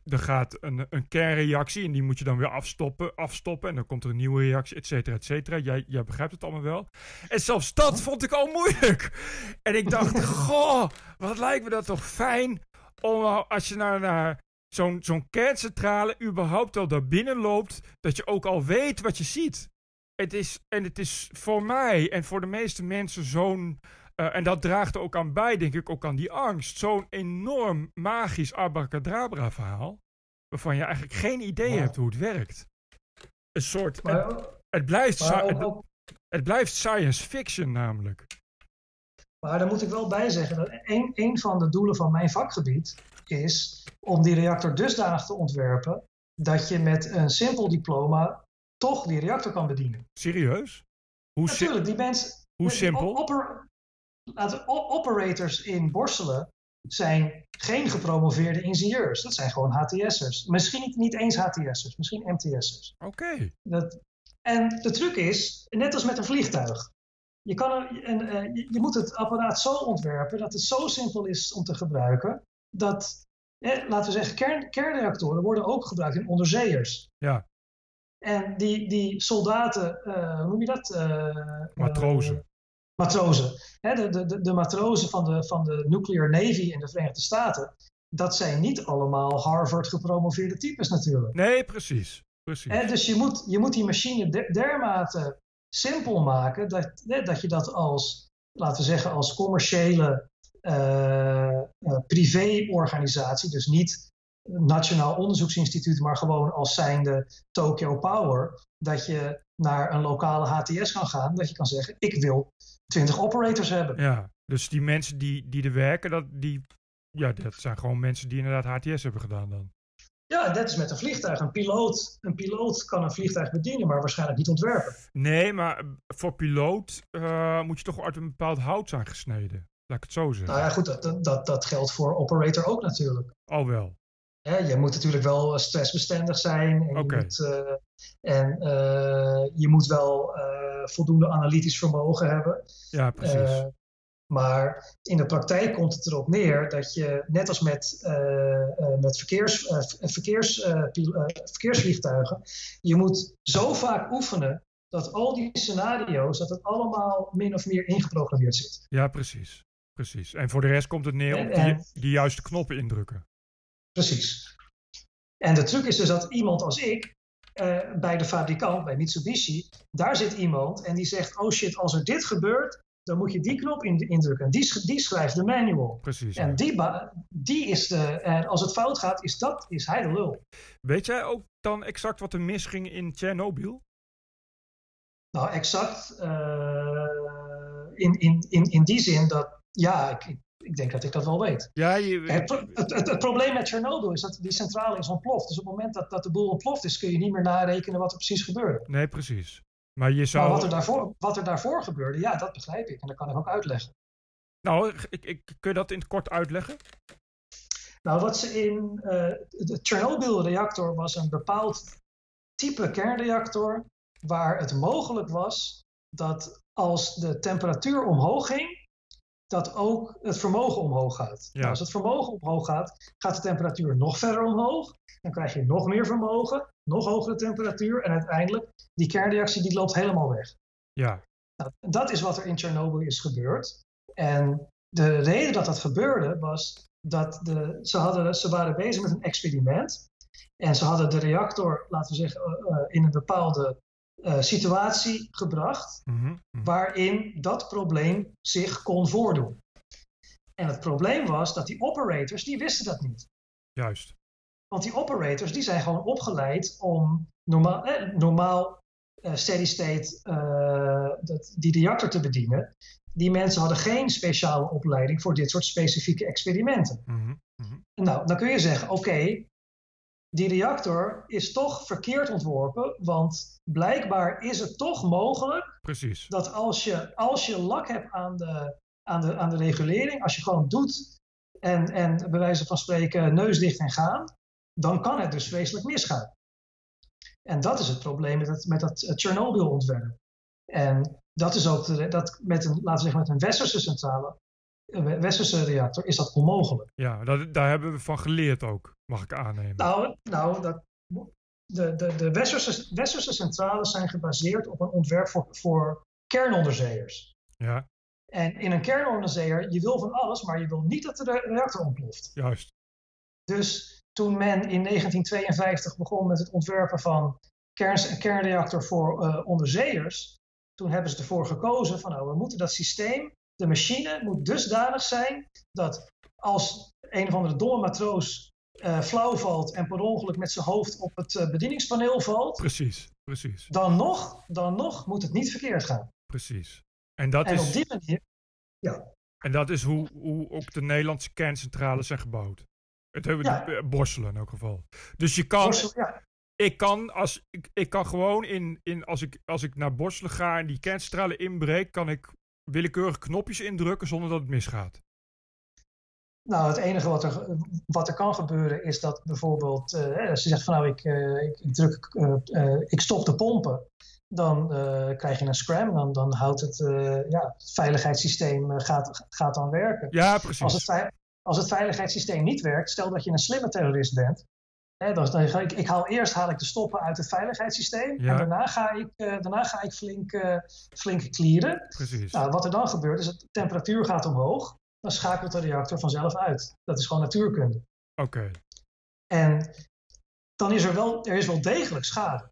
er gaat een, een kernreactie en die moet je dan weer afstoppen, afstoppen. En dan komt er een nieuwe reactie, et cetera, et cetera. Jij, jij begrijpt het allemaal wel. En zelfs dat vond ik al moeilijk. En ik dacht, <laughs> goh, wat lijkt me dat toch fijn om als je naar, naar zo'n zo'n kerncentrale überhaupt al daar binnen loopt, dat je ook al weet wat je ziet. Het is, en het is voor mij en voor de meeste mensen zo'n, uh, en dat draagt er ook aan bij, denk ik, ook aan die angst, zo'n enorm magisch abracadabra verhaal, waarvan je eigenlijk geen idee Maar- hebt hoe het werkt. Een soort, Maar, het, het blijft, het blijft science fiction namelijk. maar daar moet ik wel bij zeggen dat een, een van de doelen van mijn vakgebied is om die reactor dusdanig te ontwerpen dat je met een simpel diploma toch die reactor kan bedienen. Serieus? Hoe, Natuurlijk, die mensen. hoe simpel? oper- laten operators in Borselen zijn geen gepromoveerde ingenieurs. Dat zijn gewoon HTS'ers. Misschien niet, eens HTS'ers, misschien MTS'ers. Oké. Dat, en de truc is, net als met een vliegtuig. Je, kan er, en, eh, je, je moet het apparaat zo ontwerpen dat het zo simpel is om te gebruiken. Dat, eh, laten we zeggen, kern, kernreactoren worden ook gebruikt in onderzeeërs. Ja. En die, die soldaten, eh, hoe noem je dat? Eh, Matrozen. eh, matrozen. Hè, de, de, de, de matrozen van de, van de Nuclear Navy in de Verenigde Staten. Dat zijn niet allemaal Harvard gepromoveerde types natuurlijk. Nee, precies. Precies. Hè, dus je moet, je moet die machine de- dermate simpel maken dat, hè, dat je dat als, laten we zeggen, als commerciële eh, privéorganisatie, dus niet Nationaal Onderzoeksinstituut, maar gewoon als zijnde Tokyo Power, dat je naar een lokale HTS kan gaan, dat je kan zeggen, ik wil 20 operators hebben. Ja, dus die mensen die, die er werken, dat, die, ja, dat zijn gewoon mensen die inderdaad HTS hebben gedaan dan. Ja, dat is met een vliegtuig. Een piloot, een piloot kan een vliegtuig bedienen, maar waarschijnlijk niet ontwerpen. Nee, maar voor piloot eh, moet je toch uit een bepaald hout zijn gesneden. Laat ik het zo zeggen. Nou ja, goed, dat, dat, dat geldt voor operator ook natuurlijk. Al wel. Je moet natuurlijk wel eh, stressbestendig zijn. En, je, moet, eh, en eh, je moet wel voldoende analytisch vermogen hebben. Ja, precies. Maar in de praktijk komt het erop neer dat je, net als met, met verkeers, verkeers, verkeersvliegtuigen, je moet zo vaak oefenen dat al die scenario's, dat het allemaal min of meer ingeprogrammeerd zit. ja, precies. Precies. En voor de rest komt het neer En- op die, en- die juiste knoppen indrukken. Precies. En de truc is dus dat iemand als ik, eh, bij de fabrikant, bij Mitsubishi, daar zit iemand en die zegt: Oh shit, als er dit gebeurt, dan moet je die knop in- indrukken. En die, die schrijft de manual. Precies. ja. En die, die is de. En als het fout gaat, is, dat, is hij de lul. Weet jij ook dan exact wat er misging in Tsjernobyl? Nou, exact. eh, in, in, in, in die zin dat. Ja, ik, ik, denk dat ik dat wel weet. Ja, je, Het, pro- het, het, het probleem met Chernobyl is dat die centrale is ontploft. Dus op het moment dat, dat de boel ontploft is, kun je niet meer narekenen wat er precies gebeurde. nee, precies. Maar je zou... Maar wat er, daarvoor, wat er daarvoor gebeurde, ja, dat begrijp ik. En dat kan ik ook uitleggen. Nou, ik, ik, kun je dat in het kort uitleggen? Nou, wat ze in eh, de Chernobyl-reactor was een bepaald type kernreactor waar het mogelijk was dat als de temperatuur omhoog ging, dat ook het vermogen omhoog gaat. Ja. Nou, als het vermogen omhoog gaat, gaat de temperatuur nog verder omhoog. Dan krijg je nog meer vermogen, nog hogere temperatuur en uiteindelijk die kernreactie die loopt helemaal weg. Ja, Nou, dat is wat er in Chernobyl is gebeurd. En de reden dat dat gebeurde was dat de, ze, hadden, ze waren bezig met een experiment. En ze hadden de reactor, laten we zeggen, eh, eh, in een bepaalde eh, situatie gebracht. mhm, mhm. waarin dat probleem zich kon voordoen. En het probleem was dat die operators, die wisten dat niet. juist. Want die operators die zijn gewoon opgeleid om normaal, eh, normaal eh, steady state eh, dat, die reactor te bedienen. die mensen hadden geen speciale opleiding voor dit soort specifieke experimenten. Mhm. Nou, dan kun je zeggen, oké, die reactor is toch verkeerd ontworpen, want blijkbaar is het toch mogelijk Precies. dat als je, als je lak hebt aan de, aan, de, aan de regulering, als je gewoon doet en, en bij wijze van spreken neus dicht en gaan, dan kan het dus vreselijk misgaan. En dat is het probleem met, het, met dat eh, Chernobyl-ontwerp. En dat is ook de, dat met een, laten we zeggen, met een westerse centrale, westerse reactor, is dat onmogelijk. Ja, dat, daar hebben we van geleerd ook, mag ik aannemen. Nou, nou dat, de, de, de westerse, westerse centrales zijn gebaseerd op een ontwerp voor, voor kernonderzeeërs. Ja, En in een kernonderzeeër, je wil van alles, maar je wil niet dat de re- reactor ontploft. juist. Dus toen men in 1952 begon met het ontwerpen van kern, een kernreactor voor eh, onderzeeërs, toen hebben ze ervoor gekozen van nou, we moeten dat systeem, de machine moet dusdanig zijn dat als een of andere domme matroos eh, flauw valt en per ongeluk met zijn hoofd op het eh, bedieningspaneel valt, Precies, precies, dan nog, dan nog moet het niet verkeerd gaan. precies. En dat En op die manier, en dat is hoe, hoe ook de Nederlandse kerncentrales zijn gebouwd. Het hebben Ja. de, eh, Borselen in elk geval. Dus je kan, ja, ik kan, als, ik, ik kan gewoon in, in als, ik, als ik naar Borselen ga en die kerncentrale inbreek, kan ik willekeurig knopjes indrukken zonder dat het misgaat. Nou, het enige wat er, wat er kan gebeuren is dat bijvoorbeeld, eh, als je zegt van nou, ik, eh, ik, ik druk, eh, ik stop de pompen, dan krijg je een scram, dan, dan houdt het, ja, het veiligheidssysteem gaat, gaat dan werken. Ja, Als het, precies. als het veiligheidssysteem niet werkt, stel dat je een slimme terrorist bent, hè, dan, dan ga ik, ik haal eerst haal ik de stoppen uit het veiligheidssysteem Ja. en daarna ga ik, eh, daarna ga ik flink, eh flink clearen. Precies. Nou, wat er dan gebeurt is dat de temperatuur gaat omhoog. Dan schakelt de reactor vanzelf uit. Dat is gewoon natuurkunde. Oké. En dan is er wel, er is wel degelijk schade.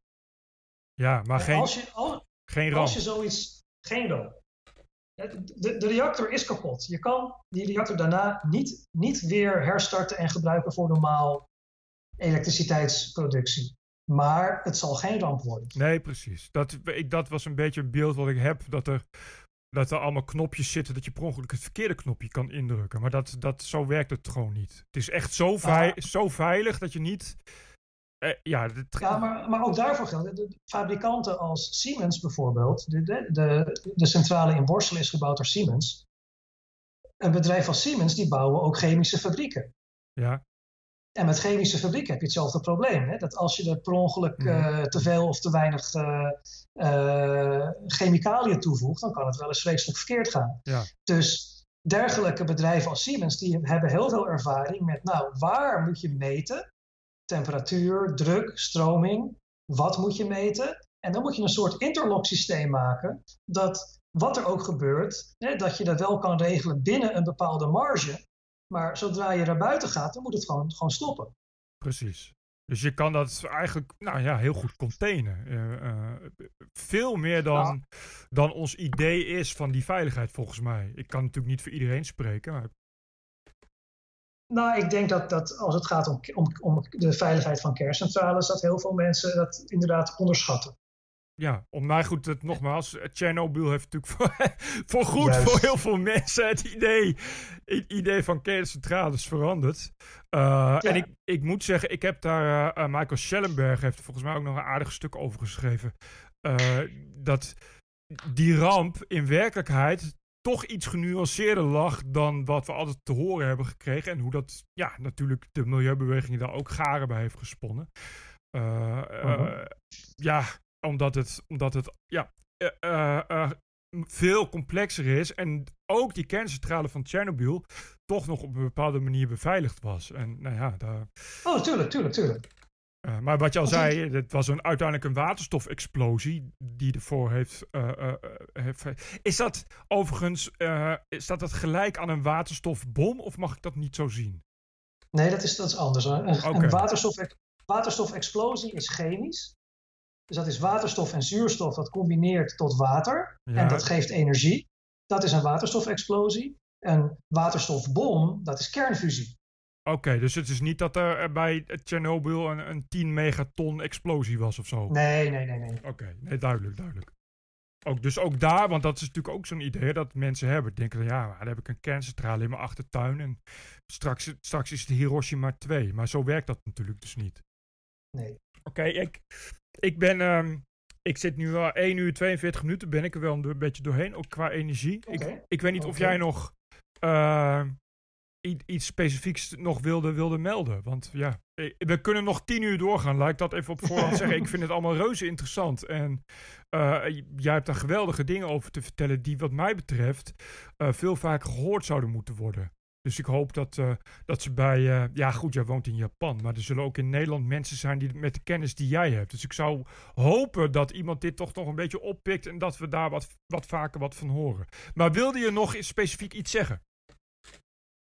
Ja, maar En geen, als, je, al- geen ramp. als je zoiets, geen ramp. De, de reactor is kapot. Je kan die reactor daarna niet, niet weer herstarten en gebruiken voor normaal elektriciteitsproductie. Maar het zal geen ramp worden. Nee, precies. Dat, ik, dat was een beetje een beeld wat ik heb. Dat er, dat er allemaal knopjes zitten dat je per ongeluk het verkeerde knopje kan indrukken. Maar dat, dat, zo werkt het gewoon niet. Het is echt zo, vei- zo veilig dat je niet... Eh, ja, maar, maar ook daarvoor geldt. De, fabrikanten als Siemens bijvoorbeeld. De, de, de, de centrale in Borselen is gebouwd door Siemens. Een bedrijf als Siemens die bouwen ook chemische fabrieken. ja, En met chemische fabrieken heb je hetzelfde probleem. Hè? Dat als je er per ongeluk Mhm. eh, te veel of te weinig eh, eh, chemicaliën toevoegt, dan kan het wel eens vreselijk verkeerd gaan. Ja. Dus dergelijke bedrijven als Siemens, die hebben heel veel ervaring met, nou, waar moet je meten? Temperatuur, druk, stroming, wat moet je meten? En dan moet je een soort interlock systeem maken, dat wat er ook gebeurt, hè, dat je dat wel kan regelen binnen een bepaalde marge. Maar zodra je naar buiten gaat, dan moet het gewoon, gewoon stoppen. precies. Dus je kan dat eigenlijk nou ja, heel goed containen. Eh, eh, veel meer dan, dan ons idee is van die veiligheid volgens mij. Ik kan natuurlijk niet voor iedereen spreken. Maar Nou, ik denk dat, dat als het gaat om, om, om de veiligheid van kerncentrales, dat heel veel mensen dat inderdaad onderschatten. Ja, om mij goed, het, nogmaals, eh, Chernobyl heeft natuurlijk <laughs> voor, voor goed Juist. voor heel veel mensen het idee, het idee van kerncentrales veranderd. Eh, En ik, ik moet zeggen, ik heb daar, eh, eh, Michael Schellenberg heeft er volgens mij ook nog een aardig stuk over geschreven. eh, dat die ramp in werkelijkheid toch iets genuanceerder lag dan wat we altijd te horen hebben gekregen. En hoe dat, ja, natuurlijk de milieubeweging daar ook garen bij heeft gesponnen. Eh, eh, Mhm. Ja, omdat het, omdat het ja, eh, eh, eh, veel complexer is. En ook die kerncentrale van Tsjernobyl toch nog op een bepaalde manier beveiligd was. En nou ja, daar, Oh, tuurlijk, tuurlijk, tuurlijk. maar wat je al zei, het was een, uiteindelijk een waterstofexplosie die ervoor heeft, heeft. Is dat overigens staat dat gelijk aan een waterstofbom of mag ik dat niet zo zien? Nee, dat is, dat is anders. Een, een waterstof, waterstofexplosie is chemisch. Dus dat is waterstof en zuurstof dat combineert tot water. Ja. En dat geeft energie. Dat is een waterstofexplosie. Een waterstofbom, dat is kernfusie. Oké, dus het is niet dat er eh, bij Tsjernobyl een, een 10 megaton explosie was of zo. Nee, nee, nee, nee. Oké, nee, duidelijk, duidelijk. Ook, dus ook daar, want dat is natuurlijk ook zo'n idee dat mensen hebben. Denken van ja, maar dan heb ik een kerncentrale in mijn achtertuin en straks, straks is het Hiroshima 2. Maar zo werkt dat natuurlijk dus niet. Nee. Oké, ik, ik ben. ehm, ik zit nu al 1 uur 42 minuten, ben ik er wel een beetje doorheen, ook qua energie. Ik, ik weet niet of jij nog eh, i- iets specifieks nog wilde, wilde melden. Want ja, we kunnen nog 10 uur doorgaan. Laat ik dat even op <laughs> voorhand zeggen. Ik vind het allemaal reuze interessant. En eh, jij hebt daar geweldige dingen over te vertellen die wat mij betreft eh, veel vaker gehoord zouden moeten worden. Dus ik hoop dat, eh, dat ze bij. eh, ja, goed, jij woont in Japan. Maar er zullen ook in Nederland mensen zijn die met de kennis die jij hebt. Dus ik zou hopen dat iemand dit toch nog een beetje oppikt. En dat we daar wat, wat vaker wat van horen. Maar wilde je nog specifiek iets zeggen?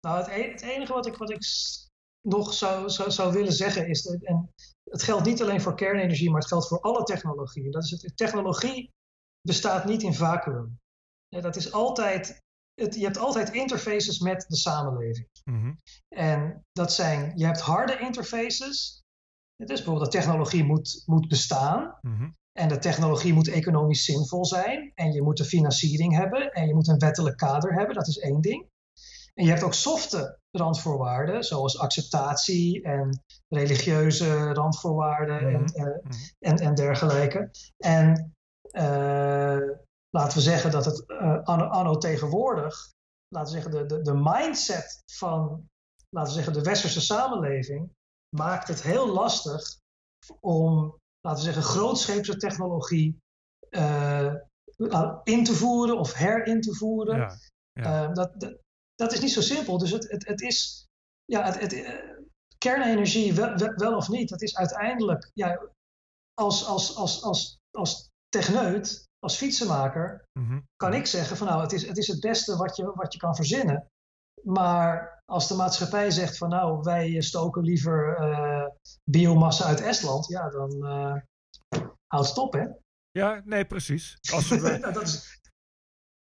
Nou, het, e- het enige wat ik, wat ik nog zou, zou, zou willen zeggen is, dat, en het geldt niet alleen voor kernenergie, maar het geldt voor alle technologieën. Dat is het, technologie bestaat niet in vacuüm. Ja, dat is altijd, het, je hebt altijd interfaces met de samenleving. Mhm. En dat zijn, je hebt harde interfaces. Het is bijvoorbeeld de technologie moet, moet bestaan. Mhm. En de technologie moet economisch zinvol zijn. En je moet de financiering hebben. En je moet een wettelijk kader hebben. Dat is één ding. En je hebt ook softe randvoorwaarden, zoals acceptatie en religieuze randvoorwaarden en, Mhm. eh, en, en dergelijke. En eh, laten we zeggen dat het eh, anno, anno tegenwoordig, laten we zeggen, de, de, de mindset van, laten we zeggen, de westerse samenleving maakt het heel lastig om, laten we zeggen, grootscheepse technologie eh, in te voeren of herin te voeren. Ja. Ja. Eh, dat, dat, dat is niet zo simpel. Dus het, het, het is, ja, het, het, kernenergie, wel, wel, wel of niet, dat is uiteindelijk, ja, als, als, als, als, als techneut, als fietsenmaker, Mhm. kan ik zeggen van nou, het is het, is het beste wat je, wat je kan verzinnen. Maar als de maatschappij zegt van nou, wij stoken liever eh, biomassa uit Estland, ja, dan eh houdt het op, hè? Ja, nee, precies. Als, we, <laughs> Nou, dat is,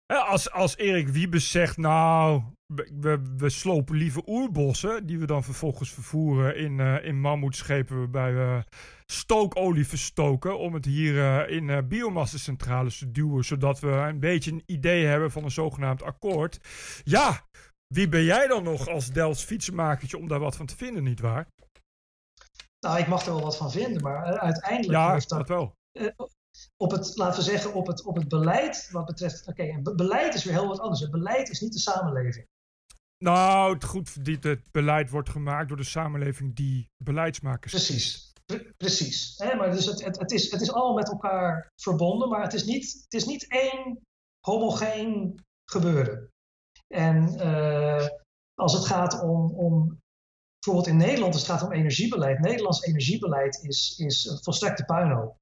als, als Erik Wiebes zegt, nou, we, slopen liever oerbossen, die we dan vervolgens vervoeren in, eh in mammoetschepen waarbij we stookolie verstoken om het hier eh, in eh biomassacentrales te duwen, zodat we een beetje een idee hebben van een zogenaamd akkoord. Ja, wie ben jij dan nog als Delfts fietsenmakertje om daar wat van te vinden, nietwaar? nou, ik mag er wel wat van vinden, maar uiteindelijk Ja, heeft dat dat wel. op het, laten we zeggen, op het, op het beleid wat betreft. Oké, be- beleid is weer heel wat anders. Het beleid is niet de samenleving. Nou, het, goed, het beleid wordt gemaakt door de samenleving die beleidsmakers Precies. Pre- precies. Hè, maar dus het, het, het, is, het is allemaal met elkaar verbonden, maar het is niet, het is niet één homogeen gebeuren. En eh, als het gaat om, om, bijvoorbeeld in Nederland, als het gaat om energiebeleid. Nederlands energiebeleid is, is een volstrekte puinhoop.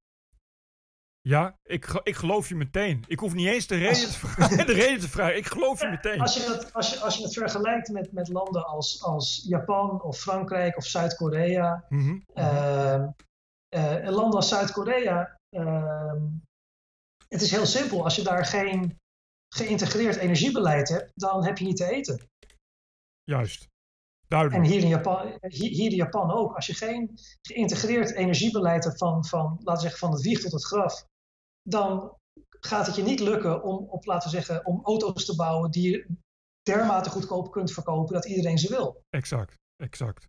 Ja, ik, ik geloof je meteen. Ik hoef niet eens de reden, te <laughs> vragen, <laughs> de reden te vragen. Ik geloof je meteen. Als je, dat, als je, als je het vergelijkt met, met landen als, als Japan of Frankrijk of Zuid-Korea. Mhm. Ehm, eh, landen als Zuid-Korea. ehm, het is heel simpel. Als je daar geen geïntegreerd energiebeleid hebt, dan heb je niet te eten. Juist. En Duidelijk. hier in Japan, hier, hier in Japan ook. Als je geen geïntegreerd energiebeleid hebt van, van, laten we zeggen, van het wieg tot het graf, dan gaat het je niet lukken om, op, laten we zeggen, om auto's te bouwen die je dermate goedkoop kunt verkopen dat iedereen ze wil. Exact. Exact.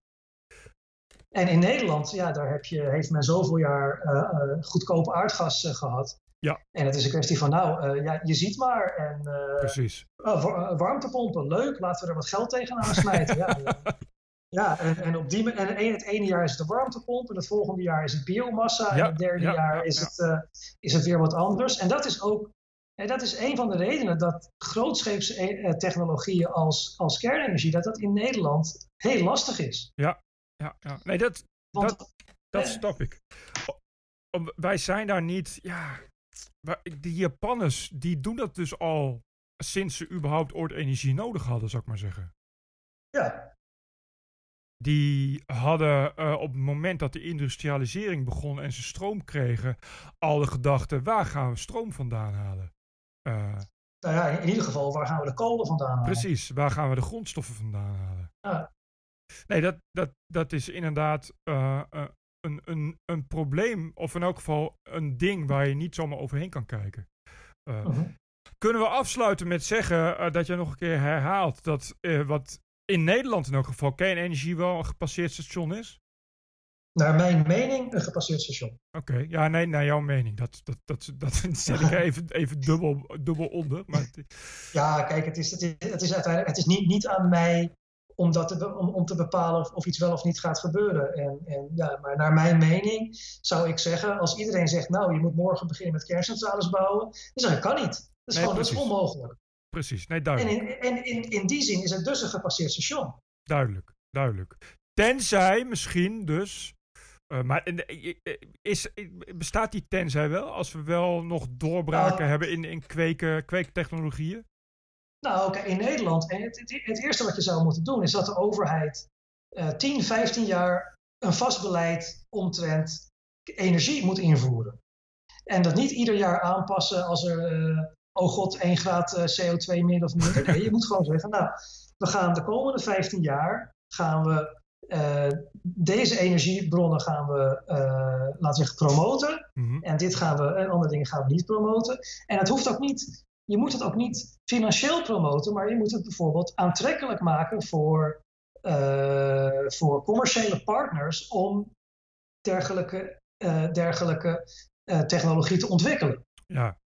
En in Nederland, ja, daar heb je, heeft men zoveel jaar eh, eh, goedkoop aardgas eh, gehad. Ja. En het is een kwestie van, nou, ja, je ziet maar. En Precies. wa- warmtepompen, leuk, laten we er wat geld tegenaan smijten. ja, ja. <laughs> ja en, en, op die, en het ene jaar is het de warmtepomp, en het volgende jaar is het biomassa, Ja, en het derde ja, jaar ja, is, ja. Het, eh, is het weer wat anders. En dat is ook, en dat is een van de redenen dat grootscheepse eh, technologieën als, als kernenergie, dat dat in Nederland heel lastig is. Ja, ja. Nee, dat, Want dat Eh. snap ik. Wij zijn daar niet... Ja, die Japanners, die doen dat dus al sinds ze überhaupt ooit energie nodig hadden, zou ik maar zeggen. ja, die hadden eh, op het moment dat de industrialisering begon en ze stroom kregen, al de gedachte, waar gaan we stroom vandaan halen? Eh, nou ja, in ieder geval, waar gaan we de kolen vandaan halen? precies, waar gaan we de grondstoffen vandaan halen? Ja. Nee, dat, dat, dat is inderdaad eh, een, een, een probleem, of in elk geval een ding waar je niet zomaar overheen kan kijken. Mhm. Kunnen we afsluiten met zeggen dat je nog een keer herhaalt dat wat in Nederland in elk geval kernenergie wel een gepasseerd station is? Naar mijn mening een gepasseerd station. Oké, ja, nee, naar jouw mening. Dat, dat, dat, dat <laughs> zet ik even, even dubbel, dubbel onder. Maar Ja, kijk, het is, het is, het is uiteindelijk het is niet, niet aan mij om, dat te, om, om te bepalen of, of iets wel of niet gaat gebeuren. En, en, ja, maar naar mijn mening zou ik zeggen, als iedereen zegt, nou, je moet morgen beginnen met kerncentrales bouwen, dan zeg ik, kan niet. Dat is Nee, gewoon dat is onmogelijk. Precies, nee, En, duidelijk. in, en in, in die zin is het dus een gepasseerd station. Duidelijk, duidelijk. Tenzij misschien dus. eh, maar is, bestaat die tenzij wel als we wel nog doorbraken Nou- hebben in, in kweken, kweektechnologieën? Nou, kijk, in Nederland, en het, het, het eerste wat je zou moeten doen, is dat de overheid eh 10, 15 jaar een vast beleid omtrent energie moet invoeren. En dat niet ieder jaar aanpassen als er, eh, oh god, 1 graad eh, CO2 meer of minder. Nee, je moet gewoon zeggen, nou, we gaan de komende 15 jaar, gaan we eh, deze energiebronnen gaan we, eh, laten we zeggen, promoten. Mhm. En dit gaan we, en andere dingen gaan we niet promoten. En het hoeft ook niet, je moet het ook niet financieel promoten, maar je moet het bijvoorbeeld aantrekkelijk maken voor, voor commerciële partners om dergelijke, dergelijke technologie te ontwikkelen. Ja,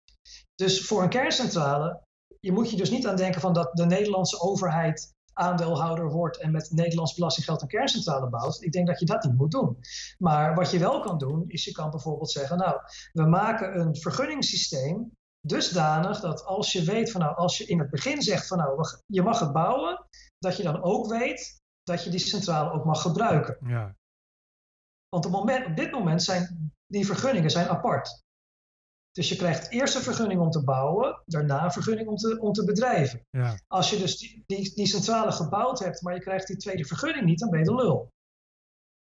Dus voor een kerncentrale, je moet je dus niet aan denken van dat de Nederlandse overheid aandeelhouder wordt en met Nederlands belastinggeld een kerncentrale bouwt. Ik denk dat je dat niet moet doen. Maar wat je wel kan doen, is je kan bijvoorbeeld zeggen, nou, we maken een vergunningssysteem dusdanig dat als je weet van nou, als je in het begin zegt van nou, je mag het bouwen, dat je dan ook weet dat je die centrale ook mag gebruiken. ja, Want op, moment, op dit moment zijn die vergunningen zijn apart. Dus je krijgt eerst een vergunning om te bouwen, daarna een vergunning om te, om te bedrijven. ja. Als je dus die, die, die centrale gebouwd hebt, maar je krijgt die tweede vergunning niet, dan ben je de lul.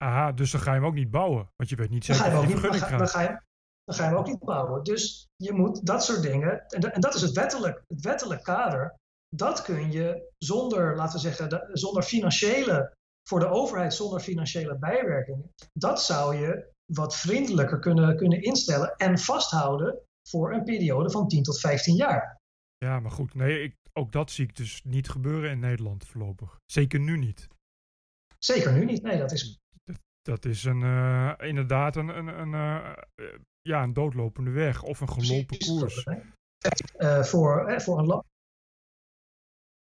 Aha, dus dan ga je hem ook niet bouwen. Want je weet niet Dan zeker of je die niet, dan, vergunning ga, dan, krijgt. ga je, dan ga je hem ook niet bouwen. Dus je moet dat soort dingen, en, da- en dat is het wettelijk, het wettelijk kader, dat kun je zonder, laten we zeggen, zonder financiële, voor de overheid zonder financiële bijwerkingen, dat zou je wat vriendelijker kunnen, kunnen instellen en vasthouden voor een periode van 10 tot 15 jaar. Ja, maar goed, nee, ik, ook dat zie ik dus niet gebeuren in Nederland voorlopig. Zeker nu niet. Zeker nu niet. Nee, dat is Dat is een, eh, inderdaad een, een, een, eh, eh, ja, een doodlopende weg of een gelopen precies koers. dat, voor, voor een land.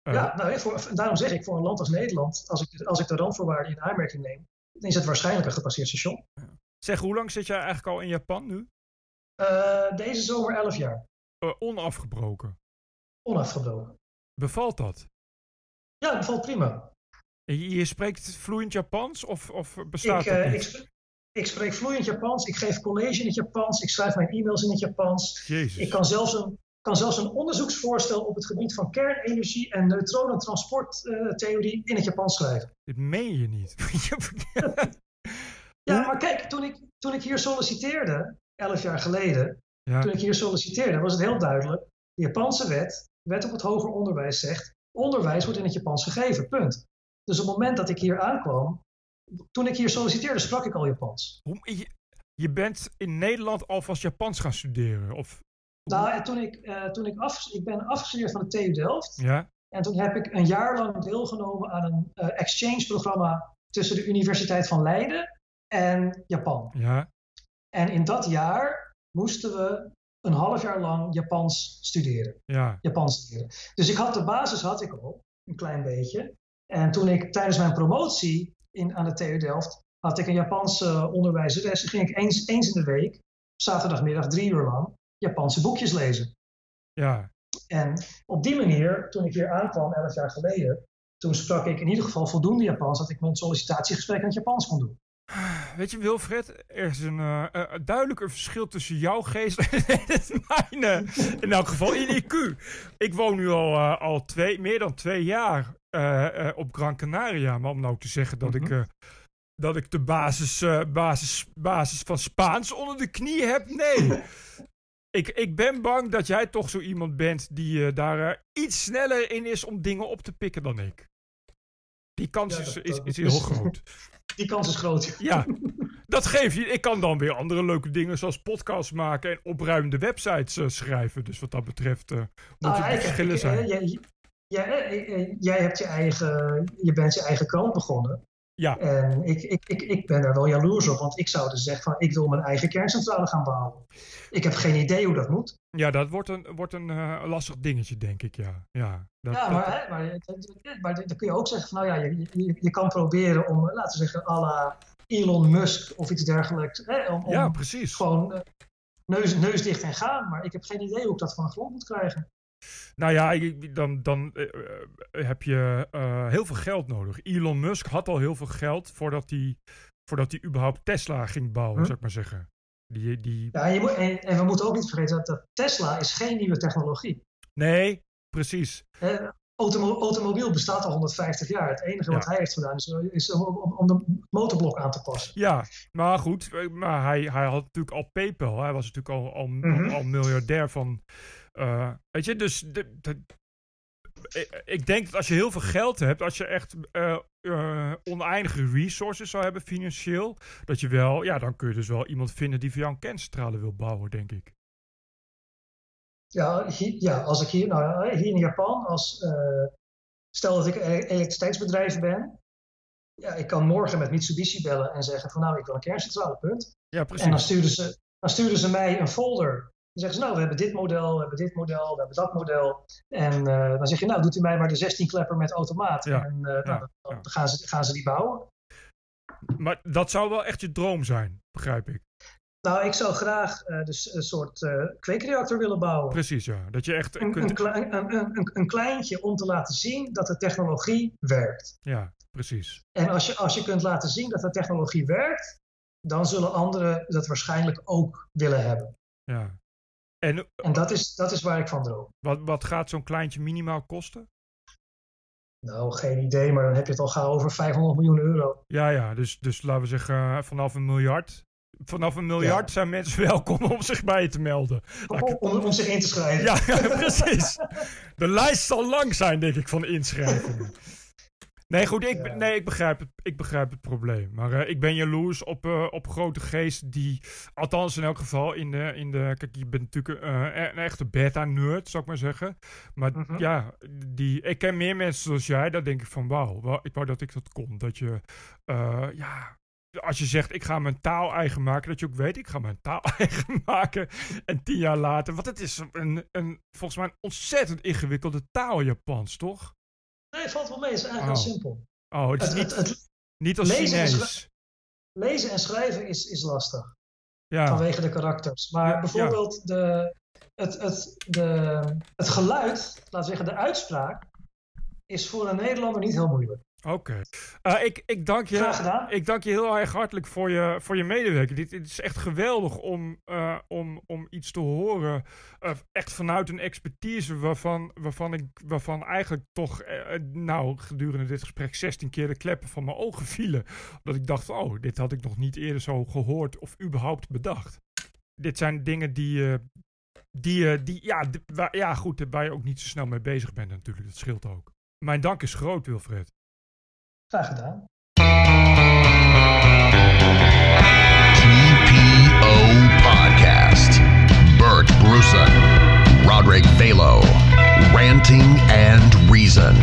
Ja, nou, voor, daarom zeg ik voor een land als Nederland, als ik, als ik de randvoorwaarden in aanmerking neem, dan is het waarschijnlijk een gepasseerd station. Zeg, hoe lang zit jij eigenlijk al in Japan nu? Eh, deze zomer 11 jaar, Eh, onafgebroken. onafgebroken. Bevalt dat? Ja, dat valt prima. Je, je spreekt vloeiend Japans of, of bestaat Ik, dat eh, niet? ik, ik spreek vloeiend Japans, ik geef college in het Japans, ik schrijf mijn e-mails in het Japans. Jezus. Ik kan zelfs een, kan zelfs een onderzoeksvoorstel op het gebied van kernenergie en neutronentransporttheorie in het Japans schrijven. Dit meen je niet. <laughs> <laughs> Ja, maar kijk, toen ik, toen ik hier solliciteerde, 11 jaar geleden, ja, toen ik hier solliciteerde, was het heel duidelijk. De Japanse wet, wet op het hoger onderwijs zegt, onderwijs wordt in het Japans gegeven, punt. Dus op het moment dat ik hier aankwam, toen ik hier solliciteerde, sprak ik al Japans. hoe- je, bent in Nederland alvast Japans gaan studeren? Of, Nou, en toen ik, eh, toen ik, af, ik ben afgestudeerd van de TU Delft. ja? En toen heb ik een jaar lang deelgenomen aan een eh, exchange-programma tussen de Universiteit van Leiden en Japan. Ja? En in dat jaar moesten we een half jaar lang Japans studeren. Ja. Japans studeren. Dus ik had de basis had ik al, een klein beetje. En toen ik tijdens mijn promotie in, aan de TU Delft had ik een Japanse onderwijzeres. En ging ik eens, eens in de week, zaterdagmiddag drie uur lang, Japanse boekjes lezen. Ja. En op die manier, toen ik hier aankwam, elf jaar geleden, toen sprak ik in ieder geval voldoende Japans dat ik mijn sollicitatiegesprek in het Japans kon doen. Weet je, Wilfred, er is een eh, eh, duidelijk een verschil tussen jouw geest <laughs> en het mijne. In elk geval in IQ. Ik woon nu al, eh, al twee, meer dan twee jaar op Gran Canaria. Maar om nou te zeggen dat, ik, Mhm. dat ik de basis, basis, basis van Spaans onder de knie heb, nee. <laughs> ik, ik ben bang dat jij toch zo iemand bent die daar iets sneller in is om dingen op te pikken dan ik. Die kans Ja, is, dat- is, dat is is- heel groot. <laughs> Die kans is groot. Ja, dat geeft je. Ik kan dan weer andere leuke dingen zoals podcasts maken en opruimende websites eh, schrijven. Dus wat dat betreft uh, moet Ah, het ik- verschillen ik- zijn. eh, Jij, jij, eh, jij hebt je eigen, je bent je eigen krant begonnen. Ja, En ik, ik, ik, ik ben daar wel jaloers op, want ik zou dus zeggen van ik wil mijn eigen kerncentrale gaan bouwen. Ik heb geen idee hoe dat moet. ja, dat wordt een, wordt een eh, lastig dingetje, denk ik. Ja, ja, dat, Ja, dat- maar, hè, maar, maar dan kun je ook zeggen van nou ja, je, je, je kan proberen om, laten we zeggen, à la Elon Musk of iets dergelijks. Hè, om, om ja, precies. gewoon eh, neus, neus dicht en gaan. Maar ik heb geen idee hoe ik dat van de grond moet krijgen. Nou ja, ik- dan, dan eh, eh, heb je eh, heel veel geld nodig. Elon Musk had al heel veel geld voordat hij, voordat hij überhaupt Tesla ging bouwen, Hm. zou ik maar zeggen. Die, die... Ja, en, je moet, en, en we moeten ook niet vergeten dat, dat Tesla is geen nieuwe technologie. Nee, precies. Eh, automo- automobiel bestaat al 150 jaar. Het enige wat hij heeft gedaan is, is om, om, om de motorblok aan te passen. Ja, maar goed. Maar hij, hij had natuurlijk al PayPal. Hij was natuurlijk al, al, Mhm. al miljardair van. Eh, weet je, dus. De, de- ik- ik denk dat als je heel veel geld hebt, als je echt eh, eh, oneindige resources zou hebben financieel, dat je wel, ja, dan kun je dus wel iemand vinden die voor jou een kerncentrale wil bouwen, denk ik. Ja, ja als ik hier, nou, hier in Japan, als, stel dat ik een elektriciteitsbedrijf ben, ja, ik kan morgen met Mitsubishi bellen en zeggen van nou, ik wil een kerncentrale, punt. Ja, En dan precies. sturen, ze, dan sturen ze mij een folder. Dan zeggen ze, nou, we hebben dit model, we hebben dit model, we hebben dat model. En eh, dan zeg je, nou, doet u mij maar de 16 klepper met automaat. Ja, En eh, nou, dan, ja. gaan, ze, gaan ze die bouwen. Maar dat zou wel echt je droom zijn, begrijp ik. Nou, ik zou graag eh, dus een soort eh, kweekreactor willen bouwen. Precies, ja. Dat je echt Een, kunt. een, een, een kleintje om te laten zien dat de technologie werkt. Ja, precies. En als je, als je kunt laten zien dat de technologie werkt, dan zullen anderen dat waarschijnlijk ook willen hebben. Ja. En En dat is, dat is waar ik van droom. wat, wat gaat zo'n kleintje minimaal kosten? Nou, geen idee, maar dan heb je het al gauw over 500 miljoen euro. Ja, ja, dus, dus laten we zeggen eh, vanaf een miljard. Vanaf een miljard Ja. zijn mensen <laughs> welkom om zich bij je te melden. Om, om zich in te schrijven. Ja, ja, precies. De lijst zal lang zijn, denk ik, van inschrijvingen. <laughs> Nee, goed, ik, nee, ik, begrijp, het, ik begrijp het probleem. Maar eh, ik ben jaloers op, eh, op grote geest die, althans in elk geval, in de, in de kijk, je bent natuurlijk eh, een echte beta-nerd, zou ik maar zeggen. Maar Mhm. ja, die, ik ken meer mensen zoals jij, daar denk ik van, wauw, ik wou dat ik dat kon. Dat je, ja, als je zegt, ik ga mijn taal eigen maken, dat je ook weet, ik ga mijn taal <laughs> eigen maken. En tien jaar later, want het is een, een, volgens mij een ontzettend ingewikkelde taal, Japans, toch? Nee, valt wel mee. Het is eigenlijk Oh. heel simpel. Oh, het is Het, niet, het, niet als lezen en lezen en schrijven is, is lastig. Ja, vanwege de karakters. Maar Ja, bijvoorbeeld de, het, het, de, het geluid, laten we zeggen de uitspraak, is voor een Nederlander niet heel moeilijk. Oké. Eh, ik, ik, dank je, ik dank je heel erg hartelijk voor je, voor je medewerking. Dit, dit is echt geweldig om, eh, om, om iets te horen. eh, echt vanuit een expertise waarvan, waarvan, ik, waarvan eigenlijk toch, nou, gedurende dit gesprek 16 keer de kleppen van mijn ogen vielen. Dat ik dacht, oh, dit had ik nog niet eerder zo gehoord of überhaupt bedacht. Dit zijn dingen die, die, die ja, waar, ja, goed, waar je ook niet zo snel mee bezig bent natuurlijk. Dat scheelt ook. Mijn dank is groot, Wilfred. Graag gedaan. TPO Podcast. Bert Brusen, Roderick Velo, Ranting and Reason.